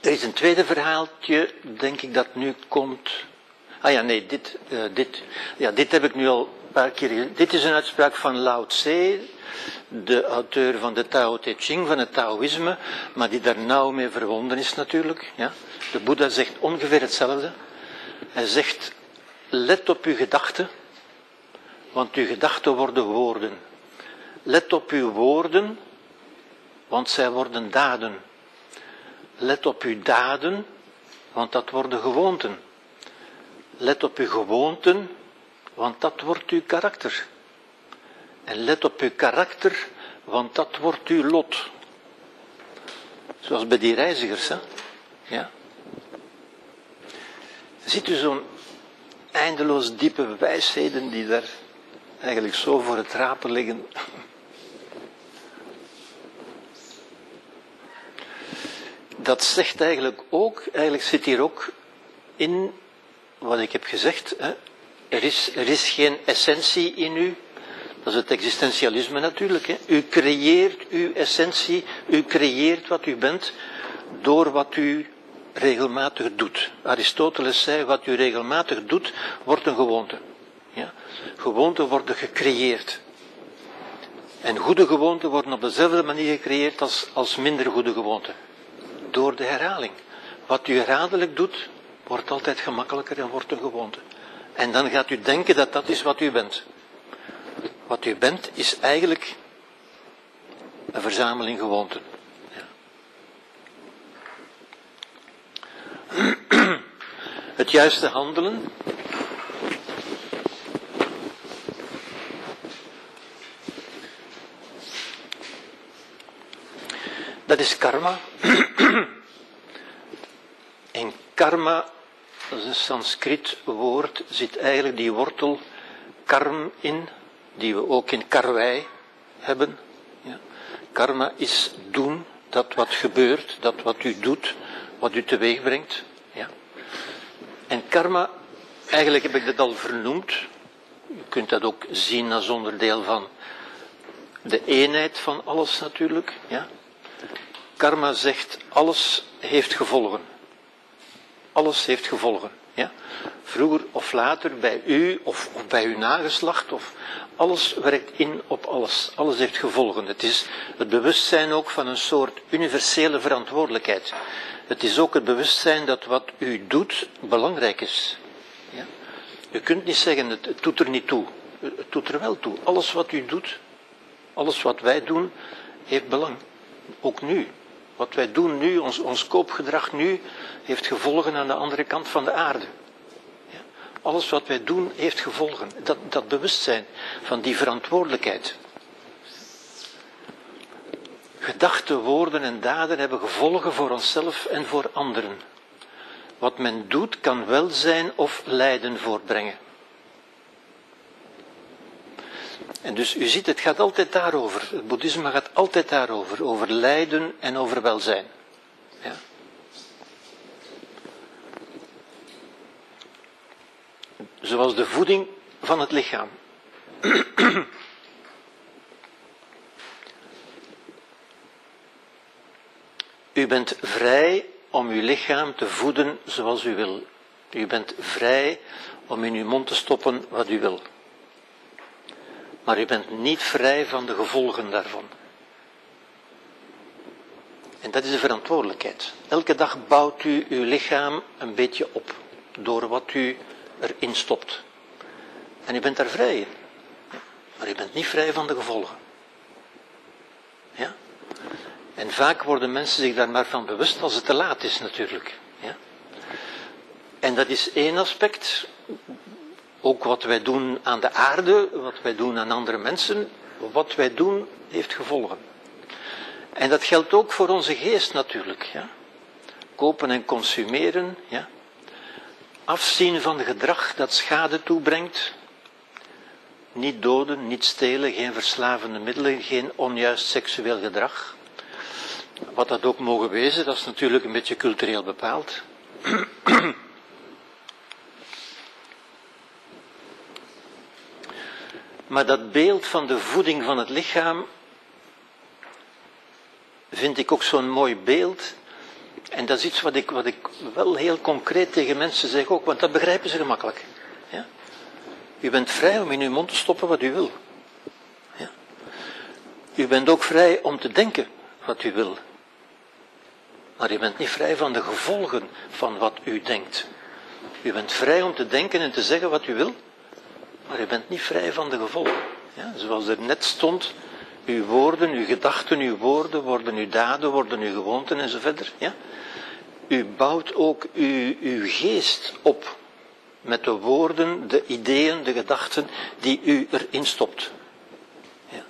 Er is een tweede verhaaltje, denk ik, dat nu komt. Ah ja, nee, dit, uh, dit, ja, dit heb ik nu al een paar keer. Dit is een uitspraak van Lao Tse, de auteur van de Tao Te Ching, van het Taoïsme, maar die daar nauw mee verwonden is natuurlijk. Ja. De Boeddha zegt ongeveer hetzelfde. Hij zegt, let op uw gedachten, want uw gedachten worden woorden. Let op uw woorden, want zij worden daden. Let op uw daden, want dat worden gewoonten. Let op uw gewoonten, want dat wordt uw karakter. En let op uw karakter, want dat wordt uw lot. Zoals bij die reizigers, hè? Ja. Ziet u zo'n eindeloos diepe wijsheden die daar eigenlijk zo voor het rapen liggen. Dat zegt eigenlijk ook, eigenlijk zit hier ook in wat ik heb gezegd. Hè. Er, is, er is geen essentie in u. Dat is het existentialisme natuurlijk. Hè. U creëert uw essentie, u creëert wat u bent door wat u regelmatig doet. Aristoteles zei, wat u regelmatig doet, wordt een gewoonte. Ja? Gewoonten worden gecreëerd. En goede gewoonten worden op dezelfde manier gecreëerd als, als minder goede gewoonten. Door de herhaling. Wat u herhaaldelijk doet, wordt altijd gemakkelijker en wordt een gewoonte. En dan gaat u denken dat dat is wat u bent. Wat u bent is eigenlijk een verzameling gewoonten. Het juiste handelen. Dat is karma. En karma, dat is een Sanskriet woord, zit eigenlijk die wortel karm in, die we ook in karwei hebben. Ja. Karma is doen, dat wat gebeurt, dat wat u doet, wat u teweeg brengt. Ja. En karma, eigenlijk heb ik dat al vernoemd. Je kunt dat ook zien als onderdeel van de eenheid van alles natuurlijk. Ja. Karma zegt, alles heeft gevolgen. Alles heeft gevolgen. Ja. Vroeger of later bij u of, bij uw nageslacht of alles werkt in op alles. Alles heeft gevolgen. Het is het bewustzijn ook van een soort universele verantwoordelijkheid. Het is ook het bewustzijn dat wat u doet belangrijk is. Ja? U kunt niet zeggen, het, het doet er niet toe. Het doet er wel toe. Alles wat u doet, alles wat wij doen, heeft belang. Ook nu. Wat wij doen nu, ons, ons koopgedrag nu, heeft gevolgen aan de andere kant van de aarde. Ja? Alles wat wij doen, heeft gevolgen. Dat, dat bewustzijn van die verantwoordelijkheid. Gedachten, woorden en daden hebben gevolgen voor onszelf en voor anderen. Wat men doet kan welzijn of lijden voortbrengen. En dus u ziet, het gaat altijd daarover. Het boeddhisme gaat altijd daarover. Over lijden en over welzijn. Ja. Zoals de voeding van het lichaam. U bent vrij om uw lichaam te voeden zoals u wil. U bent vrij om in uw mond te stoppen wat u wil. Maar u bent niet vrij van de gevolgen daarvan. En dat is de verantwoordelijkheid. Elke dag bouwt u uw lichaam een beetje op door wat u erin stopt. En u bent daar vrij in. Maar u bent niet vrij van de gevolgen. Ja? En vaak worden mensen zich daar maar van bewust als het te laat is natuurlijk. Ja? En dat is één aspect. Ook wat wij doen aan de aarde, wat wij doen aan andere mensen, wat wij doen heeft gevolgen. En dat geldt ook voor onze geest natuurlijk. Ja? Kopen en consumeren, ja? afzien van gedrag dat schade toebrengt. Niet doden, niet stelen, geen verslavende middelen, geen onjuist seksueel gedrag. Wat dat ook mogen wezen, dat is natuurlijk een beetje cultureel bepaald. Maar dat beeld van de voeding van het lichaam vind ik ook zo'n mooi beeld. En dat is iets wat ik, wat ik wel heel concreet tegen mensen zeg ook, want dat begrijpen ze gemakkelijk. Ja? U bent vrij om in uw mond te stoppen wat u wil. Ja? U bent ook vrij om te denken wat u wil. Maar u bent niet vrij van de gevolgen van wat u denkt. U bent vrij om te denken en te zeggen wat u wil, maar u bent niet vrij van de gevolgen. Ja, zoals er net stond, uw woorden, uw gedachten, uw woorden worden uw daden, worden uw gewoonten en zo verder. Ja? U bouwt ook uw, uw geest op met de woorden, de ideeën, de gedachten die u erin stopt. Ja.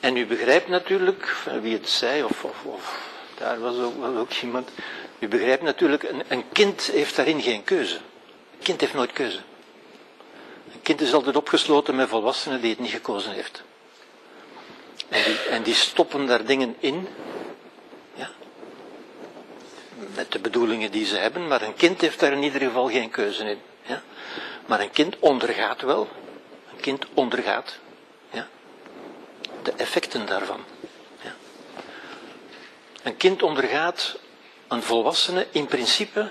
En u begrijpt natuurlijk, wie het zei, of, of, of daar was ook, was ook iemand, u begrijpt natuurlijk, een, een kind heeft daarin geen keuze. Een kind heeft nooit keuze. Een kind is altijd opgesloten met volwassenen die het niet gekozen heeft. En die, en die stoppen daar dingen in, ja, met de bedoelingen die ze hebben, maar een kind heeft daar in ieder geval geen keuze in. Ja. Maar een kind ondergaat wel, een kind ondergaat ja, de effecten daarvan. Ja. Een kind ondergaat een volwassene in principe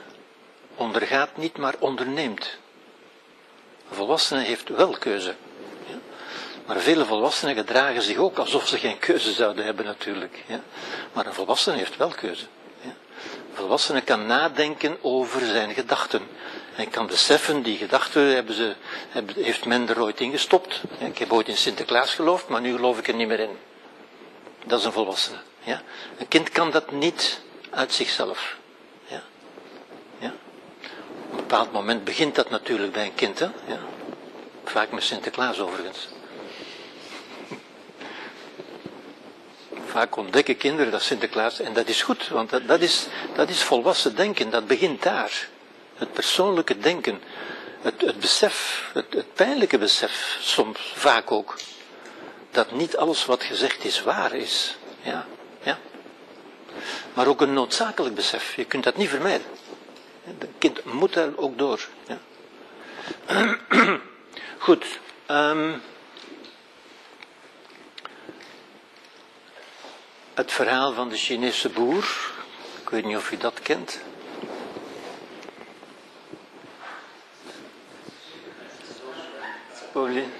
ondergaat niet, maar onderneemt. Een volwassene heeft wel keuze. Ja? Maar vele volwassenen gedragen zich ook alsof ze geen keuze zouden hebben natuurlijk. Ja? Maar een volwassene heeft wel keuze. Ja? Een volwassene kan nadenken over zijn gedachten. En kan beseffen, die gedachten hebben ze, heeft men er ooit in gestopt. Ik heb ooit in Sinterklaas geloofd, maar nu geloof ik er niet meer in. Dat is een volwassene. Een kind kan dat niet uit zichzelf. Ja? Ja? Op een bepaald moment begint dat natuurlijk bij een kind. Hè? Ja? Vaak met Sinterklaas overigens. Vaak ontdekken kinderen dat Sinterklaas, en dat is goed, want dat, dat, is, dat is volwassen denken, dat begint daar. Het persoonlijke denken, het, het besef, het, het pijnlijke besef, soms vaak ook, dat niet alles wat gezegd is waar is. Ja, Ja? Maar ook een noodzakelijk besef. Je kunt dat niet vermijden. Het kind moet daar ook door. Ja? Goed. ehm, het verhaal van de Chinese boer. Ik weet niet of u dat kent.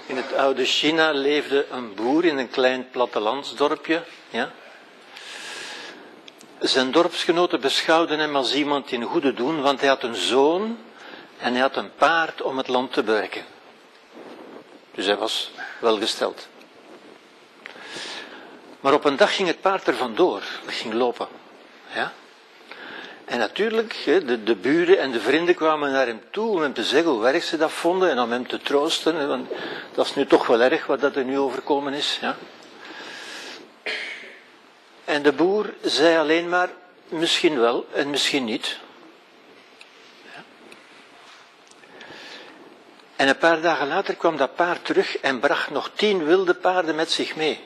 In het oude China leefde een boer in een klein plattelandsdorpje. Ja? Zijn dorpsgenoten beschouwden hem als iemand in goede doen, want hij had een zoon en hij had een paard om het land te bewerken. Dus hij was welgesteld. Maar op een dag ging het paard er vandoor. Dat ging lopen. Ja? En natuurlijk, de, de buren en de vrienden kwamen naar hem toe om hem te zeggen hoe erg ze dat vonden en om hem te troosten. Want dat is nu toch wel erg wat dat er nu overkomen is. Ja? En de boer zei alleen maar, misschien wel en misschien niet. En een paar dagen later kwam dat paard terug en bracht nog tien wilde paarden met zich mee.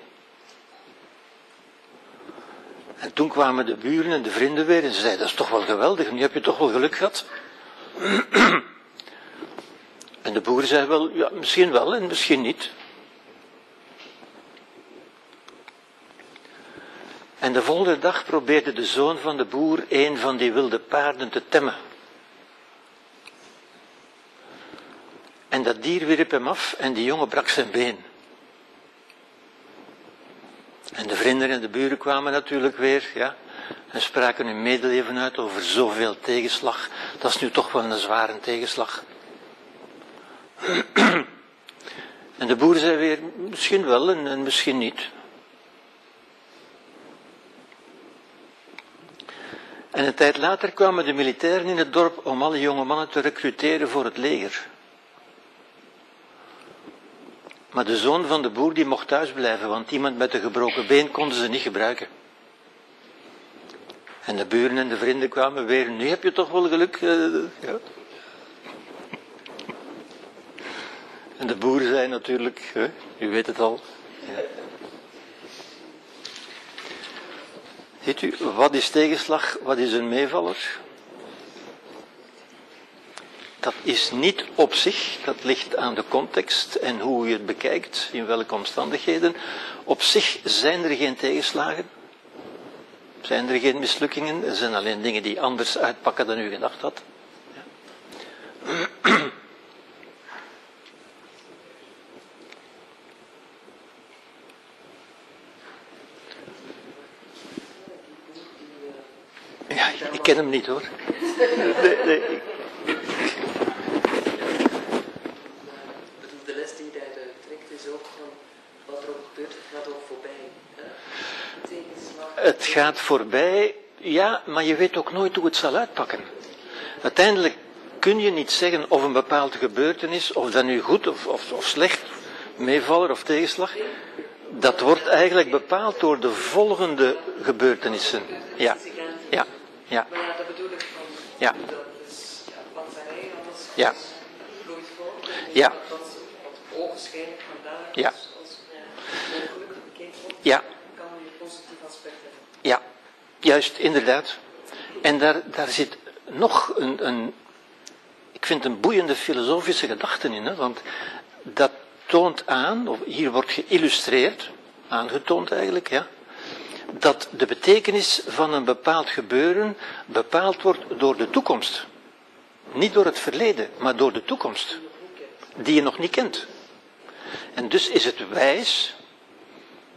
En toen kwamen de buren en de vrienden weer en ze zeiden, dat is toch wel geweldig, nu heb je toch wel geluk gehad. En de boer zei wel, ja, misschien wel en misschien niet. En de volgende dag probeerde de zoon van de boer een van die wilde paarden te temmen. En dat dier wierp hem af en die jongen brak zijn been. En de vrienden en de buren kwamen natuurlijk weer, ja, en spraken hun medeleven uit over zoveel tegenslag. Dat is nu toch wel een zware tegenslag. En de boer zei weer, misschien wel en, en misschien niet. En een tijd later kwamen de militairen in het dorp om alle jonge mannen te recruteren voor het leger. Maar de zoon van de boer die mocht thuis blijven, want iemand met een gebroken been konden ze niet gebruiken. En de buren en de vrienden kwamen weer, nu heb je toch wel geluk. eh, ja. En de boer zei natuurlijk, u weet het al. Ja. Ziet u, wat is tegenslag, wat is een meevaller? Dat is niet op zich, dat ligt aan de context en hoe je het bekijkt, in welke omstandigheden. Op zich zijn er geen tegenslagen, zijn er geen mislukkingen, er zijn alleen dingen die anders uitpakken dan u gedacht had. Ja, ik ken hem niet hoor. Nee, nee, de les die trekt is ook van wat er ook gebeurt, het gaat ook voorbij. Het gaat voorbij, ja, maar je weet ook nooit hoe het zal uitpakken. Uiteindelijk kun je niet zeggen of een bepaalde gebeurtenis, of dat nu goed of, of, of slecht, meevaller of tegenslag, dat wordt eigenlijk bepaald door de volgende gebeurtenissen. Ja, ja, ja, Maar ja, dat bedoel ik van. Ja. Dat is ja, alles Ja. vloeit voort. Ja. Dat, wat ogenschijnlijk vandaag Ja. als, als ongelukkig bekeken wordt, ja, kan je positief aspect hebben. ja, juist, inderdaad. En daar, daar zit nog een, een, ik vind een boeiende filosofische gedachte in, hè, want dat toont aan, of hier wordt geïllustreerd, aangetoond eigenlijk, ja, dat de betekenis van een bepaald gebeuren bepaald wordt door de toekomst. Niet door het verleden, maar door de toekomst, die je nog niet kent. En dus is het wijs,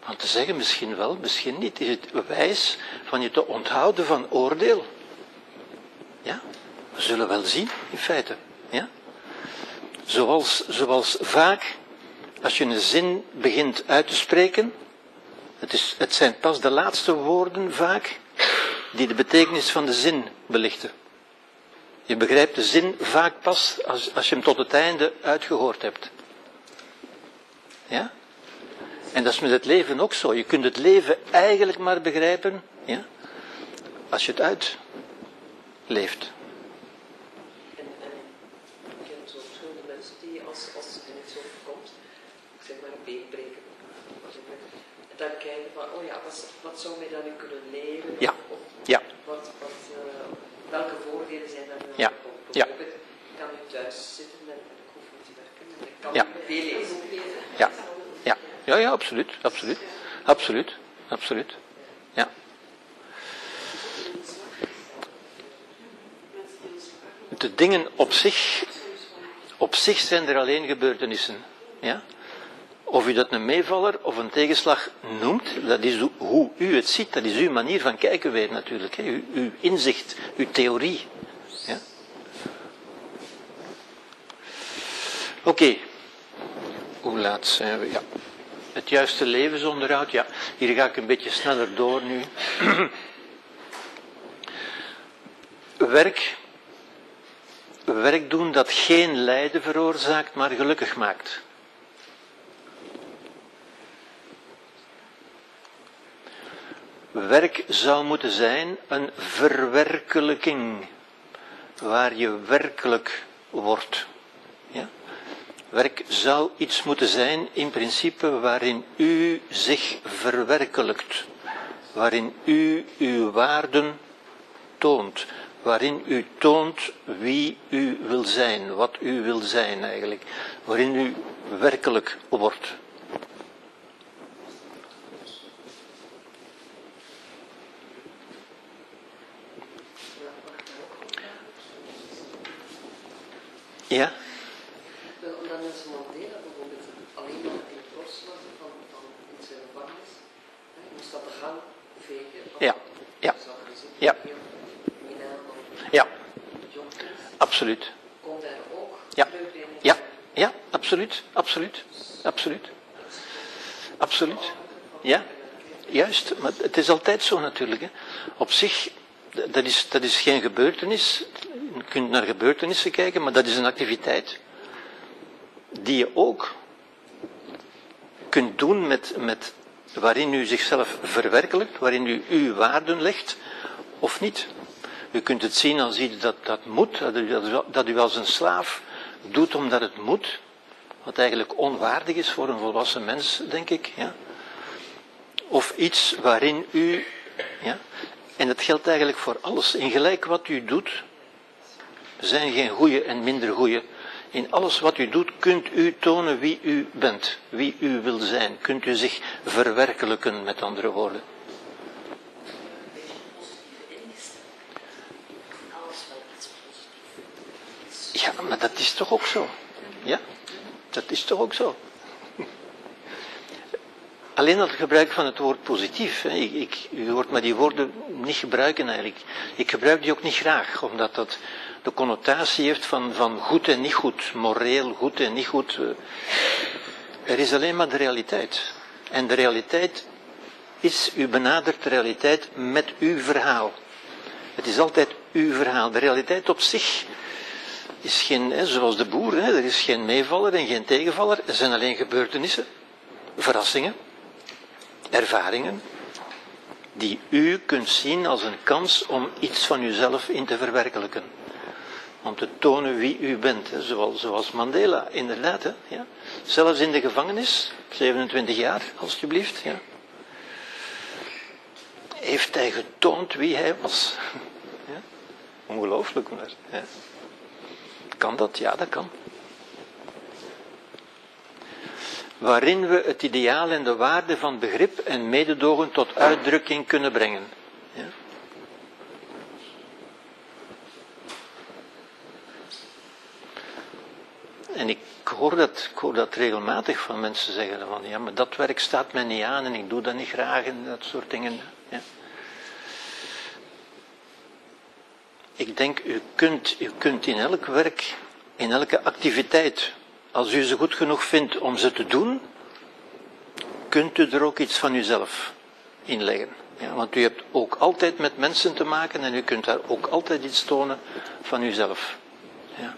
van te zeggen misschien wel, misschien niet, is het wijs van je te onthouden van oordeel. Ja, we zullen wel zien, in feite. Ja? Zoals, zoals vaak, als je een zin begint uit te spreken, het, is, het zijn pas de laatste woorden vaak die de betekenis van de zin belichten. Je begrijpt de zin vaak pas als, als je hem tot het einde uitgehoord hebt. Ja? En dat is met het leven ook zo. Je kunt het leven eigenlijk maar begrijpen ja, als je het uitleeft. En, en ik ken zo verschillende mensen die als, als er iets overkomt, ik zeg maar een been breken, wat ik weet, dan kijken van, oh ja, wat, wat zou mij dat nu kunnen leren? Ja. Of, Ja. wat, wat, eh, welke voordelen zijn daar nu Ja. Ja. Bijvoorbeeld, ik kan nu thuis zitten en ik hoef niet te werken. En ik kan Ja. veel lezen. Ja, ja, ja, ja absoluut, absoluut, absoluut, absoluut. Ja. De dingen op zich, op zich zijn er alleen gebeurtenissen. Ja? Of u dat een meevaller of een tegenslag noemt, dat is hoe- u het ziet, dat is uw manier van kijken weer natuurlijk. Hè? Uw, uw inzicht, uw theorie. Ja? Oké. Hoe laat zijn we? Ja. Het juiste levensonderhoud, ja. Hier ga ik een beetje sneller door nu. Werk. Werk doen dat geen lijden veroorzaakt, maar gelukkig maakt. Werk zou moeten zijn een verwerkelijking, waar je werkelijk wordt. Ja? Werk zou iets moeten zijn, in principe, waarin u zich verwerkelijkt. Waarin u uw waarden toont. Waarin u toont wie u wil zijn, wat u wil zijn eigenlijk. Waarin u werkelijk wordt. Ja? Omdat Nelson Mandela bijvoorbeeld alleen maar in het bos was van, van in zijn gevangenis. Moest dat de gang vegen. Ja. Ja. Ja. Ja, absoluut. kon daar ook Ja. Ja, ja, absoluut, absoluut, absoluut. Absoluut. Ja, juist. Maar het is altijd zo natuurlijk. Hè. Op zich, dat is, dat is geen gebeurtenis. Je kunt naar gebeurtenissen kijken, maar dat is een activiteit die je ook kunt doen met, met waarin u zichzelf verwerkelijkt, waarin u uw waarden legt, of niet. U kunt het zien als iets dat, dat moet, dat u, dat, u als een slaaf doet omdat het moet, wat eigenlijk onwaardig is voor een volwassen mens, denk ik. Ja. Of iets waarin u, ja, en dat geldt eigenlijk voor alles, in gelijk wat u doet, er zijn geen goede en minder goede. In alles wat u doet kunt u tonen wie u bent, wie u wil zijn. Kunt u zich verwerkelijken, met andere woorden. Ja, maar dat is toch ook zo? Ja, dat is toch ook zo? Alleen het gebruik van het woord positief. Hè. Ik, ik, u hoort me die woorden niet gebruiken eigenlijk. Ik gebruik die ook niet graag, omdat dat de connotatie heeft van, van goed en niet goed, moreel goed en niet goed. Eh, Er is alleen maar de realiteit. En de realiteit is, u benadert de realiteit met uw verhaal. Het is altijd uw verhaal. De realiteit op zich is geen, hè, zoals de boer, hè, er is geen meevaller en geen tegenvaller. Er zijn alleen gebeurtenissen, verrassingen, ervaringen, die u kunt zien als een kans om iets van uzelf in te verwerkelijken. Om te tonen wie u bent, zoals, zoals Mandela, inderdaad. Hè, ja. Zelfs in de gevangenis, 27 jaar, alstublieft. Ja. Heeft hij getoond wie hij was. Ja. Ongelooflijk, maar. Kan dat? Ja, dat kan. Waarin we het ideaal en de waarde van begrip en mededogen tot uitdrukking kunnen brengen. Ja. En ik hoor, dat, ik hoor dat regelmatig van mensen zeggen van ja, maar dat werk staat mij niet aan en ik doe dat niet graag en dat soort dingen. Ja. Ik denk, u kunt, u kunt in elk werk, in elke activiteit, als u ze goed genoeg vindt om ze te doen, kunt u er ook iets van uzelf in leggen. Ja, want u hebt ook altijd met mensen te maken en u kunt daar ook altijd iets tonen van uzelf. Ja.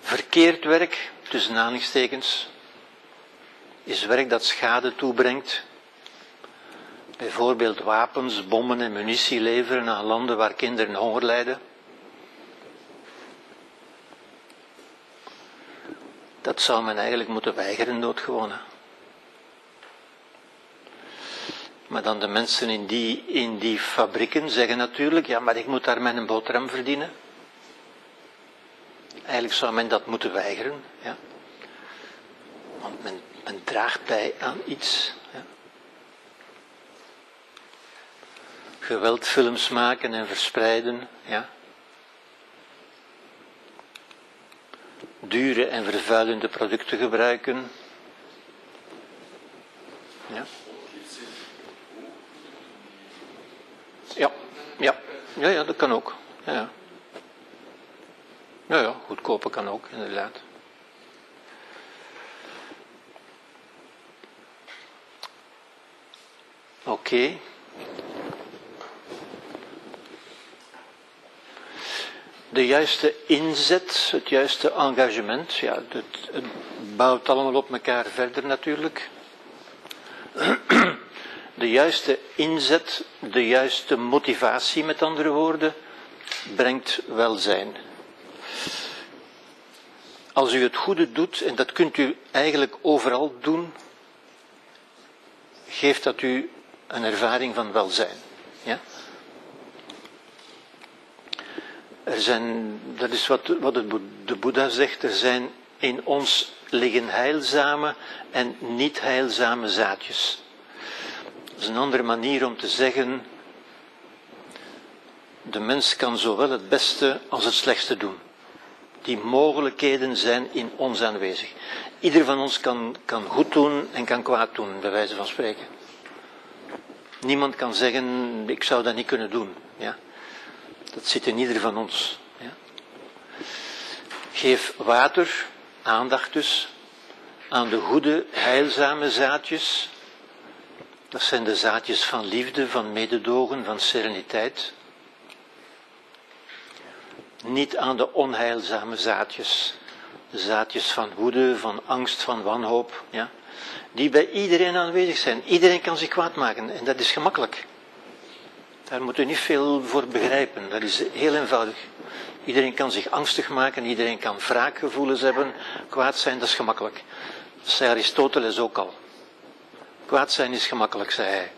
Verkeerd werk, tussen aanhalingstekens, is werk dat schade toebrengt. Bijvoorbeeld wapens, bommen en munitie leveren aan landen waar kinderen honger lijden. dat zou men eigenlijk moeten weigeren doodgewoon. Maar dan de mensen in die, in die fabrieken zeggen natuurlijk, ja, maar ik moet daar mijn boterham verdienen. Eigenlijk zou men dat moeten weigeren, ja. Want men, men draagt bij aan iets. Ja. Geweldfilms maken en verspreiden, ja. Dure en vervuilende producten gebruiken. Ja. Ja, ja, ja, ja dat kan ook. Ja, ja. Ja, ja, goedkoper kan ook, inderdaad. Oké. De juiste inzet, het juiste engagement, ja, het, het bouwt allemaal op elkaar verder natuurlijk. De juiste inzet, de juiste motivatie, met andere woorden, brengt welzijn. Als u het goede doet, en dat kunt u eigenlijk overal doen, geeft dat u een ervaring van welzijn. Ja? Er zijn, dat is wat, wat de Boeddha zegt, er zijn in ons liggen heilzame en niet heilzame zaadjes. Dat is een andere manier om te zeggen, de mens kan zowel het beste als het slechtste doen. Die mogelijkheden zijn in ons aanwezig. Ieder van ons kan, kan goed doen en kan kwaad doen, bij wijze van spreken. Niemand kan zeggen, ik zou dat niet kunnen doen. Ja? Dat zit in ieder van ons. Ja? Geef water, aandacht dus, aan de goede, heilzame zaadjes. Dat zijn de zaadjes van liefde, van mededogen, van sereniteit. Niet aan de onheilzame zaadjes. De zaadjes van woede, van angst, van wanhoop. Ja? Die bij iedereen aanwezig zijn. Iedereen kan zich kwaad maken en dat is gemakkelijk. Daar moet u niet veel voor begrijpen. Dat is heel eenvoudig. Iedereen kan zich angstig maken, iedereen kan wraakgevoelens hebben. Kwaad zijn, dat is gemakkelijk. Dat zei Aristoteles ook al. Kwaad zijn is gemakkelijk, zei hij.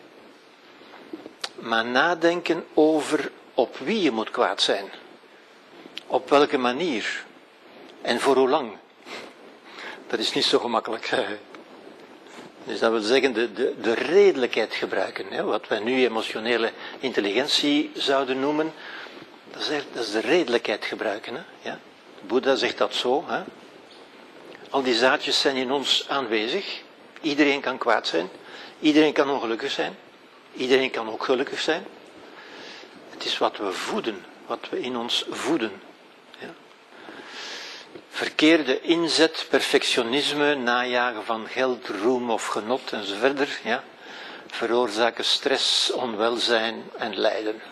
Maar nadenken over op wie je moet kwaad zijn. Op welke manier. En voor hoe lang. Dat is niet zo gemakkelijk. Dus dat wil zeggen de, de, de redelijkheid gebruiken. Hè, wat wij nu emotionele intelligentie zouden noemen. Dat is, de redelijkheid gebruiken. Hè, ja. Boeddha zegt dat zo. Hè. Al die zaadjes zijn in ons aanwezig. Iedereen kan kwaad zijn. Iedereen kan ongelukkig zijn. Iedereen kan ook gelukkig zijn. Het is wat we voeden. Wat we in ons voeden. Verkeerde inzet, perfectionisme, najagen van geld, roem of genot enzovoort, ja, veroorzaken stress, onwelzijn en lijden.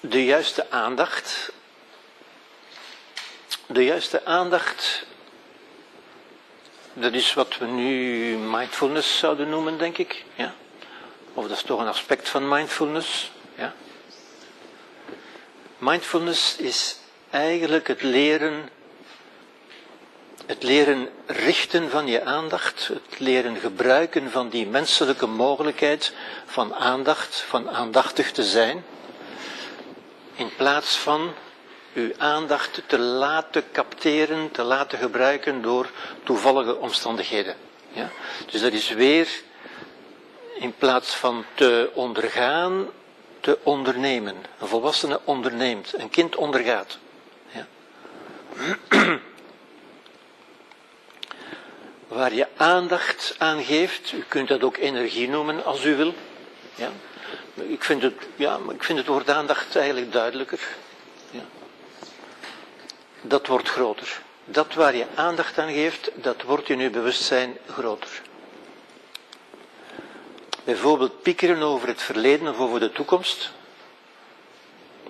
De juiste aandacht. De juiste aandacht dat is wat we nu mindfulness zouden noemen, denk ik. Ja? Of dat is toch een aspect van mindfulness. Ja? Mindfulness is eigenlijk het leren, het leren richten van je aandacht, het leren gebruiken van die menselijke mogelijkheid van aandacht, van aandachtig te zijn, in plaats van uw aandacht te laten capteren, te laten gebruiken door toevallige omstandigheden. Ja? Dus dat is weer in plaats van te ondergaan, te ondernemen. Een volwassene onderneemt, een kind ondergaat. Ja? Waar je aandacht aan geeft, u kunt dat ook energie noemen als u wil. Ja? Ik, vind het, ja, ik vind het woord aandacht eigenlijk duidelijker dat wordt groter. Dat waar je aandacht aan geeft, dat wordt in je bewustzijn groter. Bijvoorbeeld piekeren over het verleden of over de toekomst,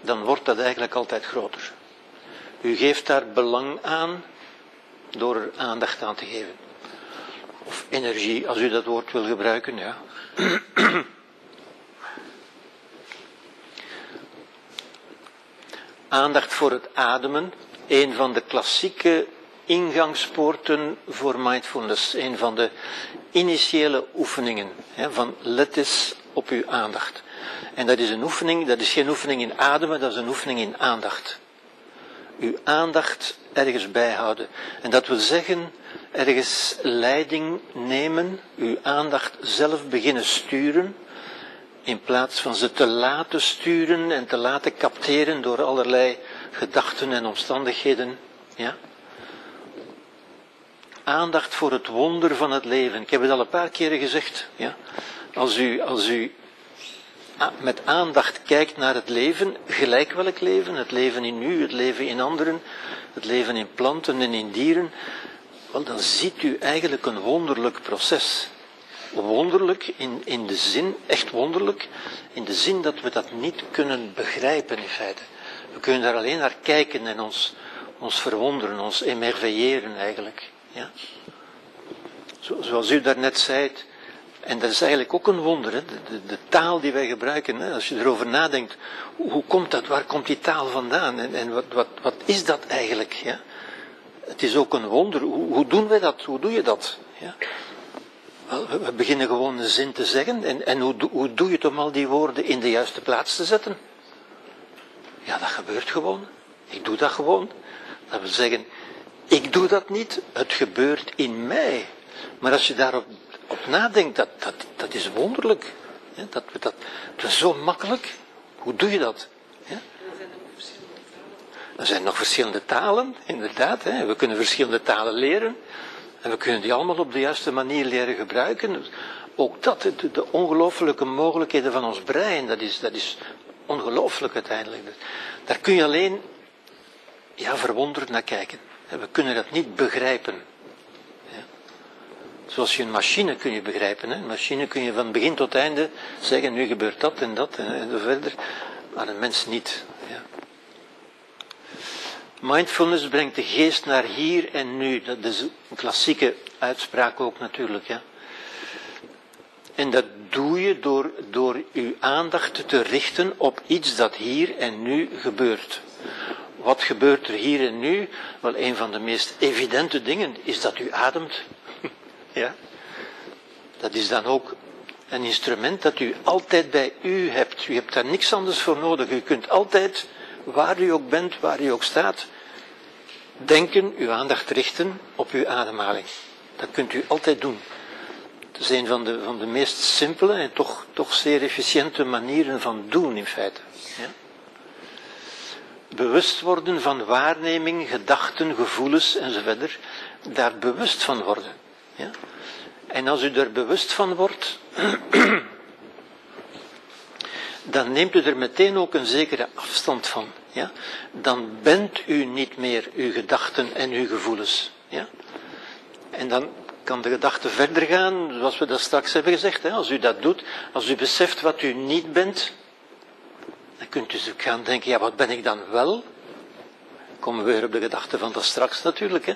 dan wordt dat eigenlijk altijd groter. U geeft daar belang aan door er aandacht aan te geven. Of energie, als u dat woord wil gebruiken, ja. aandacht voor het ademen, een van de klassieke ingangspoorten voor mindfulness, een van de initiële oefeningen hè, van let eens op uw aandacht. En dat is een oefening, dat is geen oefening in ademen, dat is een oefening in aandacht. Uw aandacht ergens bijhouden. En dat wil zeggen, ergens leiding nemen, uw aandacht zelf beginnen sturen, in plaats van ze te laten sturen en te laten capteren door allerlei gedachten en omstandigheden. Ja? Aandacht voor het wonder van het leven. Ik heb het al een paar keren gezegd. Ja? Als u, als u met aandacht kijkt naar het leven, gelijk welk leven, het leven in u, het leven in anderen, het leven in planten en in dieren, dan ziet u eigenlijk een wonderlijk proces. Wonderlijk in, in de zin, echt wonderlijk, in de zin dat we dat niet kunnen begrijpen in feite. We kunnen daar alleen naar kijken en ons, ons verwonderen, ons emerveilleren eigenlijk. Ja? Zoals u daarnet zei, en dat is eigenlijk ook een wonder, hè? De, de, taal die wij gebruiken. Hè? Als je erover nadenkt, hoe, komt dat, waar komt die taal vandaan en, en wat, wat, wat, is dat eigenlijk? Ja? Het is ook een wonder, hoe, hoe doen wij dat, hoe doe je dat? Ja? We, beginnen gewoon een zin te zeggen en, en hoe, hoe doe je het om al die woorden in de juiste plaats te zetten? Ja, dat gebeurt gewoon. Ik doe dat gewoon. Dat wil zeggen, ik doe dat niet, het gebeurt in mij. Maar als je daarop op nadenkt, dat, dat, dat is wonderlijk. Ja, dat, dat, dat is zo makkelijk. Hoe doe je dat? Ja? Er zijn nog verschillende talen, inderdaad. Hè. We kunnen verschillende talen leren. En we kunnen die allemaal op de juiste manier leren gebruiken. Ook dat, de, de ongelooflijke mogelijkheden van ons brein, dat is, dat is ongelooflijk uiteindelijk. Daar kun je alleen ja, verwonderd naar kijken. We kunnen dat niet begrijpen. Zoals je een machine kun je begrijpen. Hè? Een machine kun je van begin tot einde zeggen, nu gebeurt dat en dat en, en verder. Maar een mens niet. Ja. Mindfulness brengt de geest naar hier en nu. Dat is een klassieke uitspraak ook natuurlijk. Ja. En dat doe je door, door uw aandacht te richten op iets dat hier en nu gebeurt. Wat gebeurt er hier en nu? Wel, een van de meest evidente dingen is dat u ademt. Ja? Dat is dan ook een instrument dat u altijd bij u hebt. U hebt daar niks anders voor nodig. U kunt altijd, waar u ook bent, waar u ook staat, denken, uw aandacht richten op uw ademhaling. Dat kunt u altijd doen. Het is een van de, van de meest simpele en toch, toch zeer efficiënte manieren van doen in feite. Ja? Bewust worden van waarneming, gedachten, gevoelens enzovoort. Daar bewust van worden. Ja? En als u er bewust van wordt, dan neemt u er meteen ook een zekere afstand van. Ja? Dan bent u niet meer uw gedachten en uw gevoelens. Ja? En dan kan de gedachte verder gaan, zoals we dat straks hebben gezegd. Hè? Als u dat doet, als u beseft wat u niet bent, dan kunt u gaan denken, ja, wat ben ik dan wel? Komen we weer op de gedachte van dat straks natuurlijk. Hè?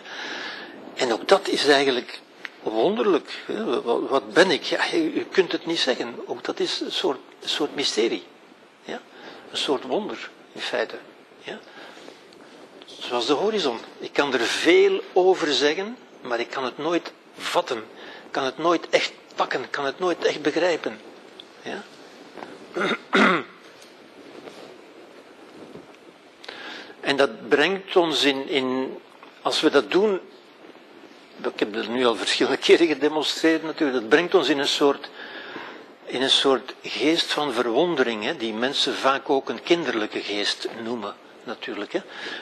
En ook dat is eigenlijk wonderlijk. Wat ben ik? Ja, u kunt het niet zeggen. Ook dat is een soort, soort mysterie. Ja? Een soort wonder, in feite. Ja? Zoals de horizon. Ik kan er veel over zeggen, maar ik kan het nooit vatten. Kan het nooit echt pakken. Kan het nooit echt begrijpen. Ja? En dat brengt ons in, in, als we dat doen, ik heb dat nu al verschillende keren gedemonstreerd natuurlijk, dat brengt ons in een soort, in een soort geest van verwondering, hè, die mensen vaak ook een kinderlijke geest noemen, natuurlijk. Hè,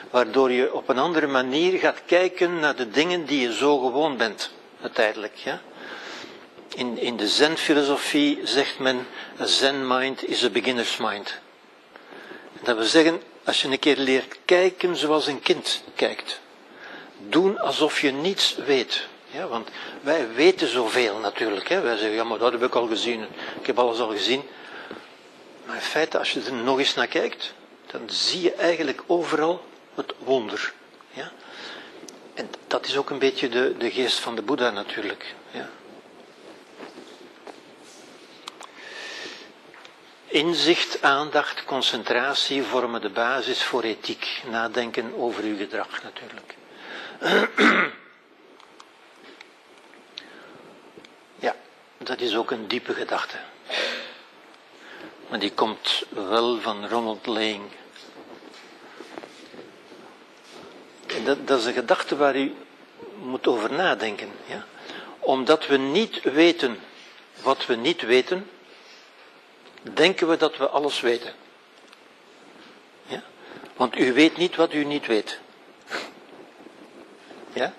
waardoor je op een andere manier gaat kijken naar de dingen die je zo gewoon bent, uiteindelijk. Ja. In, in de zen-filosofie zegt men, a zen-mind is a beginner's mind. Dat wil zeggen, als je een keer leert kijken zoals een kind kijkt, doen alsof je niets weet. Ja, want wij weten zoveel natuurlijk. Hè. Wij zeggen, ja, maar dat heb ik al gezien. Ik heb alles al gezien. Maar in feite, als je er nog eens naar kijkt, dan zie je eigenlijk overal het wonder. Ja? En dat is ook een beetje de, de geest van de Boeddha natuurlijk. Ja? Inzicht, aandacht, concentratie vormen de basis voor ethiek. Nadenken over uw gedrag natuurlijk. Ja, dat is ook een diepe gedachte. Maar die komt wel van Ronald Lang. Dat, dat is een gedachte waar u moet over nadenken. Ja? Omdat we niet weten wat we niet weten, denken we dat we alles weten. Ja? Want u weet niet wat u niet weet. Ja?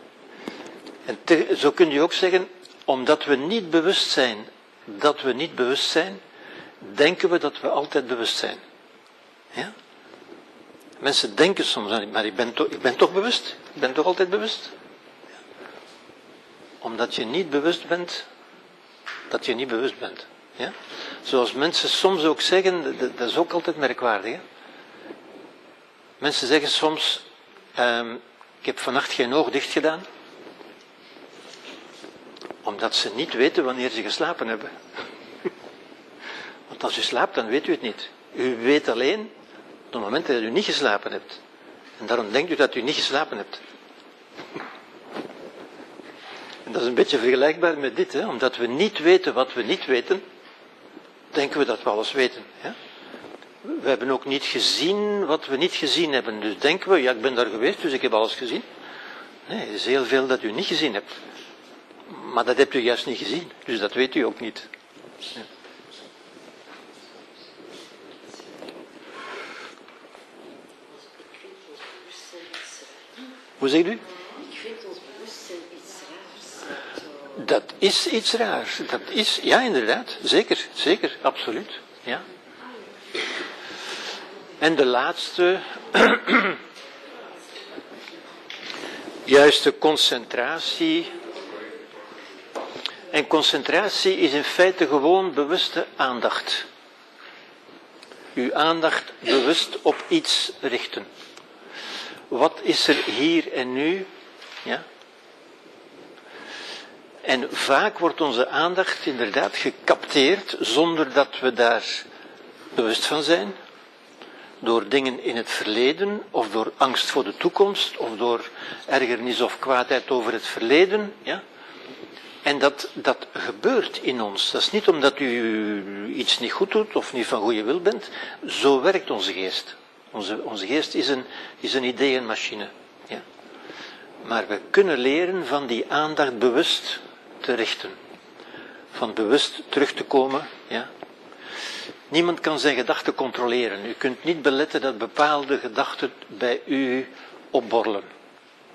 En zo kun je ook zeggen, omdat we niet bewust zijn dat we niet bewust zijn, denken we dat we altijd bewust zijn. Ja? Mensen denken soms, aan, maar ik ben, toch, ik ben toch bewust? Ik ben toch altijd bewust? Omdat je niet bewust bent, dat je niet bewust bent. Ja? Zoals mensen soms ook zeggen, dat, dat is ook altijd merkwaardig. Hè? Mensen zeggen soms, ehm, ik heb vannacht geen oog dicht gedaan, omdat ze niet weten wanneer ze geslapen hebben. Want als u slaapt, dan weet u het niet. U weet alleen op het moment dat u niet geslapen hebt. En daarom denkt u dat u niet geslapen hebt. En dat is een beetje vergelijkbaar met dit, hè? omdat we niet weten wat we niet weten, denken we dat we alles weten. We hebben ook niet gezien wat we niet gezien hebben. Dus denken we, ja, ik ben daar geweest, dus ik heb alles gezien. Nee, er is heel veel dat u niet gezien hebt. Maar dat hebt u juist niet gezien, dus dat weet u ook niet. Ik vind ons bewustzijn iets raars. Hoe zegt u? Ik vind ons bewustzijn iets raars. Dat is iets raars. Dat is, ja, inderdaad. Zeker, zeker, absoluut. Ja. En de laatste, juiste concentratie. En concentratie is in feite gewoon bewuste aandacht. Uw aandacht bewust op iets richten. Wat is er hier en nu? Ja? En vaak wordt onze aandacht inderdaad gecapteerd zonder dat we daar bewust van zijn. Door dingen in het verleden, of door angst voor de toekomst, of door ergernis of kwaadheid over het verleden. Ja? En dat, dat gebeurt in ons. Dat is niet omdat u iets niet goed doet of niet van goede wil bent. Zo werkt onze geest. Onze, onze geest is een, is een ideeënmachine. Ja? Maar we kunnen leren van die aandacht bewust te richten. Van bewust terug te komen. Ja? Niemand kan zijn gedachten controleren. U kunt niet beletten dat bepaalde gedachten bij u opborrelen.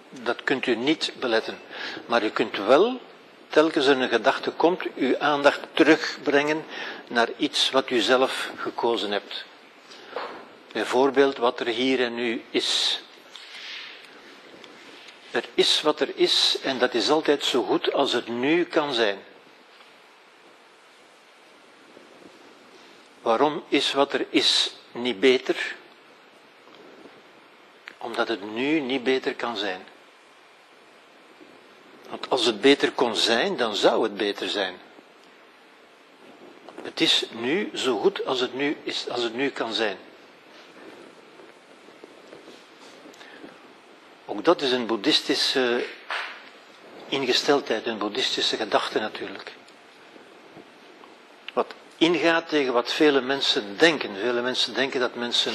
Dat kunt u niet beletten. Maar u kunt wel, telkens er een gedachte komt, uw aandacht terugbrengen naar iets wat u zelf gekozen hebt. Bijvoorbeeld wat er hier en nu is. Er is wat er is en dat is altijd zo goed als het nu kan zijn. Waarom is wat er is niet beter? Omdat het nu niet beter kan zijn. Want als het beter kon zijn, dan zou het beter zijn. Het is nu zo goed als het nu, is, als het nu kan zijn. Ook dat is een boeddhistische ingesteldheid, een boeddhistische gedachte natuurlijk. Wat ingaat tegen wat vele mensen denken. Vele mensen denken dat mensen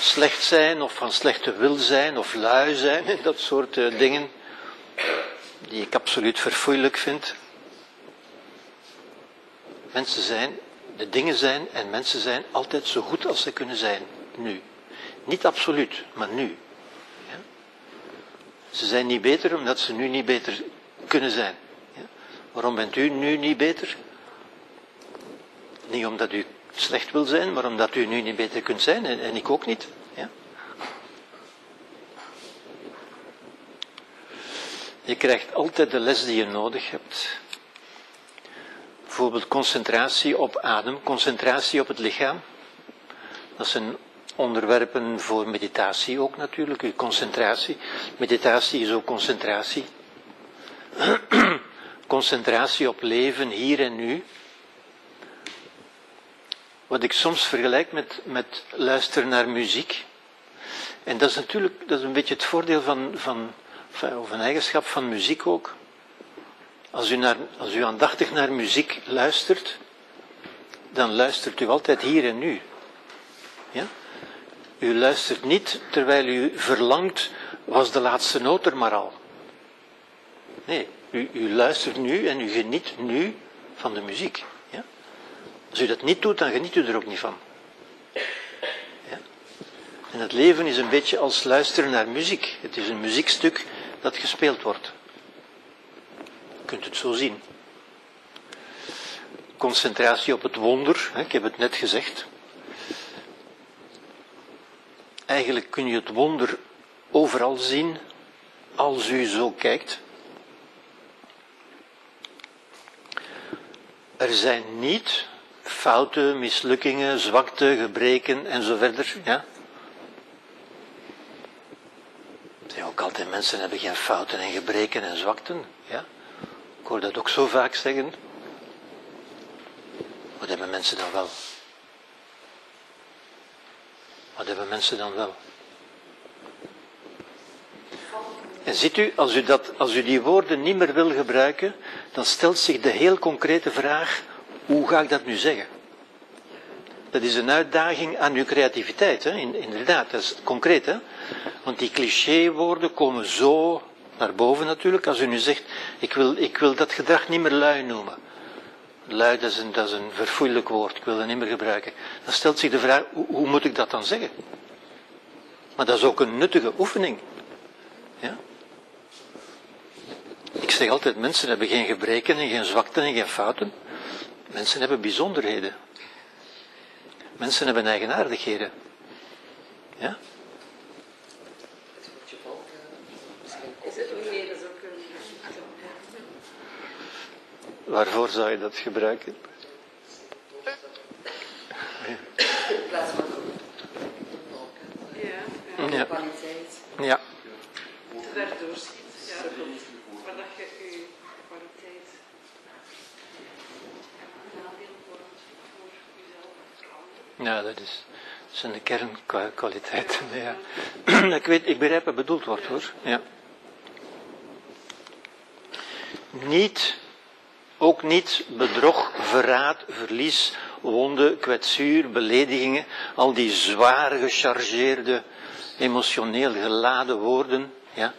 slecht zijn of van slechte wil zijn of lui zijn en dat soort eh, dingen die ik absoluut verfoeilijk vind. Mensen zijn, de dingen zijn en mensen zijn altijd zo goed als ze kunnen zijn, nu. Niet absoluut, maar nu. Ze zijn niet beter omdat ze nu niet beter kunnen zijn. Ja? Waarom bent u nu niet beter? Niet omdat u slecht wil zijn, maar omdat u nu niet beter kunt zijn en, en ik ook niet. Ja? Je krijgt altijd de les die je nodig hebt. Bijvoorbeeld concentratie op adem, concentratie op het lichaam. Dat zijn onderwerpen voor meditatie ook natuurlijk, uw concentratie. Meditatie is ook concentratie. concentratie op leven hier en nu. wat ik soms vergelijk met, met luisteren naar muziek. En dat is natuurlijk dat is een beetje het voordeel van, van, van of een eigenschap van muziek ook. Als u, naar, als u aandachtig naar muziek luistert, dan luistert u altijd hier en nu. Ja? U luistert niet terwijl u verlangt, was de laatste noot er maar al. Nee, u, u luistert nu en u geniet nu van de muziek. Ja? Als u dat niet doet, dan geniet u er ook niet van. Ja? En het leven is een beetje als luisteren naar muziek. Het is een muziekstuk dat gespeeld wordt. Je kunt het zo zien. Concentratie op het wonder, ik heb het net gezegd. Eigenlijk kun je het wonder overal zien als u zo kijkt. Er zijn niet fouten, mislukkingen, zwakte, gebreken en zo verder. Ja? Zijn ook altijd mensen hebben geen fouten en gebreken en zwakten. Ja? Ik hoor dat ook zo vaak zeggen. Wat hebben mensen dan wel? Wat hebben mensen dan wel? En ziet u, als u, dat, als u die woorden niet meer wil gebruiken, dan stelt zich de heel concrete vraag, hoe ga ik dat nu zeggen? Dat is een uitdaging aan uw creativiteit, hè? inderdaad, dat is concreet. Hè? Want die clichéwoorden komen zo naar boven natuurlijk, als u nu zegt, ik wil, ik wil dat gedrag niet meer lui noemen. Lui, dat is, een, dat een verfoeilijk woord, ik wil dat niet meer gebruiken. Dan stelt zich de vraag, hoe, hoe moet ik dat dan zeggen? Maar dat is ook een nuttige oefening. Ja? Ik zeg altijd, mensen hebben geen gebreken en geen zwakten en geen fouten. Mensen hebben bijzonderheden. Mensen hebben eigenaardigheden. Ja? Het woordje balk, eh, misschien Is het ook nee, dat is ook een. Waarvoor zou je dat gebruiken? in plaats van een hè. Ja, ja. Ja. Kwaliteit. Ja. Te ver doorschiet. Ja, dat klopt. Maar dat je je kwaliteit. Een nadeel wordt voor jezelf. Ja, dat is, dat zijn de kernkwaliteiten. Ja. ik, weet, ik begrijp wat bedoeld wordt hoor. Ja. Niet, ook niet bedrog, verraad, verlies, wonde, kwetsuur, beledigingen, al die zwaar gechargeerde, emotioneel geladen woorden. Ja.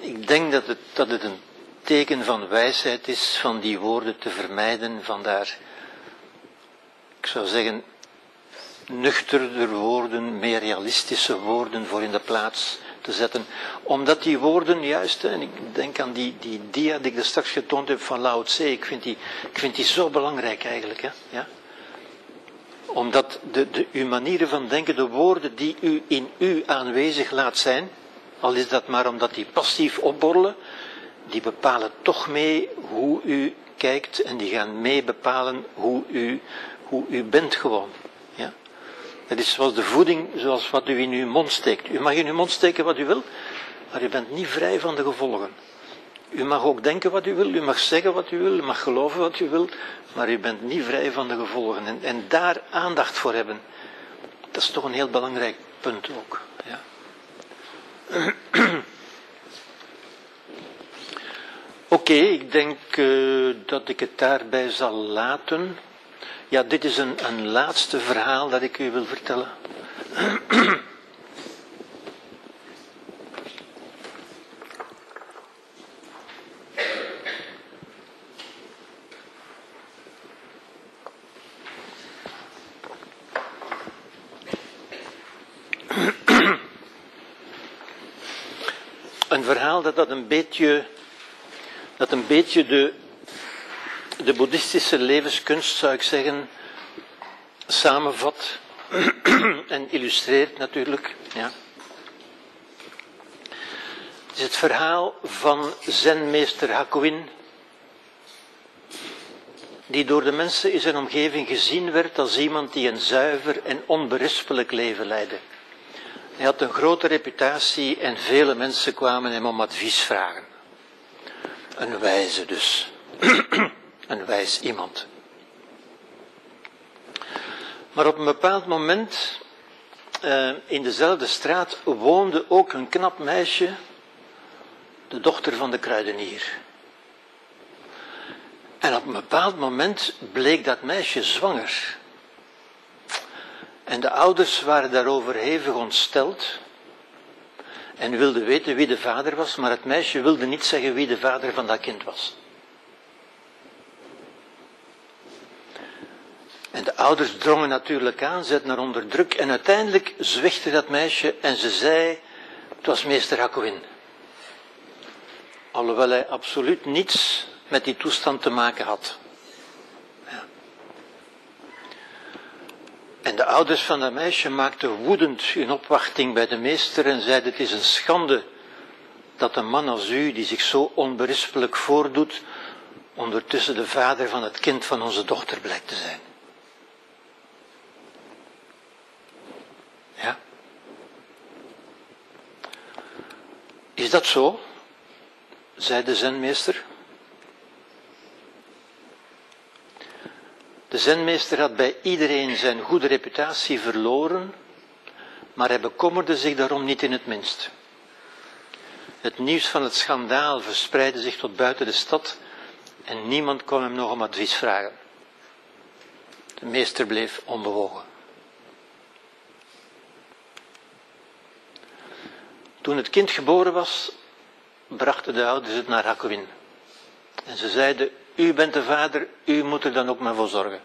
Ik denk dat het, dat het een teken van wijsheid is van die woorden te vermijden, vandaar, ik zou zeggen, nuchterder woorden, meer realistische woorden voor in de plaats te zetten. Omdat die woorden juist, en ik denk aan die, die dia die ik er straks getoond heb van Lao Tse, ik vind die, ik vind die zo belangrijk eigenlijk. Hè, ja? Omdat de, de, uw manieren van denken, de woorden die u in u aanwezig laat zijn, al is dat maar omdat die passief opborrelen, die bepalen toch mee hoe u kijkt en die gaan mee bepalen hoe u, hoe u bent gewoon. Dat is zoals de voeding, zoals wat u in uw mond steekt. U mag in uw mond steken wat u wil, maar u bent niet vrij van de gevolgen. U mag ook denken wat u wil, u mag zeggen wat u wil, u mag geloven wat u wil, maar u bent niet vrij van de gevolgen. En, en daar aandacht voor hebben, dat is toch een heel belangrijk punt ook. Ja. Oké, ik denk uh, dat ik het daarbij zal laten. Ja, dit is een, een laatste verhaal dat ik u wil vertellen. Een verhaal dat, dat een beetje, dat een beetje de, de boeddhistische levenskunst, zou ik zeggen, samenvat en illustreert natuurlijk. Ja. Het is het verhaal van zenmeester Hakuin, die door de mensen in zijn omgeving gezien werd als iemand die een zuiver en onberispelijk leven leidde. Hij had een grote reputatie en vele mensen kwamen hem om advies vragen. Een wijze dus. een wijs iemand. Maar op een bepaald moment, eh, in dezelfde straat, woonde ook een knap meisje, de dochter van de kruidenier. En op een bepaald moment bleek dat meisje zwanger. En de ouders waren daarover hevig ontsteld en wilden weten wie de vader was, maar het meisje wilde niet zeggen wie de vader van dat kind was. En de ouders drongen natuurlijk aan, zetten haar onder druk en uiteindelijk zwichtte dat meisje en ze zei, het was meester Hakowin. Alhoewel hij absoluut niets met die toestand te maken had. Ja. En de ouders van dat meisje maakten woedend hun opwachting bij de meester en zeiden: Het is een schande dat een man als u, die zich zo onberispelijk voordoet, ondertussen de vader van het kind van onze dochter blijkt te zijn. Is dat zo? zei de zenmeester. De zenmeester had bij iedereen zijn goede reputatie verloren, maar hij bekommerde zich daarom niet in het minst. Het nieuws van het schandaal verspreidde zich tot buiten de stad en niemand kon hem nog om advies vragen. De meester bleef onbewogen. Toen het kind geboren was, brachten de ouders het naar Hakowin. En ze zeiden, u bent de vader, u moet er dan ook maar voor zorgen.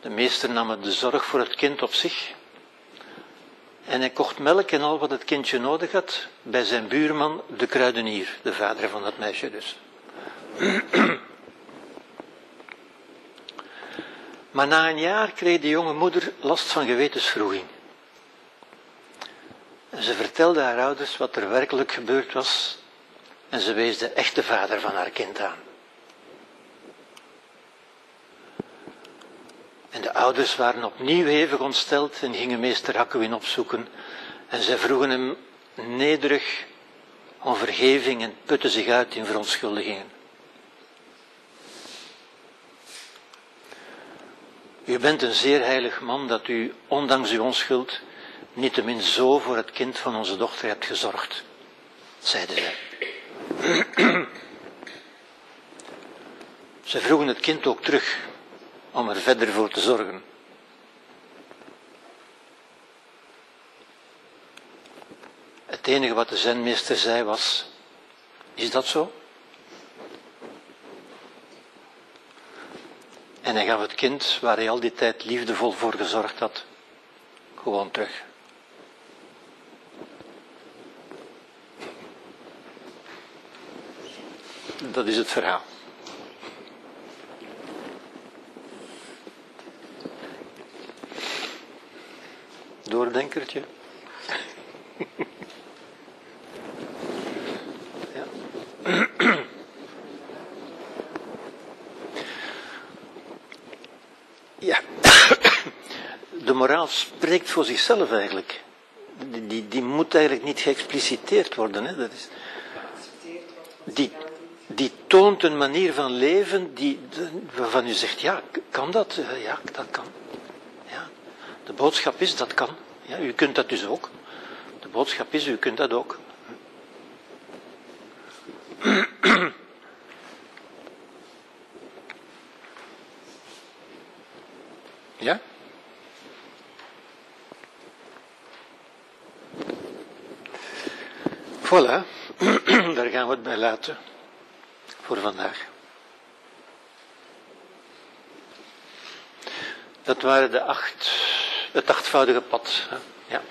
De meester nam de zorg voor het kind op zich. En hij kocht melk en al wat het kindje nodig had bij zijn buurman, de kruidenier, de vader van dat meisje dus. Maar na een jaar kreeg de jonge moeder last van gewetensvroeging. Ze vertelde haar ouders wat er werkelijk gebeurd was en ze wees de echte vader van haar kind aan. En de ouders waren opnieuw hevig ontsteld en gingen meester Hakkuwin opzoeken. En zij vroegen hem nederig om vergeving en putten zich uit in verontschuldigingen. U bent een zeer heilig man dat u, ondanks uw onschuld, niettemin zo voor het kind van onze dochter hebt gezorgd, zeiden zij. Ze vroegen het kind ook terug om er verder voor te zorgen. Het enige wat de zenmeester zei was, is dat zo? En hij gaf het kind, waar hij al die tijd liefdevol voor gezorgd had, gewoon terug. Dat is het verhaal. Doordenkertje. ja. ja. De moraal spreekt voor zichzelf eigenlijk. Die, die, die moet eigenlijk niet geëxpliciteerd worden. Hè. Dat is, die, die toont een manier van leven die, waarvan u zegt, ja, kan dat? Ja, dat kan. Ja. De boodschap is, dat kan. Ja, u kunt dat dus ook. De boodschap is, u kunt dat ook. Ja? Voilà, daar gaan we het bij laten voor vandaag. Dat waren de acht, het achtvoudige pad. Ja.